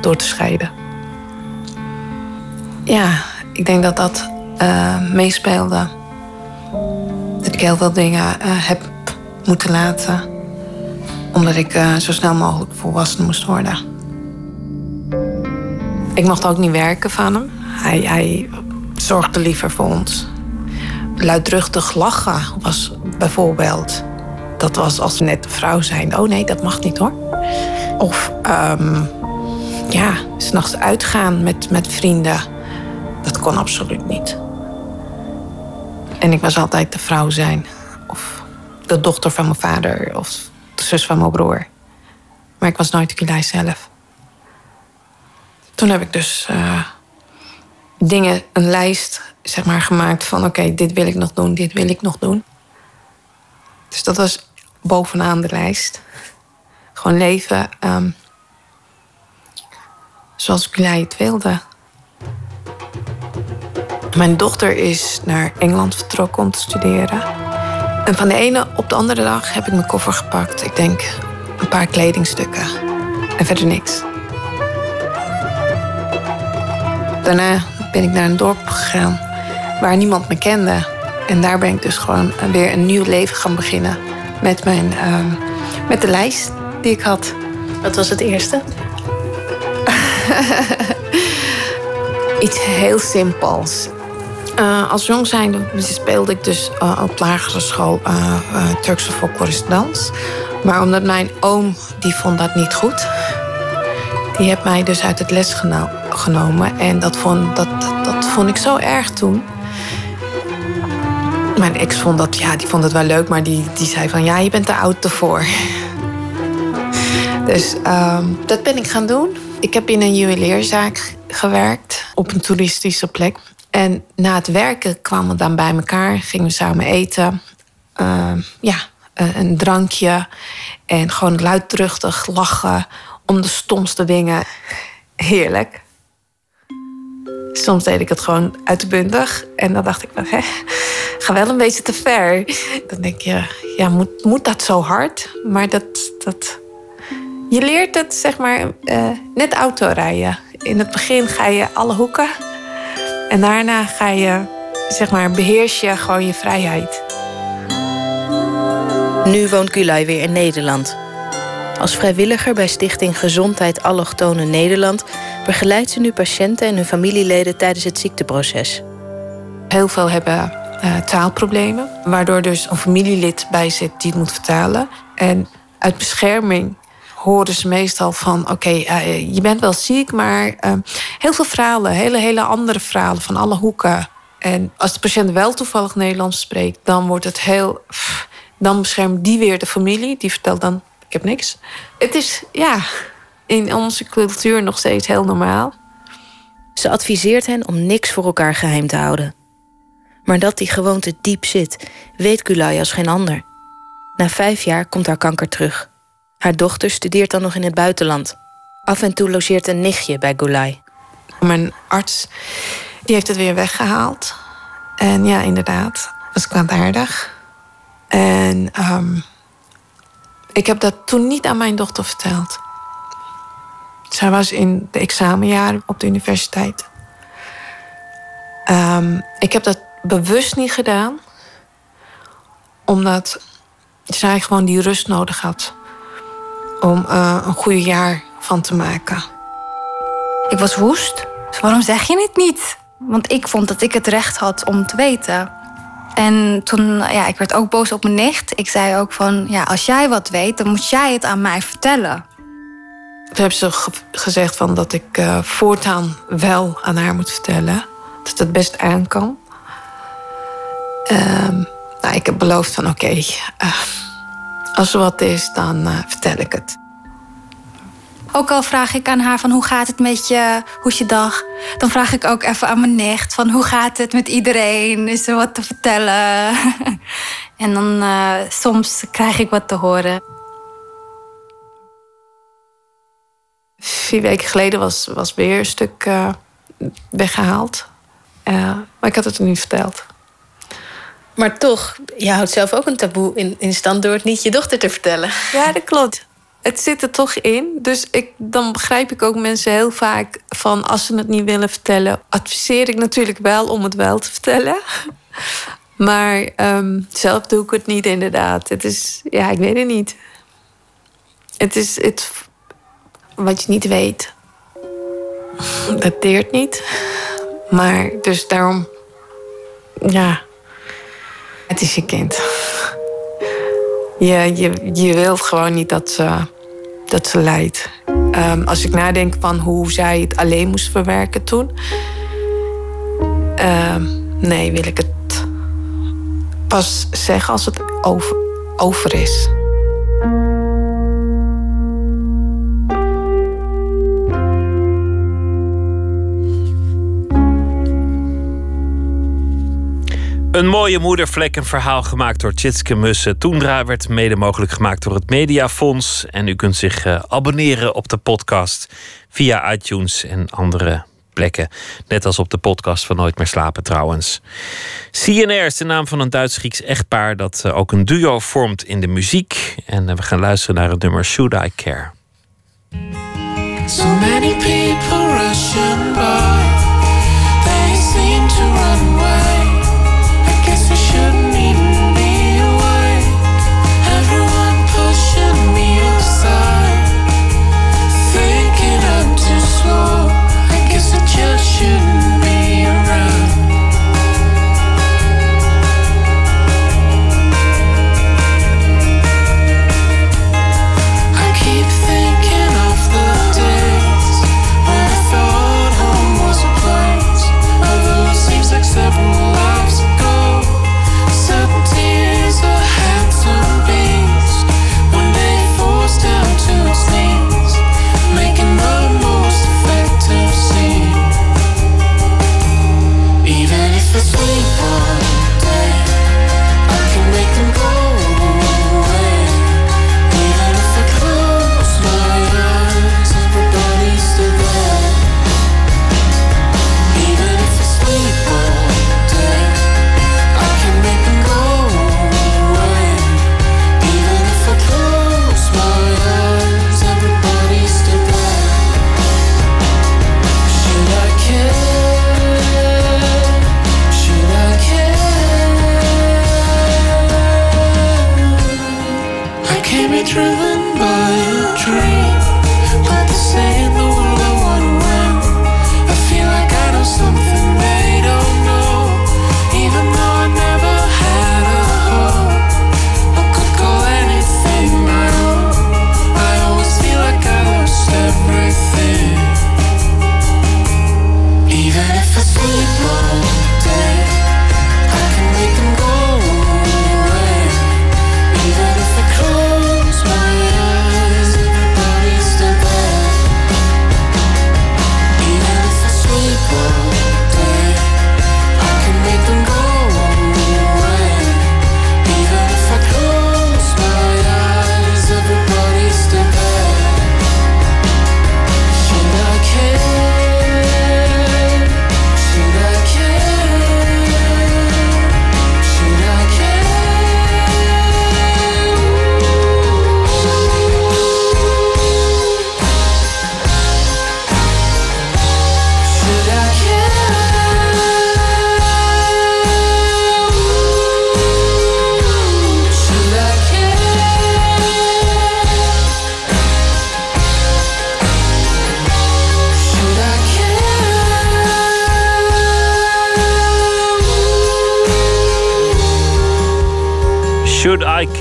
Door te scheiden. Ja, ik denk dat dat eh, meespeelde. Dat ik heel veel dingen eh, heb moeten laten. Omdat ik zo snel mogelijk volwassen moest worden. Ik mocht ook niet werken van hem. Hij, hij zorgde liever voor ons. Luidruchtig lachen was bijvoorbeeld. Dat was als net een vrouw zijn. Oh nee, dat mag niet hoor. Of ehm, ja, s'nachts uitgaan met, met vrienden. Dat kon absoluut niet. En ik was altijd de vrouw zijn. Of de dochter van mijn vader. Of de zus van mijn broer. Maar ik was nooit Gulay zelf. Toen heb ik dus eh, dingen, een lijst zeg maar, gemaakt van... oké, dit wil ik nog doen, dit wil ik nog doen. Dus dat was bovenaan de lijst. Gewoon leven ehm, zoals Gulay het wilde. Mijn dochter is naar Engeland vertrokken om te studeren. En van de ene op de andere dag heb ik mijn koffer gepakt. Ik denk een paar kledingstukken en verder niks. Daarna ben ik naar een dorp gegaan waar niemand me kende. En daar ben ik dus gewoon weer een nieuw leven gaan beginnen. Met, mijn, ehm, met de lijst die ik had. Wat was het eerste? Iets heel simpels. Eh, als jong zijnde speelde ik dus eh, op lagere school uh, Turkse folklorisch Maar omdat mijn oom, die vond dat niet goed. Die heeft mij dus uit het les geno genomen. En dat vond, dat, dat, dat, vond ik zo erg toen. Mijn ex vond dat, ja, die vond het wel leuk. Maar die, die zei van, ja, je bent te oud ervoor. dus ehm, dat ben ik gaan doen. Ik heb in een juwelierzaak gewerkt. Op een toeristische plek. En na het werken kwamen we dan bij elkaar, gingen we samen eten. Uh, ja, een drankje en gewoon luidruchtig lachen om de stomste dingen. Heerlijk. Soms deed ik het gewoon uitbundig en dan dacht ik, hè, ga wel een beetje te ver. Dan denk je, ja, moet, moet dat zo hard? Maar dat, dat, je leert het, zeg maar, uh, net autorijden. In het begin ga je alle hoeken en daarna ga je, zeg maar, beheers je gewoon je vrijheid. Nu woont Gulay weer in Nederland. Als vrijwilliger bij Stichting Gezondheid Allochtone Nederland begeleidt ze nu patiënten en hun familieleden tijdens het ziekteproces. Heel veel hebben uh, taalproblemen, waardoor dus een familielid bij zit die het moet vertalen. En uit bescherming horen ze meestal van: oké, eh, je bent wel ziek, maar uh, heel veel verhalen, hele, hele andere verhalen van alle hoeken. En als de patiënt wel toevallig Nederlands spreekt, dan wordt het heel. Dan beschermt die weer de familie, die vertelt dan: ik heb niks. Het is ja, in onze cultuur nog steeds heel normaal. Ze adviseert hen om niks voor elkaar geheim te houden. Maar dat die gewoonte diep zit, weet Gulay als geen ander. Na vijf jaar komt haar kanker terug. Haar dochter studeert dan nog in het buitenland. Af en toe logeert een nichtje bij Gulay. Mijn arts die heeft het weer weggehaald. En ja, inderdaad, was kwaadaardig. En um, ik heb dat toen niet aan mijn dochter verteld. Zij was in de examenjaren op de universiteit. Um, ik heb dat bewust niet gedaan, omdat zij gewoon die rust nodig had om uh, een goede jaar van te maken. Ik was woest. Waarom zeg je het niet? Want ik vond dat ik het recht had om te weten. En toen, ja, ik werd ook boos op mijn nicht. Ik zei ook van, ja, als jij wat weet, dan moet jij het aan mij vertellen. Toen hebben ze ge gezegd van dat ik uh, voortaan wel aan haar moet vertellen. Dat het best aan kan. Um, nou, ik heb beloofd van oké, uh, als er wat is, dan uh, vertel ik het. Ook al vraag ik aan haar van hoe gaat het met je, hoe is je dag? Dan vraag ik ook even aan mijn nicht van hoe gaat het met iedereen? Is er wat te vertellen? en dan uh, soms krijg ik wat te horen. Vier weken geleden was, was weer een stuk uh, weggehaald. Uh, maar ik had het er niet verteld. Maar toch, je houdt zelf ook een taboe in, in stand door het niet je dochter te vertellen. Ja, dat klopt. Het zit er toch in. Dus ik, dan begrijp ik ook mensen heel vaak van als ze het niet willen vertellen, adviseer ik natuurlijk wel om het wel te vertellen. Maar um, zelf doe ik het niet, inderdaad. Het is, ja, ik weet het niet. Het is het, wat je niet weet. Dat deert niet. Maar dus daarom, ja, het is je kind. Je, je, je wilt gewoon niet dat ze, dat ze lijdt. Um, als ik nadenk van hoe zij het alleen moest verwerken toen. Um, nee, wil ik het pas zeggen als het over, over is. Een mooie moedervlek, een verhaal gemaakt door Tjitske Mussen. Toendra werd mede mogelijk gemaakt door het Mediafonds. En u kunt zich uh, abonneren op de podcast via iTunes en andere plekken. Net als op de podcast van Nooit meer slapen trouwens. CNR is de naam van een Duits-Grieks echtpaar... dat uh, ook een duo vormt in de muziek. En uh, we gaan luisteren naar het nummer Should I Care. So many people rushing by They seem to run away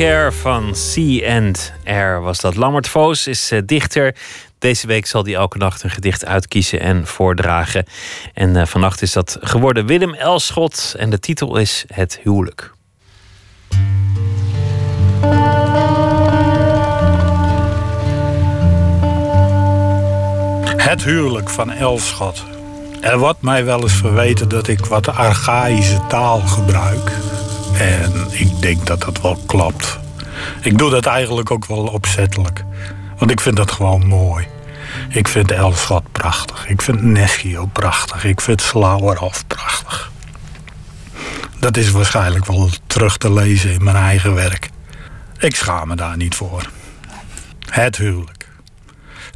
Care van C and R was dat. Lammert Voos is eh, dichter. Deze week zal hij elke nacht een gedicht uitkiezen en voordragen. En eh, vannacht is dat geworden Willem Elschot. En de titel is Het huwelijk. Het huwelijk van Elschot. Er wordt mij wel eens verweten dat ik wat archaïsche taal gebruik. En ik denk dat dat wel klopt. Ik doe dat eigenlijk ook wel opzettelijk. Want ik vind dat gewoon mooi. Ik vind Elschot prachtig. Ik vind Neschio prachtig. Ik vind Slauerhoff prachtig. Dat is waarschijnlijk wel terug te lezen in mijn eigen werk. Ik schaam me daar niet voor. Het huwelijk.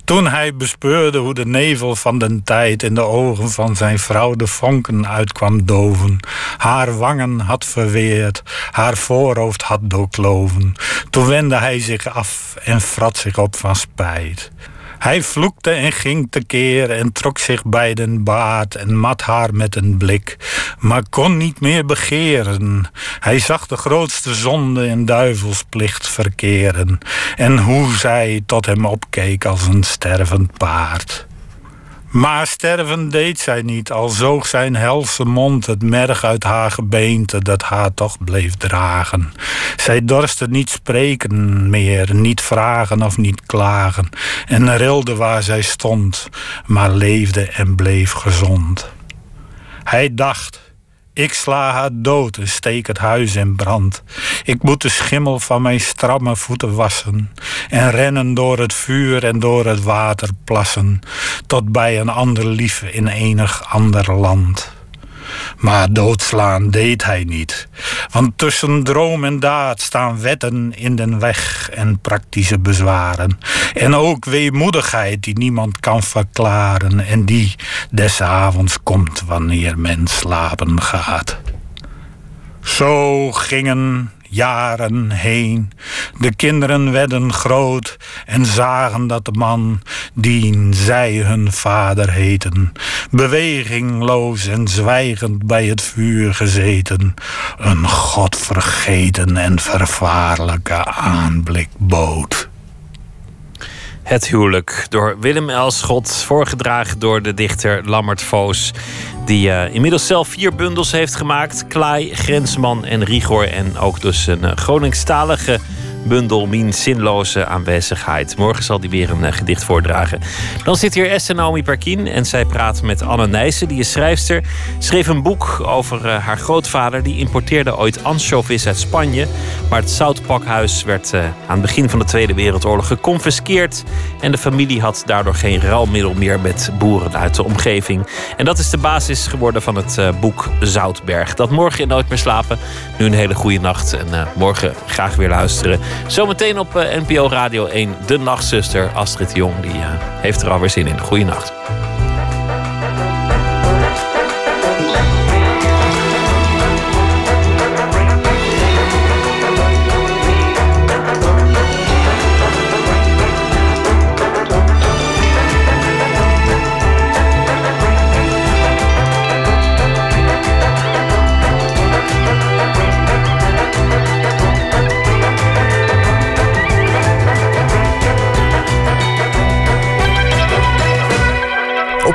Toen hij bespeurde hoe de nevel van den tijd in de ogen van zijn vrouw de vonken uitkwam doven, haar wangen had verweerd, haar voorhoofd had doorkloven, toen wendde hij zich af en frat zich op van spijt. Hij vloekte en ging tekeer en trok zich bij den baard en mat haar met een blik, maar kon niet meer begeren. Hij zag de grootste zonde en duivelsplicht verkeren en hoe zij tot hem opkeek als een stervend paard. Maar sterven deed zij niet, al zoog zijn helse mond het merg uit haar gebeente dat haar toch bleef dragen. Zij dorste niet spreken meer, niet vragen of niet klagen, en rilde waar zij stond, maar leefde en bleef gezond. Hij dacht. Ik sla haar dood en steek het huis in brand. Ik moet de schimmel van mijn stramme voeten wassen. En rennen door het vuur en door het water plassen. Tot bij een ander lief in enig ander land. Maar doodslaan deed hij niet. Want tussen droom en daad staan wetten in den weg en praktische bezwaren. En ook weemoedigheid die niemand kan verklaren. En die des avonds komt wanneer men slapen gaat. Zo gingen jaren heen. De kinderen werden groot en zagen dat de man, dien zij hun vader heten, bewegingloos en zwijgend bij het vuur gezeten, een godvergeten en vervaarlijke aanblik bood. Het huwelijk door Willem Elschot, voorgedragen door de dichter Lammert Voos. Die eh, inmiddels zelf vier bundels heeft gemaakt. Klaai, Grensman en Rigor. En ook dus een uh, Groningstalige bundel Mien Zinloze Aanwezigheid. Morgen zal hij weer een uh, gedicht voordragen. Dan zit hier Esther Naomi Perkin en zij praat met Anne Nijssen. Die is schrijfster. Schreef een boek over uh, haar grootvader. Die importeerde ooit anchovies uit Spanje. Maar het zoutpakhuis werd uh, aan het begin van de Tweede Wereldoorlog geconfiskeerd. En de familie had daardoor geen ruilmiddel meer met boeren uit de omgeving. En dat is de basis geworden van het boek Zoutberg. Dat morgen in Nooit meer slapen. Nu een hele goede nacht en morgen graag weer luisteren. Zometeen op uh, NPO Radio 1, de nachtzuster Astrid Jong. Die uh, heeft er alweer zin in. Goeienacht.